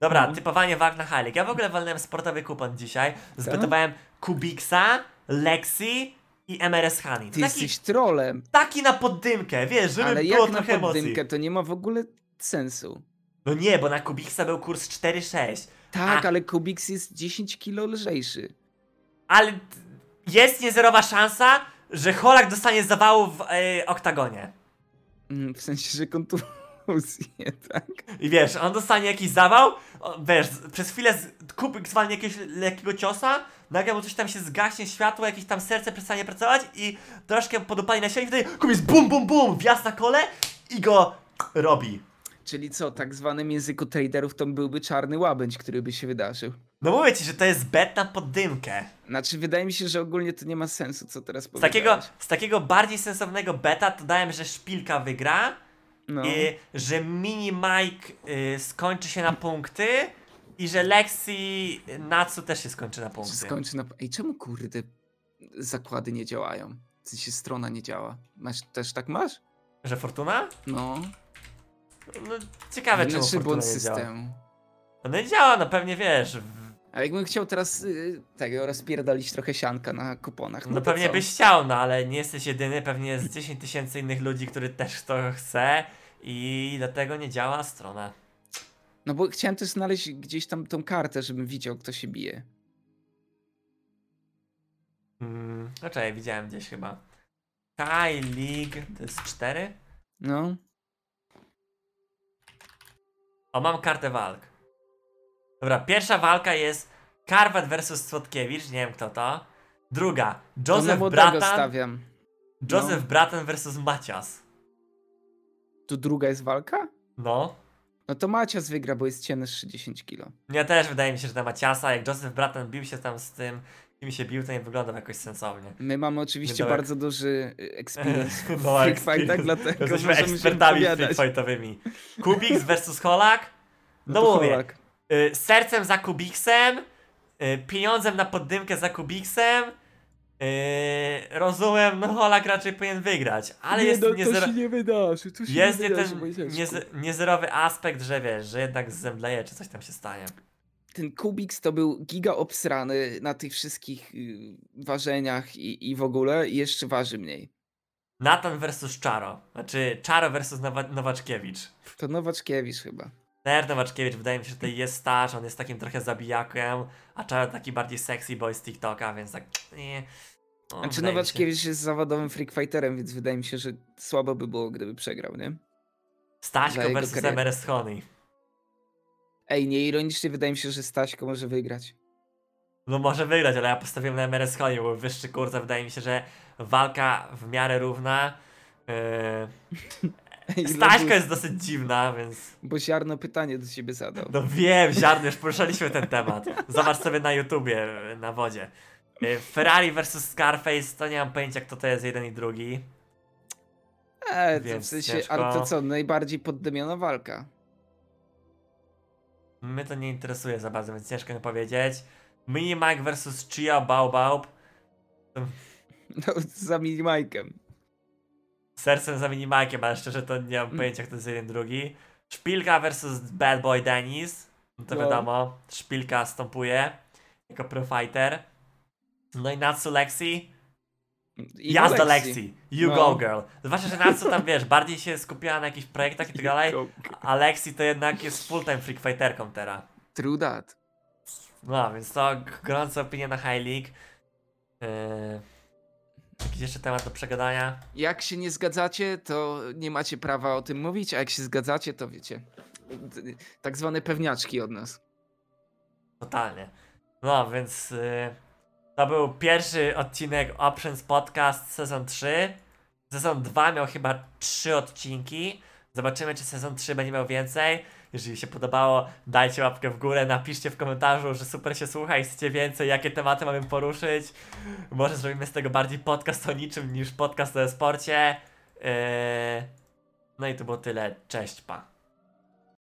Speaker 1: Dobra,
Speaker 2: Mhm.
Speaker 1: typowanie na Heilig. Ja w ogóle walnąłem sportowy kupon dzisiaj. Zbytowałem Kubixa, Lexi i MRS Honey.
Speaker 2: Ty
Speaker 1: Taki,
Speaker 2: jesteś trolem,
Speaker 1: taki na poddymkę, wiesz, żeby
Speaker 2: ale
Speaker 1: było
Speaker 2: jak na
Speaker 1: trochę emocji.
Speaker 2: poddymkę to nie ma w ogóle sensu.
Speaker 1: No nie, bo na Kubixa był kurs 4,6.
Speaker 2: Tak,
Speaker 1: A-
Speaker 2: ale Kubix jest 10 kilo lżejszy.
Speaker 1: Ale t- jest niezerowa szansa, że Holak dostanie zawału w e, oktagonie.
Speaker 2: Mm, W sensie, że tak?
Speaker 1: I wiesz, on dostanie jakiś zawał, wiesz, przez chwilę z- Kubik zwalnie jakiegoś lekkiego ciosa, nagle mu coś tam się zgaśnie, światło, jakieś tam serce przestanie pracować i troszkę podupali na siebie i wtedy Kubik bum bum bum, wjazd na kole i go robi.
Speaker 2: Czyli co, tak zwanym języku traderów to byłby czarny łabędź, który by się wydarzył.
Speaker 1: No mówię ci, że to jest bet na poddymkę.
Speaker 2: Znaczy, wydaje mi się, że ogólnie to nie ma sensu, co teraz
Speaker 1: Z takiego,
Speaker 2: powiedziałeś.
Speaker 1: z takiego bardziej sensownego beta to dałem, że szpilka wygra,
Speaker 2: No.
Speaker 1: i że mini Mike y, skończy się na punkty i że Lexi Natsu też się skończy na
Speaker 2: Czy
Speaker 1: punkty.
Speaker 2: skończy na... Ej, czemu kurde zakłady nie działają? W sensie strona nie działa. Masz, też tak masz?
Speaker 1: Że Fortuna?
Speaker 2: No.
Speaker 1: No ciekawe czemu
Speaker 2: Znaczy
Speaker 1: Fortuna nie działa. No nie działa, no pewnie wiesz.
Speaker 2: A jakbym chciał teraz y, tego rozpierdolić trochę sianka na kuponach, no,
Speaker 1: No pewnie
Speaker 2: co?
Speaker 1: byś chciał, no ale nie jesteś jedyny, pewnie jest 10 tysięcy innych ludzi, który też to chce i dlatego nie działa strona.
Speaker 2: No bo chciałem też znaleźć gdzieś tam tą kartę, żebym widział, kto się bije.
Speaker 1: Mm, no czekaj, widziałem gdzieś chyba. Kai League to jest 4?
Speaker 2: No.
Speaker 1: O, mam kartę walk. Dobra, pierwsza walka jest Karwat versus Słodkiewicz, nie wiem kto to. Druga, Joseph Bratan,
Speaker 2: stawiam.
Speaker 1: Joseph
Speaker 2: no.
Speaker 1: Bratan versus Macias.
Speaker 2: Tu druga jest walka?
Speaker 1: No.
Speaker 2: No to Macias wygra, bo jest cięższy 10 kilo.
Speaker 1: Ja też wydaje mi się, że na Maciasa, jak Joseph Bratan bił się tam z tym, kim się bił, to nie wyglądał jakoś sensownie.
Speaker 2: My mamy oczywiście bardzo duży y, experience w
Speaker 1: No,
Speaker 2: Freak. Fightach, dlatego
Speaker 1: Jesteśmy ekspertami freakfightowymi. Kubix versus Holak. No,
Speaker 2: to
Speaker 1: mówię,
Speaker 2: Polak.
Speaker 1: y, sercem za Kubiksem, y, pieniądzem na poddymkę za Kubiksem. Y, rozumiem, no Holak raczej powinien wygrać, ale
Speaker 2: nie,
Speaker 1: jest
Speaker 2: no,
Speaker 1: niezero...
Speaker 2: to się nie wydarzy, to się
Speaker 1: Jest
Speaker 2: nie wydarzy,
Speaker 1: ten nieze, niezerowy aspekt, że wiesz, że jednak zemdleje, czy coś tam się stanie.
Speaker 2: Ten Kubiks to był giga obsrany na tych wszystkich y, ważeniach i, i w ogóle i jeszcze waży mniej.
Speaker 1: Nathan versus Czaro. Znaczy Czaro versus Nowa Nowaczkiewicz.
Speaker 2: To Nowaczkiewicz chyba.
Speaker 1: Ner Nowaczkiewicz wydaje mi się, że tutaj jest starszy, on jest takim trochę zabijakiem, a Czaro taki bardziej sexy boy z TikToka, więc tak nie. No,
Speaker 2: Znaczy Nowaczkiewicz jest zawodowym freak fighterem, więc wydaje mi się, że słabo by było, gdyby przegrał, nie?
Speaker 1: Staśko versus. MRS Honey.
Speaker 2: Ej, nieironicznie wydaje mi się, że Staśko może wygrać.
Speaker 1: No może wygrać, ale ja postawiłem na MRS Honey, bo wyższy kurs, wydaje mi się, że walka w miarę równa. Yy...
Speaker 2: Lobus,
Speaker 1: jest dosyć dziwna, więc...
Speaker 2: Bo ziarno pytanie do ciebie zadał.
Speaker 1: No wiem, ziarny, już poruszaliśmy ten temat. Zobacz sobie na YouTubie, na wodzie. Yy, Ferrari versus Scarface, to nie mam pojęcia kto to jest jeden i drugi.
Speaker 2: Eee, to w
Speaker 1: Więc
Speaker 2: sensie,
Speaker 1: ciężko.
Speaker 2: ale to co, najbardziej poddymiona walka.
Speaker 1: Mnie to nie interesuje za bardzo, więc ciężko mi powiedzieć. Mini Mike versus Chia Baobab.
Speaker 2: No, za minimajkiem.
Speaker 1: Sercem za Mini ale szczerze to nie mam pojęcia kto to jest jeden drugi. Szpilka versus Bad Boy Dennis. No to
Speaker 2: No.
Speaker 1: wiadomo, Szpilka stąpuje jako pro fighter. No i Natsu Lexi.
Speaker 2: I
Speaker 1: Jazda
Speaker 2: Lexi.
Speaker 1: You
Speaker 2: No.
Speaker 1: go girl. Zwłaszcza, że Natsu tam wiesz, bardziej się skupiała na jakichś projektach i tak dalej. A Lexi to jednak jest full-time freak fighterką teraz.
Speaker 2: True that.
Speaker 1: No, więc to g- gorąca opinia na High League. Yy... Jakiś jeszcze temat do przegadania?
Speaker 2: Jak się nie zgadzacie, to nie macie prawa o tym mówić, a jak się zgadzacie, to wiecie. Tak zwane pewniaczki od nas.
Speaker 1: Totalnie. No, więc yy... to był pierwszy odcinek Options Podcast sezon 3. Sezon 2 miał chyba 3 odcinki. Zobaczymy, czy sezon 3 będzie miał więcej. Jeżeli się podobało, dajcie łapkę w górę, napiszcie w komentarzu, że super się słucha i chcecie więcej, jakie tematy mamy poruszyć. Może zrobimy z tego bardziej podcast o niczym niż podcast o sporcie. Yy... No i to było tyle. Cześć, pa.